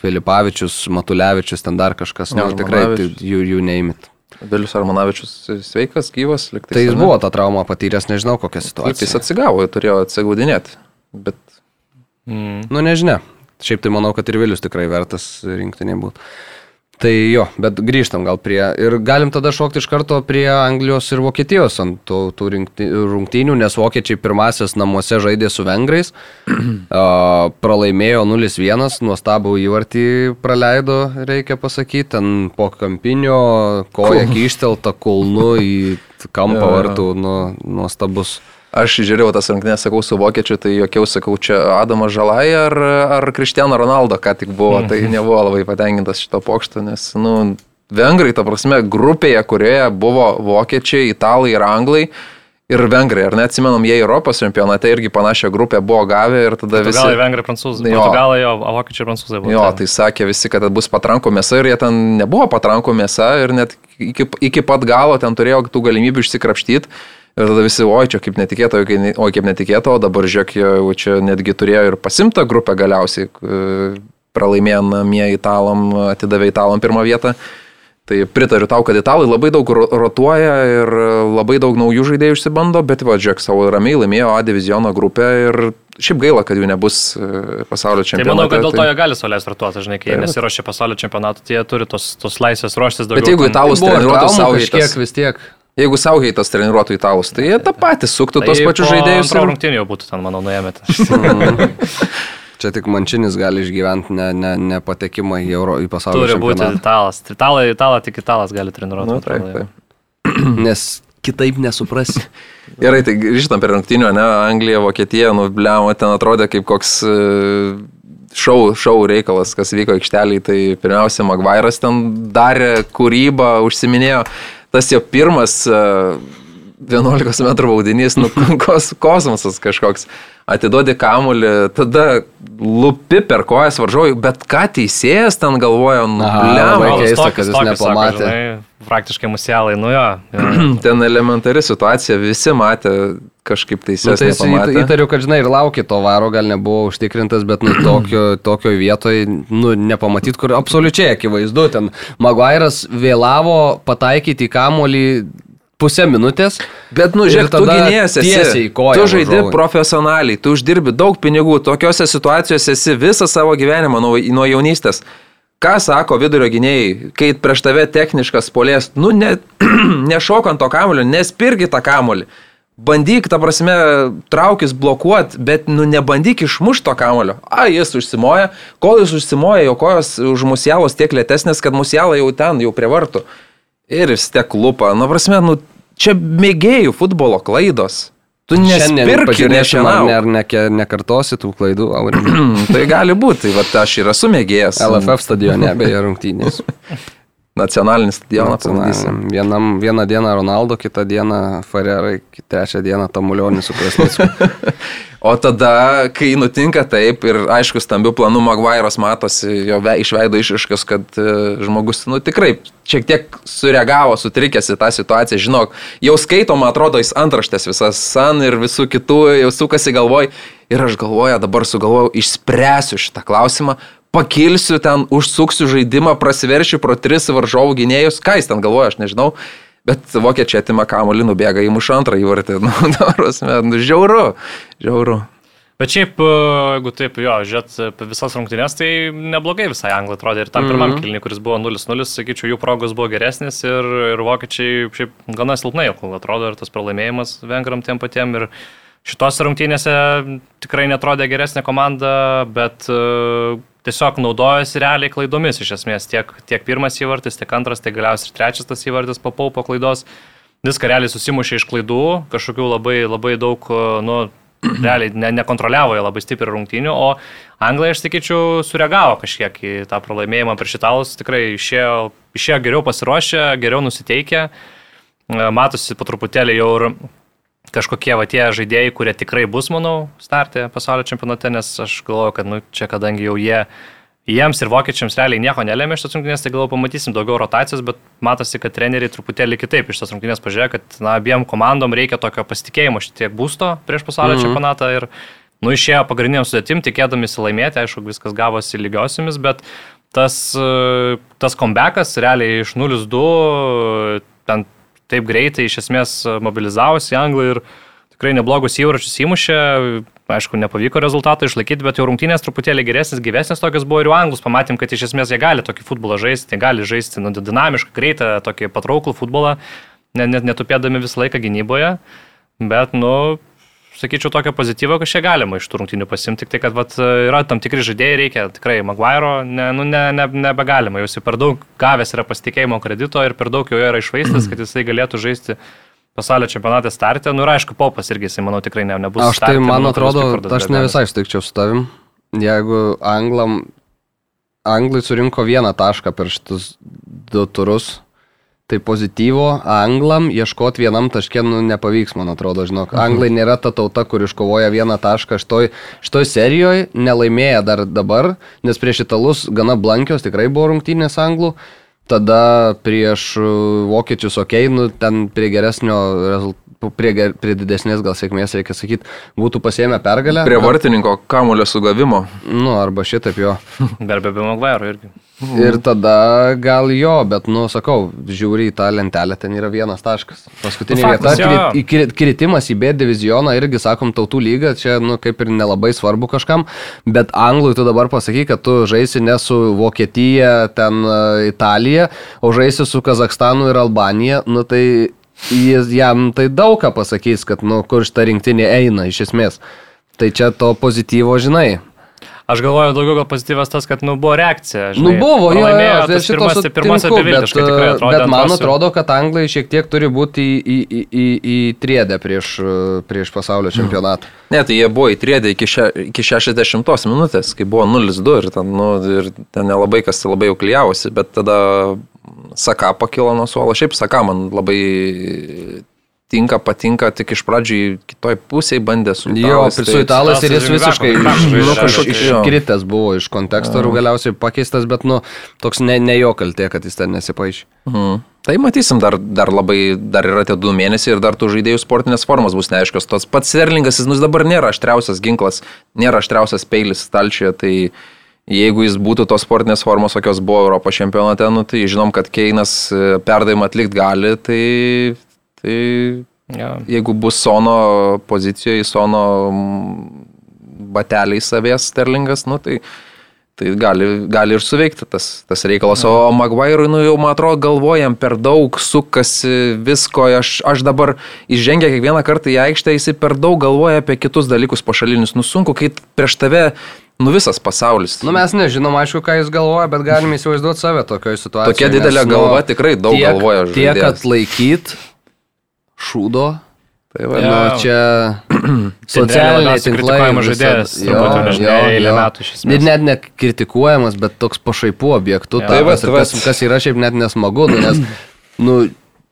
A: Filipavičius, Matulevičius, ten dar kažkas, nu,
C: Ne,
A: tikrai tai, jų, jų neimit.
C: Vilius Armanavičius sveikas, gyvas, liktai.
A: Tai jis buvo tą traumą patyręs, nežinau kokią
C: Taip,
A: situaciją.
C: jis atsigavo, turėjo atsigaudinėti. Bet
B: Mm.
A: Nu nežinia. Šiaip tai manau, kad ir Vilius tikrai vertas rinktinė būtų. Tai jo, bet grįžtam gal prie. Ir galim tada šokti iš karto prie Anglijos ir Vokietijos ant tų, tų rungtynių, nes vokiečiai pirmasis namuose žaidė su vengrais. *clears throat* Uh, pralaimėjo 0-1, nuostabų įvartį praleido, reikia pasakyti. Ten po kampinio koja kyštelta kulnu į kampą *laughs* vartų, nu, nuostabus.
C: Aš žiūrėjau tas rungtynės, sakau, su vokiečiu, tai jokiau sakau, čia Adamas Žalai ar, ar Kristiano Ronaldo ką tik buvo, tai nebuvo labai patenkintas šito pokšto, nes, nu, vengrai, ta prasme, grupėje, kurioje buvo vokiečiai, italai ir anglai. Ir vengrai, ar neatsimenam, jie Europos čempionate irgi panašią grupę buvo gavę ir tada visi...
B: Portugalai, vengrai, prancūzai.
C: Jo.
B: Portugalai, jo, vokiečiai, prancūzai buvo.
C: Jo,
B: ten.
C: tai sakė visi, kad bus patrankų mėsa ir jie ten nebuvo patrankų mėsa ir net iki, iki pat galo ten turėjo tų galimybių išsikrapštyti. Ir tada visi, oi, čia kaip netikėta, oi, kai- oi kaip netikėta, o dabar žiūrėk, jau čia netgi turėjo ir pasimtą grupę galiausiai, pralaimėjo namie italam, atidavė italam pirmą vietą. Tai pritariu tau, kad italai labai daug ro- rotuoja ir labai daug naujų žaidėjų išsibando, bet va, žiūrėk, savo ramiai laimėjo A diviziono grupę ir šiaip gaila, kad jų nebus e, pasaulio
B: Tai
C: čempionate.
B: manau, kad dėl to jie gali sauliais vartuoti, žinai, kai jie
C: Taip.
B: nesiuošia pasaulio čempionatui, tai jie turi tos, tos laisvės ruoštis daugiau.
C: Bet jeigu italus treniruotų Sauheitas,
A: kažkiek vis tiek.
C: Jeigu Sauheitas treniruotų italus, tai jie tą patį suktų tos
B: Tai
C: pačius
B: po
C: žaidėjus. Ir...
B: rungtynių jau būtų ten, manau, nuėmėte. *laughs* *laughs*
A: Čia tik mančinis gali išgyventi ne, ne, nepatekimą į, Euro, į pasaulio
B: Turi būti
A: čempionatą.
B: italas. Italai, italą tik italas gali treniruoti.
C: Nu, taip, taip. *clears throat*
A: Nes kitaip nesuprasi. *laughs*
C: Gerai, tai grįžtam prie rungtynių, ne, Anglija, Vokietija, nu, bliamo, ten atrodė kaip koks e, šau, šau reikalas, kas vyko aikšteliai, tai pirmiausia, Magvairas ten darė kūrybą, užsiminėjo, tas jo pirmas 11 m baudinys, nu, *laughs* kos, kosmosas kažkoks, atiduodi kamuolį, tada lupi per kojas varžovui, bet ką teisėjas ten galvoja, nu,
B: Tokius-
A: keista, kad jis
B: tokius sako,
A: nepamatė.
B: žinai, Praktiškai musielai, nu *clears throat* jo.
C: Ten elementari situacija, visi matė kažkaip
A: Nu,
C: teisės.
A: tai
C: nepamatė.
A: įt- įtariu, kad žinai ir laukia to varo, gal nebuvo užtikrintas, bet nu, *clears throat* tokio, tokio vietoje nu, nepamatyt, kur absoliučiai akivaizdu. Ten Maguire'as vėlavo pataikyti į kamolį pusę minutės.
C: Bet, nu, žiūrėk, tu
A: tada
C: gynėjas esi.
A: tiesiai į koją
C: Tu žaidi
A: varžovui.
C: profesionaliai, tu uždirbi daug pinigų, tokiuose situacijose esi visą savo gyvenimą nuo, nuo jaunystės. Ką sako vidurio gynėjai, kai prieš tave techniškas polės, nu, ne, *clears throat* nešokant to kamulio, nespirgi tą kamulį. Bandyk, ta prasme, traukis blokuot, bet, nu, nebandyk išmušti to kamulio. A, jis užsimoja, kol jis užsimoja, jo kojos už musielos tiek lėtesnės, kad musiela jau ten, jau prie vartų. Ir vis tiek lupa. Nu, prasme, nu, čia mėgėjų futbolo klaidos. Tu nespirk ir
A: pažiūrėsim, ar ne, ne, nekartosi tų klaidų. Aurimai. *clears throat*
C: tai gali būti, tai va, aš ir esu mėgėjęs.
A: LFF stadione beje rungtynės. *laughs*
C: Nacionalinį stadioną pamatysim.
A: Nacionaliniam. Vienam, vieną dieną Ronaldo, kitą dieną Farerai, trečią dieną Tamulionis su Krasnicku. *laughs*
C: O tada, kai nutinka taip ir aišku, stambių planų Maguire'as matosi jo ve, iš veido išraiškas, kad e, žmogus, nu tikrai, šiek tiek sureagavo, sutrikęs į tą situaciją, žinok, jau skaitoma, atrodo, jis antraštės visas san ir visų kitų jau sukasi galvoj ir aš galvoju, dabar sugalvojau, išspręsiu šitą klausimą, pakilsiu ten, užsuksiu žaidimą, prasiveršiu pro tris varžovų gynėjus, ką jis ten galvoja, aš nežinau. Bet vokiečiai atima kamuolį, nubėga į mušą antrą įvartį. *laughs* Nu, prasme, nu, žiauru, žiauru.
B: Bet šiaip, e, jeigu taip, jo, žiūrėt visas rungtynės, tai neblogai visai anglai atrodė. Ir tam pirmam mm -hmm. kilniui, kuris buvo 0-0, sakyčiau, jų progos buvo geresnis ir, ir vokiečiai šiaip gana silpnai kol atrodo ir tas pralaimėjimas vengram tiem patiem. Ir šitose rungtynėse tikrai netrodė geresnė komanda, bet uh, tiesiog naudojasi realiai klaidomis iš esmės. Tiek, tiek pirmas įvartis, tiek antras, tiek galiausiai ir trečias tas įvartis po paupo klaidos. Viską realiai susimušė iš klaidų, kažkokių labai, labai daug, nu, *clears throat* realiai ne, nekontroliavo jie labai stipriai rungtynių, o Anglai, aš sakyčiau, sureagavo kažkiek į tą pralaimėjimą prieš italus, tikrai išėjo, išėjo geriau pasiruošę, geriau nusiteikę, E, matosi po truputėlį jau ir kažkokie va tie žaidėjai, kurie tikrai bus, manau, startė pasaulio čempionate, nes aš galvoju, kad nu, čia kadangi jau jie, jiems ir vokiečiams realiai nieko nelėmė iš tos rungtynės, tai galvoju, pamatysim daugiau rotacijos, bet matosi, kad treneriai truputėlį kitaip iš tos rungtynės pažiūrėjo, kad na, abiem komandom reikia tokio pasitikėjimo šitiek būsto prieš pasaulio -hmm. čempionatą ir nu, išėjo pagrindiniam sudėtim, tikėdamisi laimėti, aišku, viskas gavosi lygiosiamis, bet tas, tas comebackas realiai iš 0-2 ten taip greitai iš esmės mobilizavosi Anglai ir tikrai neblogus įvarčius įmušė. Aišku, nepavyko rezultatą išlaikyti, bet jau rungtynės truputėlį geresnis, gyvesnis tokias buvo ir jau anglus. Pamatėm, kad iš esmės jie gali tokį futbolą žaisti, gali žaisti nu, dinamišką, greitą, tokį patrauklų futbolą, net netupėdami visą laiką gynyboje. Bet, nu, sakyčiau, tokio pozityvo kažkiek galima iš tų rungtynių pasimti, tik tai, kad vat, yra tam tikri žaidėjai, reikia tikrai Maguire, ne, nu, ne, ne, nebegalima, jau jis per daug gavęs yra pasitikėjimo kredito ir per daug jo yra išvaistas, kad jisai galėtų žaisti pasaulio čempionate startę. Nu ir aišku, popas irgi, jisai, manau, tikrai ne, nebus.
A: Aš tai,
B: starte,
A: man atrodo, aš ne visai sutikčiau su tavim. Jeigu Anglam, Anglai surinko vieną tašką per šitus du turus, tai pozityvo Anglam ieškoti vienam taškė nu, nepavyks, man atrodo, žinok. Anglai nėra ta tauta, kur iškovoja vieną tašką šitoj, šitoj serijoje, nelaimėja dar dabar, nes prieš italus gana blankios tikrai buvo rungtynės anglų. Tada prieš uh, vokiečius, okei, okay, nu, ten prie geresnio rezultato. Prie, prie didesnės gal sėkmės, reikia sakyti, būtų pasėmę pergalę.
C: Prie vartininko kamulio sugavimo.
A: Nu, arba šitaip jo. *laughs*
B: Dar be be Maguire irgi.
A: Ir tada gal jo, bet, nu, sakau, žiūri į tą lentelę, ten yra vienas taškas. Paskutinė
B: Nu,
A: vieta,
B: faktas, jo.
A: kri- į kri- kritimas į B divizioną, irgi, sakom, tautų lygą, čia, nu, kaip ir nelabai svarbu kažkam, bet anglui tu dabar pasaky, kad tu žaisi ne su Vokietija, ten e, Italija, o žaisi su Kazakstanu ir Albanija, nu, tai jis, jam tai daug ką pasakys, kad, nu, kur šitą rinktinį eina, iš esmės. Tai čia to pozityvo, žinai.
B: Aš galvoju, daugiau gal pozityvas tas, kad nu, buvo reakcija.
A: Nu buvo, jo, jo, tai
B: tas pirmas, tai pirmas
A: sutinku,
B: beviltiškai
A: bet,
B: tikrai atrodė.
A: Bet man atrodo, kad anglai šiek tiek turi būti į, į, į, į, į triedę prieš, prieš pasaulio čempionatą. *clears throat*
C: Ne, tai jie buvo įtrėdę iki, še, iki 60 minutės, kai buvo 0-2 ir ten, nu, ir ten nelabai kas labai jau klyjavosi, bet tada Saka pakilo nuo suolo. Šiaip Saka man labai tinka, patinka, tik iš pradžių į kitoj pusėje bandė su
A: Jo,
C: italais,
A: su
C: tai-
A: italais ir jis visiškai
B: žaidžia,
A: iš- nu, iškritęs buvo iš konteksto ir galiausiai pakeistas, bet nu, toks ne, ne jo kaltė, kad jis ten nesipaišė.
C: Mhm. Tai matysim, dar, dar labai, dar yra tie du mėnesiai ir dar tų žaidėjų sportinės formos bus neaiškios. Tos pats Serlingas, jis nu, dabar nėra aštriausias ginklas, nėra aštriausias peilis stalčioje, tai jeigu jis būtų tos sportinės formos, kokios buvo Europos čempionate, nu, tai žinom, kad Keinas e, perdavimą atlikti gali, tai, tai
B: Jo.
C: jeigu bus Sono pozicijoje, Sono mm, bateliai savės Sterlingas, nu, tai, tai gali, gali ir suveikti tas, tas reikalas. O Maguire'ui, nu jau man atrodo, galvojam per daug, sukasi visko. Aš, aš dabar įžengę kiekvieną kartą į aikštę, jis per daug galvoja apie kitus dalykus pašalinius. Nu sunku, kai prieš tave, nu visas pasaulis.
A: Nu, mes nežinom, aišku, ką jis galvoja, bet galime įsivaizduoti save tokioje situacijoje.
C: Tokia didelė
A: nes, nu,
C: galva tikrai daug
A: tiek,
C: galvoja
A: Tiek
C: žaidėjas.
A: atlaikyt šūdo,
C: Tai va,
A: Nu, *clears throat*
B: Jo.
A: čia
B: Socialiniai
A: tinklai.
B: kritikuojamas žaidėjas, turbūt jau nežinai, eilę metų esmės.
A: Ir net nekritikuojamas, bet toks pašaipų objektų.
B: Jo.
A: Tai
C: Tai va,
A: kas,
C: va.
A: kas, kas yra šiaip net nesmagu, nu, nes nu,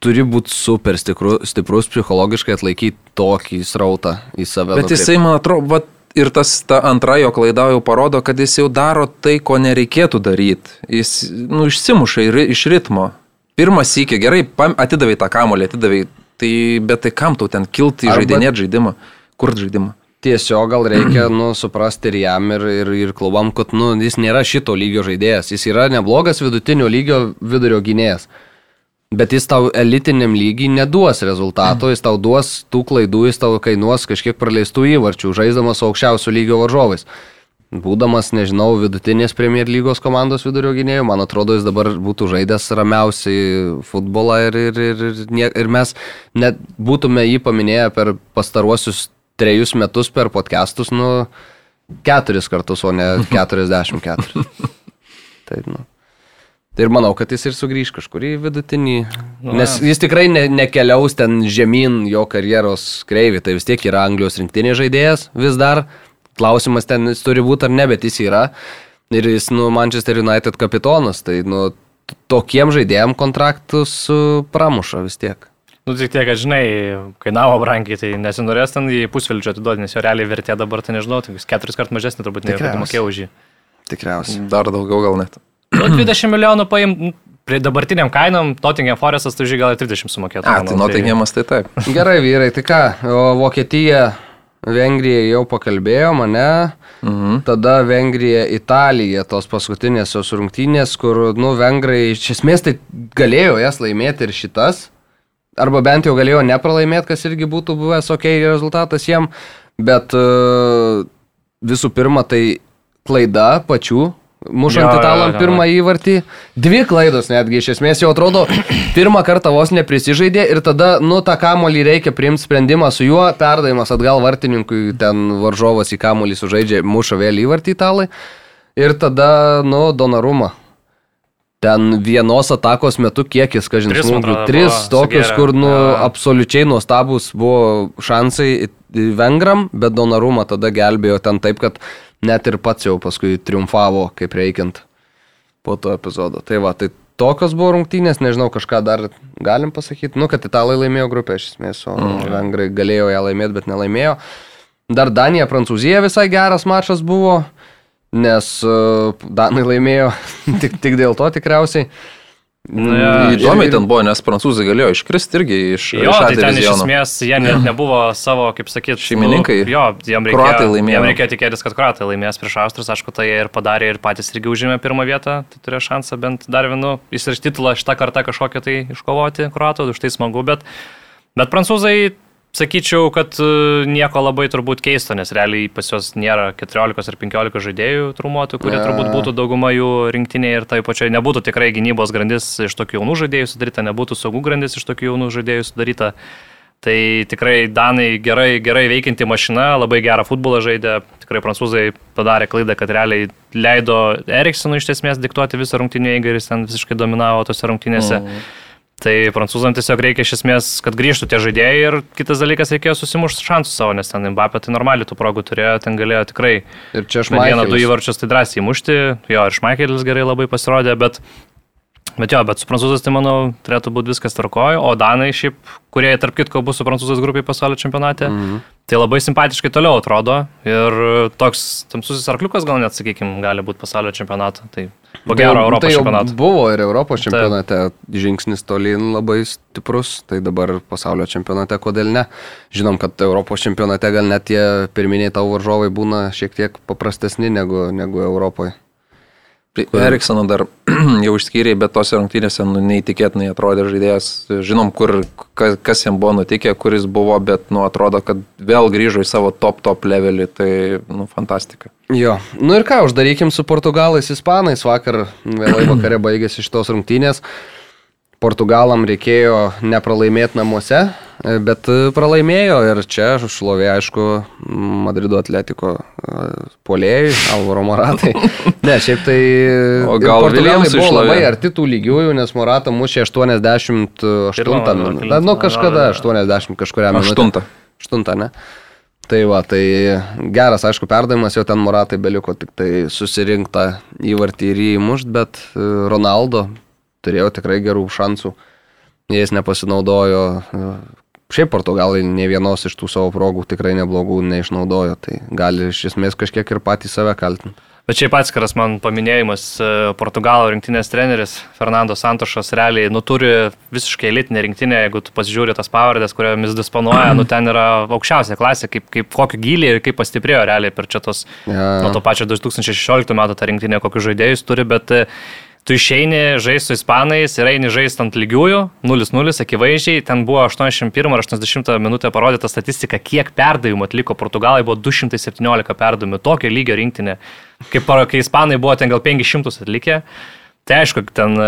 A: turi būti super stipru, stiprus psichologiškai atlaikyti tokį srautą į save.
C: Bet
A: nukreipt.
C: jisai, man atrodo, vat, ir tas ta antra jo klaida jau parodo, kad jis jau daro tai, ko nereikėtų daryti. Jis, nu, išsimuša ir- iš ritmo. Pirmas sykį, gerai, atidavai tą kamolį, atidavai, tai, bet tai kam tau ten kilti
A: Arba-
C: žaidinėti žaidimą? Kur žaidimą?
A: Tiesiog gal reikia nu, suprasti ir jam, ir, ir, ir klubam, kad nu, jis nėra šito lygio žaidėjas. Jis yra neblogas vidutinio lygio vidurio gynėjas. Bet jis tau elitiniam lygiai neduos rezultato, jis tau duos tų klaidų, jis tau kainuos kažkiek praleistų įvarčių, žaisdamas su aukščiausio lygio varžovais. Būdamas, nežinau, vidutinės Premier lygos komandos vidurio gynėjų, man atrodo, jis dabar būtų žaidęs ramiausiai futbolą ir, ir, ir, ir, ir mes net būtume jį paminėję per pastaruosius trejus metus per podcastus, nu, keturis kartus, o ne *laughs* 44. Taip, nu. Tai ir manau, kad jis ir sugrįž kažkur į vidutinį.
B: Nu,
A: Nes jis tikrai ne, nekeliaus ten žemyn jo karjeros kreivį. Tai vis tiek yra Anglijos rinktinė žaidėjas vis dar. Klausimas ten jis turi būti ar ne, bet jis yra. Ir jis, nu, Manchester United kapitonas. Tai, nu, tokiem žaidėjim kontraktus uh, pramuša vis tiek.
B: Nu, tik tiek, kad žinai, kainavo brangiai, tai nesinorės ten į pusvelčio atiduoti, nes jo realiai vertė dabar, tai nežinau, tai keturis kart mažesnė turbūt nei
A: Tikriausiai.
B: mokėjau už jį.
A: Tikriausiai.
C: Dar daugiau gal net.
B: Nu, 20 milijonų paim, nu, prie dabartiniam kainom, Nottingham Forestas, tai už jį gal ir 30 sumokėtų.
C: A,
B: manau,
C: tai Nottinghamas tai taip.
A: Gerai, vyrai, tai ką, o Vokietija, Vengrija jau pakalbėjo mane, mhm. tada Vengrija, Italija, tos paskutinės jos rungtynės, kur, nu, Vengrai iš esmės tai galėjo jas laimėti ir šitas, arba bent jau galėjo nepralaimėti, kas irgi būtų buvęs ok rezultatas jiem, bet uh, visų pirma tai klaida pačių. Mušant
B: Jo,
A: italam
B: jo, jo.
A: pirmą įvartį. Dvi klaidos netgi iš esmės jau atrodo, *clears throat* pirmą kartą vos neprisižaidė ir tada, nu, tą kamolį reikia priimti sprendimą su juo, perdavimas atgal vartininkui, ten varžovas į kamolį sužaidžia, muša vėl įvartį italai. Ir tada, nu, donarumą. Ten vienos atakos metu kiekis, ką žinai, smūgių. Tris
B: buvo
A: tokius,
B: sugėrę.
A: kur, nu,
B: Jo.
A: absoliučiai nuostabus buvo šansai vengram, bet donarumą tada gelbėjo ten taip, kad net ir pats jau paskui triumfavo, kaip reikiant po to epizodo. Tai va, tai tokios buvo rungtynės, nežinau, kažką dar galim pasakyti. Nu, kad italai laimėjo grupę, iš esmės, o mm. vengrai galėjo ją laimėti, bet nelaimėjo. Dar Danija, Prancūzija visai geras mačas buvo, nes uh, Danai laimėjo *laughs* tik, tik dėl to tikriausiai.
B: Nu, jo,
A: Mm,
C: Įdomiai
A: ir-
C: ten buvo, nes prancūzai galėjo iškristi irgi iš
B: Jo,
C: iš
B: tai ten iš esmės jie net nebuvo savo, kaip sakyt,
C: Šeimininkai.
B: Nu, jo, jiem reikėjo, jiem reikėjo tikėtis, kad kruatai laimės prieš Austrus, aišku, tai jie ir padarė ir patys irgi užėmė pirmą vietą, tai turėjo šansą bent dar vienu įsiriš titulą šitą kartą kažkokią tai iškovoti kruatų, už tai smagu, bet, bet prancūzai, sakyčiau, kad e, nieko labai turbūt keisto, nes realiai pas juos nėra 14 ar 15 žaidėjų trumuotų, kurie
A: Ne.
B: turbūt būtų dauguma jų rinktinėje ir tai pačiai nebūtų tikrai gynybos grandis iš tokių jaunų žaidėjų sudaryta, nebūtų saugų grandis iš tokių jaunų žaidėjų sudaryta. Tai tikrai Danai gerai, gerai veikianti mašina, labai gerą futbolą žaidė. Tikrai prancūzai padarė klaidą, kad realiai leido Eriksenui iš esmės diktuoti visą rungtynį eigą ir jis ten visiškai dominavo tose rungtynėse. Mm. Tai prancūzam tiesiog reikia iš esmės, kad grįžtų tie žaidėjai ir kitas dalykas reikėjo susimušti šansų savo, nes ten Mbappé tai normaliai tų progų turėjo, ten galėjo tikrai
A: Ir čia aš
B: per vieną, du
A: manau.
B: įvarčius tai drąsiai mušti, jo ir Šmaikelis gerai labai pasirodė, bet, bet jo, bet su prancūzais tai manau turėtų būti viskas tarkojo, o Danai šiaip, kurie tarp kitko bus su prancūzais grupiai pasaulio čempionate, mm -hmm. tai labai simpatiškai toliau atrodo ir toks tamsusis arkliukas gal net, sakykime, gali būti pasaulio čempionato. Tai po gero
A: Tai
B: Europos
A: tai
B: čempionato.
A: Buvo ir Europos čempionate žingsnis tolyn labai stiprus, tai dabar pasaulio čempionate kodėl ne. Žinom, kad Europos čempionate gal net tie pirminiai tavo varžovai būna šiek tiek paprastesni negu, negu Europoje.
C: Eriksoną dar *clears throat* jau išskyrė, bet tose rungtynėse nu, neįtikėtinai atrodė žaidėjas. Žinom, kur, kas, kas jam buvo nutikę, kuris buvo, bet nu, atrodo, kad vėl grįžo į savo top top levelį. Tai nu, fantastika.
A: Jo, nu ir ką, uždarykim su portugalais, ispanais. Vakar vėlai vakare baigėsi šitos rungtynės. Portugalam reikėjo nepralaimėti namuose. Bet pralaimėjo ir čia šlovė, aišku, Madrido atletiko polėjai, Alvaro Moratai. *laughs* Ne, šiaip tai...
C: O gal Williamsui
A: buvo
C: šlovė?
A: labai arti tų lygiųjų, nes Morata mušė 88
B: Pirmą,
A: minutę. Nu, kažkada 80 kažkurią minutę.
C: Aštuntą.
A: Aštuntą, ne? Tai va, tai geras, aišku, perdavimas, jau ten Moratai beliko tik tai susirinktą įvartį ir jį įmušt, bet e, Ronaldo turėjo tikrai gerų šansų. Jais nepasinaudojo. Šiaip portugalai ne vienos iš tų savo progų tikrai neblogų neišnaudojo, tai gali iš esmės kažkiek ir patys save kaltinti.
B: Bet šiaip atskiras man paminėjimas, e, Portugalo rinktinės treneris Fernando Santošas realiai, nu, turi visiškai elitinę rinktinę, jeigu tu pasižiūri tas pavardės, kuriomis disponuoja, nu, ten yra aukščiausia klasė, kaip, kaip kokį gylį ir kaip pastiprėjo realiai per čia tos,
A: Ja.
B: nuo to pačio 2016 metų tą rinktinę, kokius žaidėjus turi, bet e, tu išeini žaisti su ispanais ir eini žaisti ant lygiųjų, 0-0, akivaizdžiai, ten buvo 81 ar 80 minutę parodyta statistika, kiek perdavimų atliko Portugalai, buvo 217 perdavimų, tokio lygio rinktinė, kaip kai ispanai buvo ten gal 500 atlikę. Tai aišku, ten,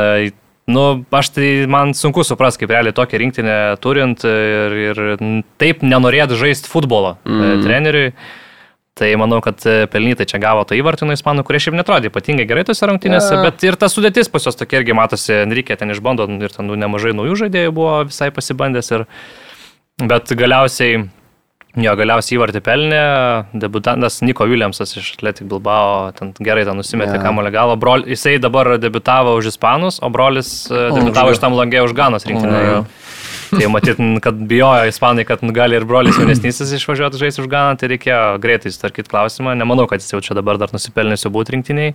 B: nu, aš tai man sunku suprasti, kaip realiai tokią rinktinę turint ir, ir taip nenorėt žaisti futbolo mm. treneriui. Tai manau, kad e, pelnytai čia gavo tą įvartį nuo ispanų, kurie šiaip netrodė ypatingai gerai tose rungtynėse,
A: Ja.
B: bet ir ta sudėtis pas juos tokia irgi matosi, Enrique ten išbando ir ten nu, nemažai naujų žaidėjų buvo visai pasibandęs. Ir, bet galiausiai, jo, galiausiai įvartį pelnė, debutantas Niko Williamsas iš Atletic Bilbao, ten gerai ten nusimetė
A: Ja.
B: kamulio galo. Brol, jisai dabar debutavo už Ispanus, o brolis e, debutavo
C: už-
B: iš tam langė už Ganos rinktinę.
C: Jo.
B: Tai matyt, kad bijojo ispanai, kad gali ir brolis jaunesnysis išvažiuoti žaisti už Ganą, tai reikėjo greitai sustarkyti klausimą. Nemanau, kad jis jau čia dabar dar nusipelnėsiu būti rinktiniai.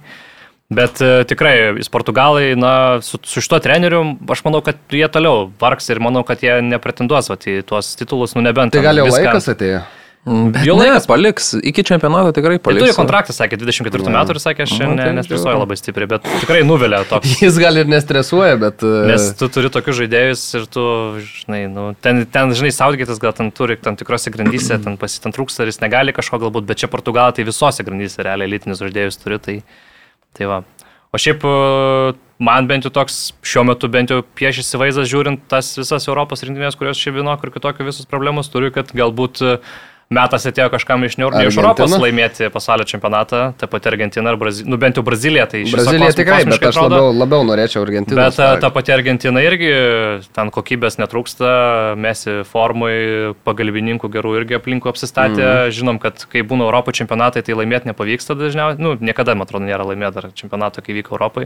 B: Bet e, tikrai, portugalai, na, su, su šituo treneriu, aš manau, kad jie toliau vargs ir manau, kad jie nepretenduos į tuos titulus, nu nebent.
A: Tai gal jau
B: viską-
A: laikas atėjo.
C: Bet
B: Jo laikas-
C: laikas paliks, iki čempionato tikrai
B: Tai
C: paliks.
B: turi kontraktą, sakė, 24
A: Jo.
B: metų ir sakė, aš čia
C: Nu,
B: ne,
C: tai
B: nestresuoju labai stipriai, bet tikrai nuvilia toks. *laughs*
A: Jis gal ir nestresuoja, bet... e,
B: Nes tu turi tokius žaidėjus ir tu, žinai, nu, ten, ten, žinai, Saudgėtas gal ten turi tam tikrose grandyse, ten pasitant trūksta ir jis negali kažko galbūt, bet čia Portugalai tai visose grandyse realiai elitinius žaidėjus turi, tai, tai va. O šiaip e, man bent jau toks šiuo metu bent jau piešėsi vaizdas žiūrint tas visas Europos rinktinės, kurios šiaip vienokio ir kitokio visus problemus turi, kad galbūt e, metas atėjo kažkam iš, ne iš? Europos laimėti pasaulio čempionatą, taip pat Argentina ar Brazilija, nu bent jau Brazilija, tai iš
A: Brazilija tikrai, bet aš
B: atrodo.
A: labiau, labiau norėčiau Argentiną.
B: Bet ta, ta pati Argentina irgi, ten kokybės netrūksta, mesi formui, pagalbininkų gerų irgi aplinkų apsistatė. Mm. Žinom, kad kai būna Europos čempionatai, tai laimėti nepavyksta dažniausiai. Nu, niekada, man atrodo, nėra laimėti dar čempionato, kai vyko Europai.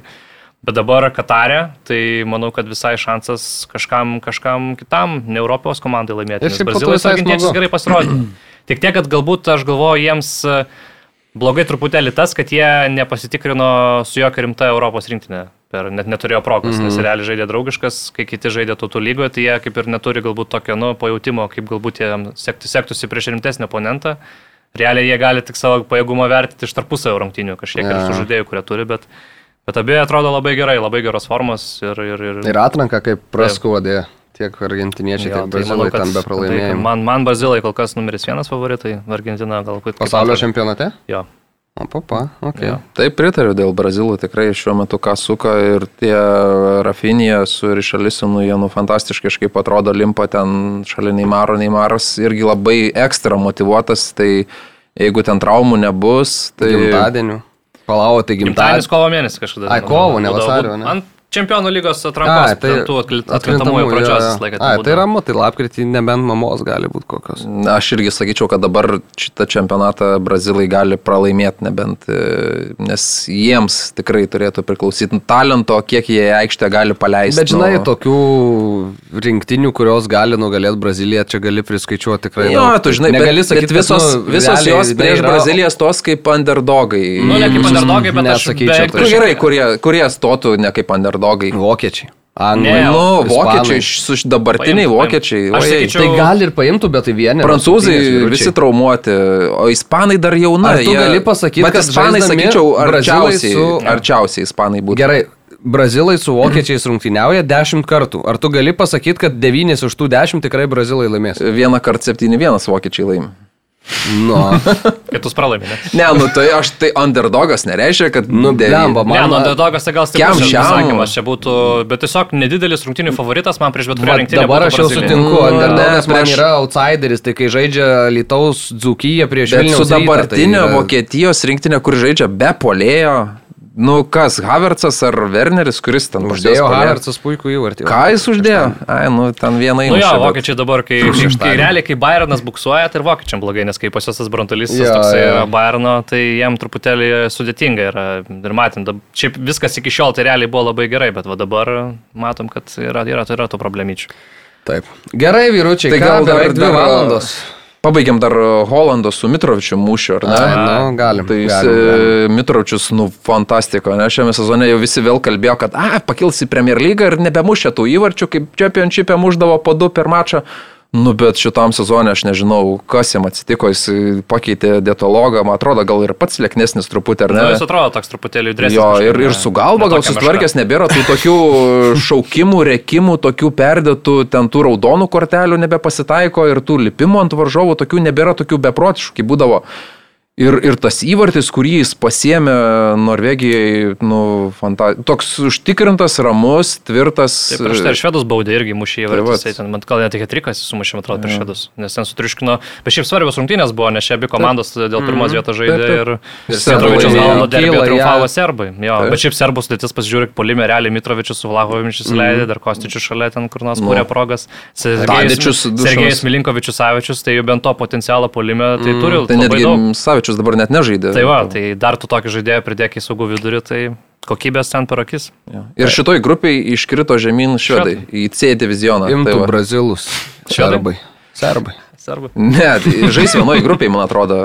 B: Bet dabar Katarė, tai manau, kad visai šansas kažkam, kažkam kitam, ne Europos komandai laimėti.
A: Ir
B: Nes su argentiečiais
A: smagu.
B: gerai pasirodė. *clears throat* Tik tiek, kad galbūt aš galvoju jiems e, blogai truputėlį tas, kad jie nepasitikrino su jokia rimta Europos rinktinė. Per, net neturėjo progos, mm -hmm. nes realiai žaidė draugiškas, kai kiti žaidė tautų lygoje, tai jie kaip ir neturi galbūt tokio, nu, pajūtimo, kaip galbūt jie sektų, sektųsi prieš rimtesnį oponentą. Realiai jie gali tik savo pajėgumą vertinti iš tarpusavio rungtinių, kažkiek ir
A: Jo.
B: iš žaidėjų, kurie turi, bet, bet abie atrodo labai gerai, labai geros formos ir... ir, ir
A: Ir atranka kaip praskuodė tiek argentiniečiai,
B: Jo,
A: tiek
B: tai
A: brazilai
B: manau, kad-
A: ten be
B: tai
A: pralaimėjimų.
B: Man, man Brazilai kol kas numeris vienas favoritai, Argentina galbūt.
A: Pasaulio čempionate?
B: Jo.
A: O, papa, ok.
B: Jo.
C: Taip pritariu dėl Brazilų, tikrai šiuo metu ką suka ir tie Rafinija su Rišalisinu, jie nu fantastiškai kažkaip atrodo limpa ten šalia Neymaro, Neymaras irgi labai ekstra motivuotas, tai jeigu ten traumų nebus, tai...
A: Gimtadienių. Palauo, tai
B: Gimtadienis
A: gimtadienis.
B: kovo mėnesį kažkada.
A: Ai, kovo, ne vasario, ne?
B: Ant čempionų lygos atrankos,
A: Ai,
B: tai tų atkrintamųjų pradžios visą laiką. ten
A: Ai, tai ramu, tai lapkritį nebent mamos gali būti kokios.
C: Na, Aš irgi sakyčiau, kad dabar šitą čempionatą Brazilai gali pralaimėti, nebent, e, nes jiems tikrai turėtų priklausyti talento, kiek jie aikštę gali paleisti.
A: Bet žinai,
C: nu.
A: tokių rinktinių, kurios gali nugalėti Braziliją, čia gali priskaičiuoti tikrai.
C: Jo,
A: daug.
C: tu žinai,
A: negali
C: bet,
A: sakyti,
C: bet visos,
A: nu,
C: visos
A: realiai
C: jos prieš
A: nėra-
C: Brazilijas tos kaip underdogai.
B: Nu, ne kaip underdogai, bet aš
A: Nesakyčiau
B: beveik.
C: Nu, gerai, kurie, kurie stotų ne kaip underdogai.
A: Vokiečiai. Anglai.
B: Ne,
C: Nu, vokiečiai, su dabartiniai
B: Paimtų,
C: vokiečiai.
B: paimtų. Sakyčiau-
A: Tai gal ir paimtų, bet tai vieni.
C: Prancūzai visi traumuoti, o ispanai dar jauna.
A: Ar tu gali pasakyt,
C: bet
A: kad
C: ispanai, sakyčiau, arčiausiai,
A: su-
C: arčiausiai ispanai būtų.
A: Gerai, brazilai su vokiečiais rungtyniauja 10 kartų. Ar tu gali pasakyti, kad 9 iš tų 10 tikrai brazilai laimės?
C: Vieną kartą 7-1 vokiečiai laimi.
A: Nu,
B: Kitus pralaimė. Ne,
C: Ne, nu tai aš tai underdogas nereiškia, kad...
A: nu
C: devy-
A: blemba,
B: ne
A: man.
B: nu, underdogas tai gal stiprus pasakymas čia būtų, bet tiesiog nedidelis rungtinių favoritas man prieš bet kurią rinktinę.
A: dabar aš jau sutinku,
C: Nu,
A: underdogas man
C: prieš-
A: yra outsideris, tai kai žaidžia Lietuvos dzūkyje prieš
C: Bet
A: Vilnius.
C: su dabartinė Vokietijos rinktinė, kur žaidžia be polėjo, nu kas, Havertzas ar Werneris, kuris ten
A: Uždėjo
C: puolėjo?
A: Havertzas puikų įvartį.
C: Ką jis uždėjo? Ai, nu ten vieną
B: Nu jo,
C: bet-
B: vokiečiai dabar, kai, *laughs* kai, kai realiai, kai Bayernas buksuoja, tai ir vokiečiam blogai, nes kai pas juos tas branduolys
A: Jo,
B: toksai yra Bayerno, tai jiem truputėlį sudėtinga yra. Ir matėm, dab- šiaip viskas iki šiol tai realiai buvo labai gerai, bet va dabar matom, kad yra, yra, yra tų problemyčių.
A: Taip. Gerai, vyručiai,
C: Tai gal dar-
A: beveik dvi
C: dar-
A: valandos.
C: Pabaigiam dar Holando su Mitrovičiu mūšiu, ar ne?
A: Ai, nu, galim.
C: Tai jis,
A: galim, galim.
C: e, Mitrovičius, nu, fantastika, ne? Šiame sezone jau visi vėl kalbėjo, kad, a, pakils į Premier lygą ir nebemušė tų įvarčių, kaip Championship'e muždavo po du per mačą. Nu, bet šitam sezonė aš nežinau, kas jam atsitiko, jis pakeitė dietologą, man atrodo, gal ir pats lėknesnis truputį, ar ne?
B: Na, jis atrodo toks truputėlį dresnis.
C: Jo, ir, ir su galva gal susitvarkęs, nebėra tų tokių *laughs* šaukimų, rekimų, tokių perdėtų, ten tų raudonų kortelių nebepasitaiko ir tų lipimų ant varžovų, tokių nebėra tokių beprotiškų, kaip būdavo. Ir, ir tas įvartis, kurį jis pasiemė Norvegijai, nu, fanta... toks užtikrintas, ramus, tvirtas.
B: Taip, prieš tai ir švedus baudė irgi mušė
C: Tai
B: įvartį. Man gal net tik trikas sumušė, atrodo, prieš švedus. Nes ten sutriuškino. Bet šiaip svarbios rungtynės buvo, nes šie abi komandos dėl pirmos vietos žaidė
C: Taip, taip.
B: ir Mitrovičius
C: serbai
B: gal nuo derbio
A: kyla,
B: triumfavo serbai. Jo,
C: Taip.
B: bet šiaip serbų sudėtis pasižiūrė, polime realiai Mitrovičius su Vlahovičius leidė, dar Kostičius šalia ten kur nors
C: Nu.
B: kūrė progas.
C: Tadičius du
B: Sergejus. Milinkovičius Savičius, tai jau bent to potencialo polime, tai turi
C: Tai netgi
B: daug.
C: Savičius dabar net nežaidė.
B: Tai va, tai dar tu tokį žaidėją pridėk į saugų vidurį, tai kokybės ten per akis.
C: Jo. Ir šitoj grupiai iškrito žemyn švedai į C divizioną. Tai
A: Imtų
C: va.
A: brazilus.
B: Švedai?
A: Serbai. Serbai.
B: Serbai.
C: Ne, tai žais vienoje grupėje, man atrodo.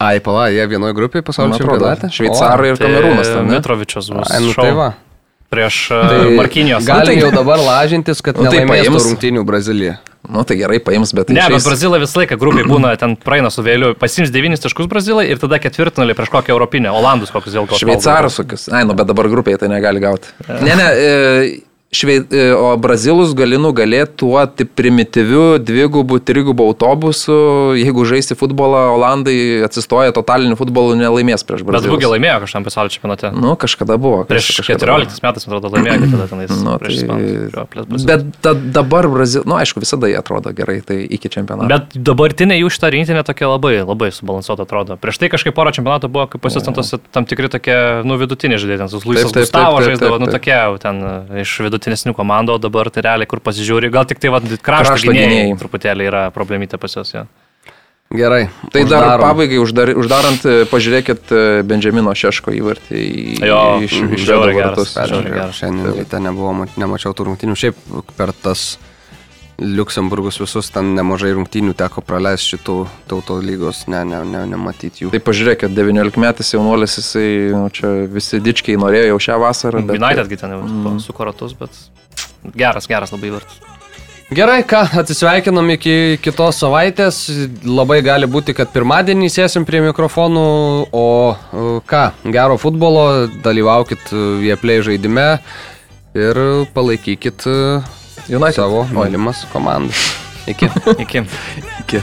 A: Ai, pala, jie vienoje grupėje pasaulio čempionate.
C: Šveicarai ir Kamerūnas. ten, ne?
B: Mitrovičius bus.
A: Ai, nu
B: šou
A: tai va.
B: Prieš
A: Tai
B: uh, Markinijos.
A: Galim
C: tai-
A: jau dabar lažintis, kad
C: Nu, tai paims.
A: rungtynių Brazilija.
C: Nu tai gerai, paims, bet...
B: Ne, bet
C: išeis-
B: Brazilai visą laiką grupiai būna, ten praeina su vėliu, pasims 9 taškus Brazilai ir tada ketvirtinalį prieš kokią Europinę, Olandus kokius dėl ko.
C: Šveicarus kokius. Ai, nu, bet dabar grupėje tai negali gauti. Ne, ne, e, švei, e, o brazilus gali nugalėti tuo primityviu dvigubų, trigubų autobusu. Jeigu žaisti futbolą, Olandai atsistoja totaliniu futbolu, nelaimės prieš
B: Bet
C: brazilus.
B: Būgė laimėjo kažkam pasaulio čempionate.
C: Nu, kažkada buvo.
B: Prieš
C: kažkada
B: 14 metais, man atrodo, laimėjo, tada tenais.
C: Nu, tai,
B: Braziliją.
C: bet da, dabar Brazil, nu aišku, visada jie atrodo gerai, tai iki čempionato.
B: Bet dabartinė jų šitą rinktinė tokia labai, labai subalansuota atrodo. Prieš tai kažkaip porą čempionatų buvo, kaip pasistantos tam tikri tokie, nu, vidutiniai žaidėjai, ten su Luisas Gustavo
C: taip,
B: nu, tokie ten e, iš vidutinesnių komandų, o dabar tai realiai kur pasižiūri, gal tik tai va, krašto gynėjai truputėlį yra problemytė pas juos. Jo.
A: Gerai.
C: Tai dar
A: uždarom.
C: pabaigai uždar, uždarant, e, pažiūrėkit e, Benjamino Šeško įvartį į,
B: Jo,
C: iš, iš
B: geras.
C: vartus.
A: Šiandien ryte nebuvo, nemačiau tų rungtynių. Šiaip per tas Liuksemburgus visus ten nemažai rungtynių teko praleisti šitų tauto lygos, ne, ne, ne, nematyti jų.
C: Tai pažiūrėkit, 19 metais jaunuolis, jisai, nu, čia visi dičkiai norėjo jau šią vasarą. bet-
B: United ten jau mm. su korotus, bet geras, geras labai vartus.
A: Gerai, ką, atsisveikinam iki kitos savaitės. Labai gali būti, kad pirmadienį sėsim prie mikrofonų, o e, ką, gero futbolo, dalyvaukit Vieplay žaidime ir palaikykit e,
C: United.
A: savo mylimas komandas. *laughs* Iki.
B: Iki.
C: Iki.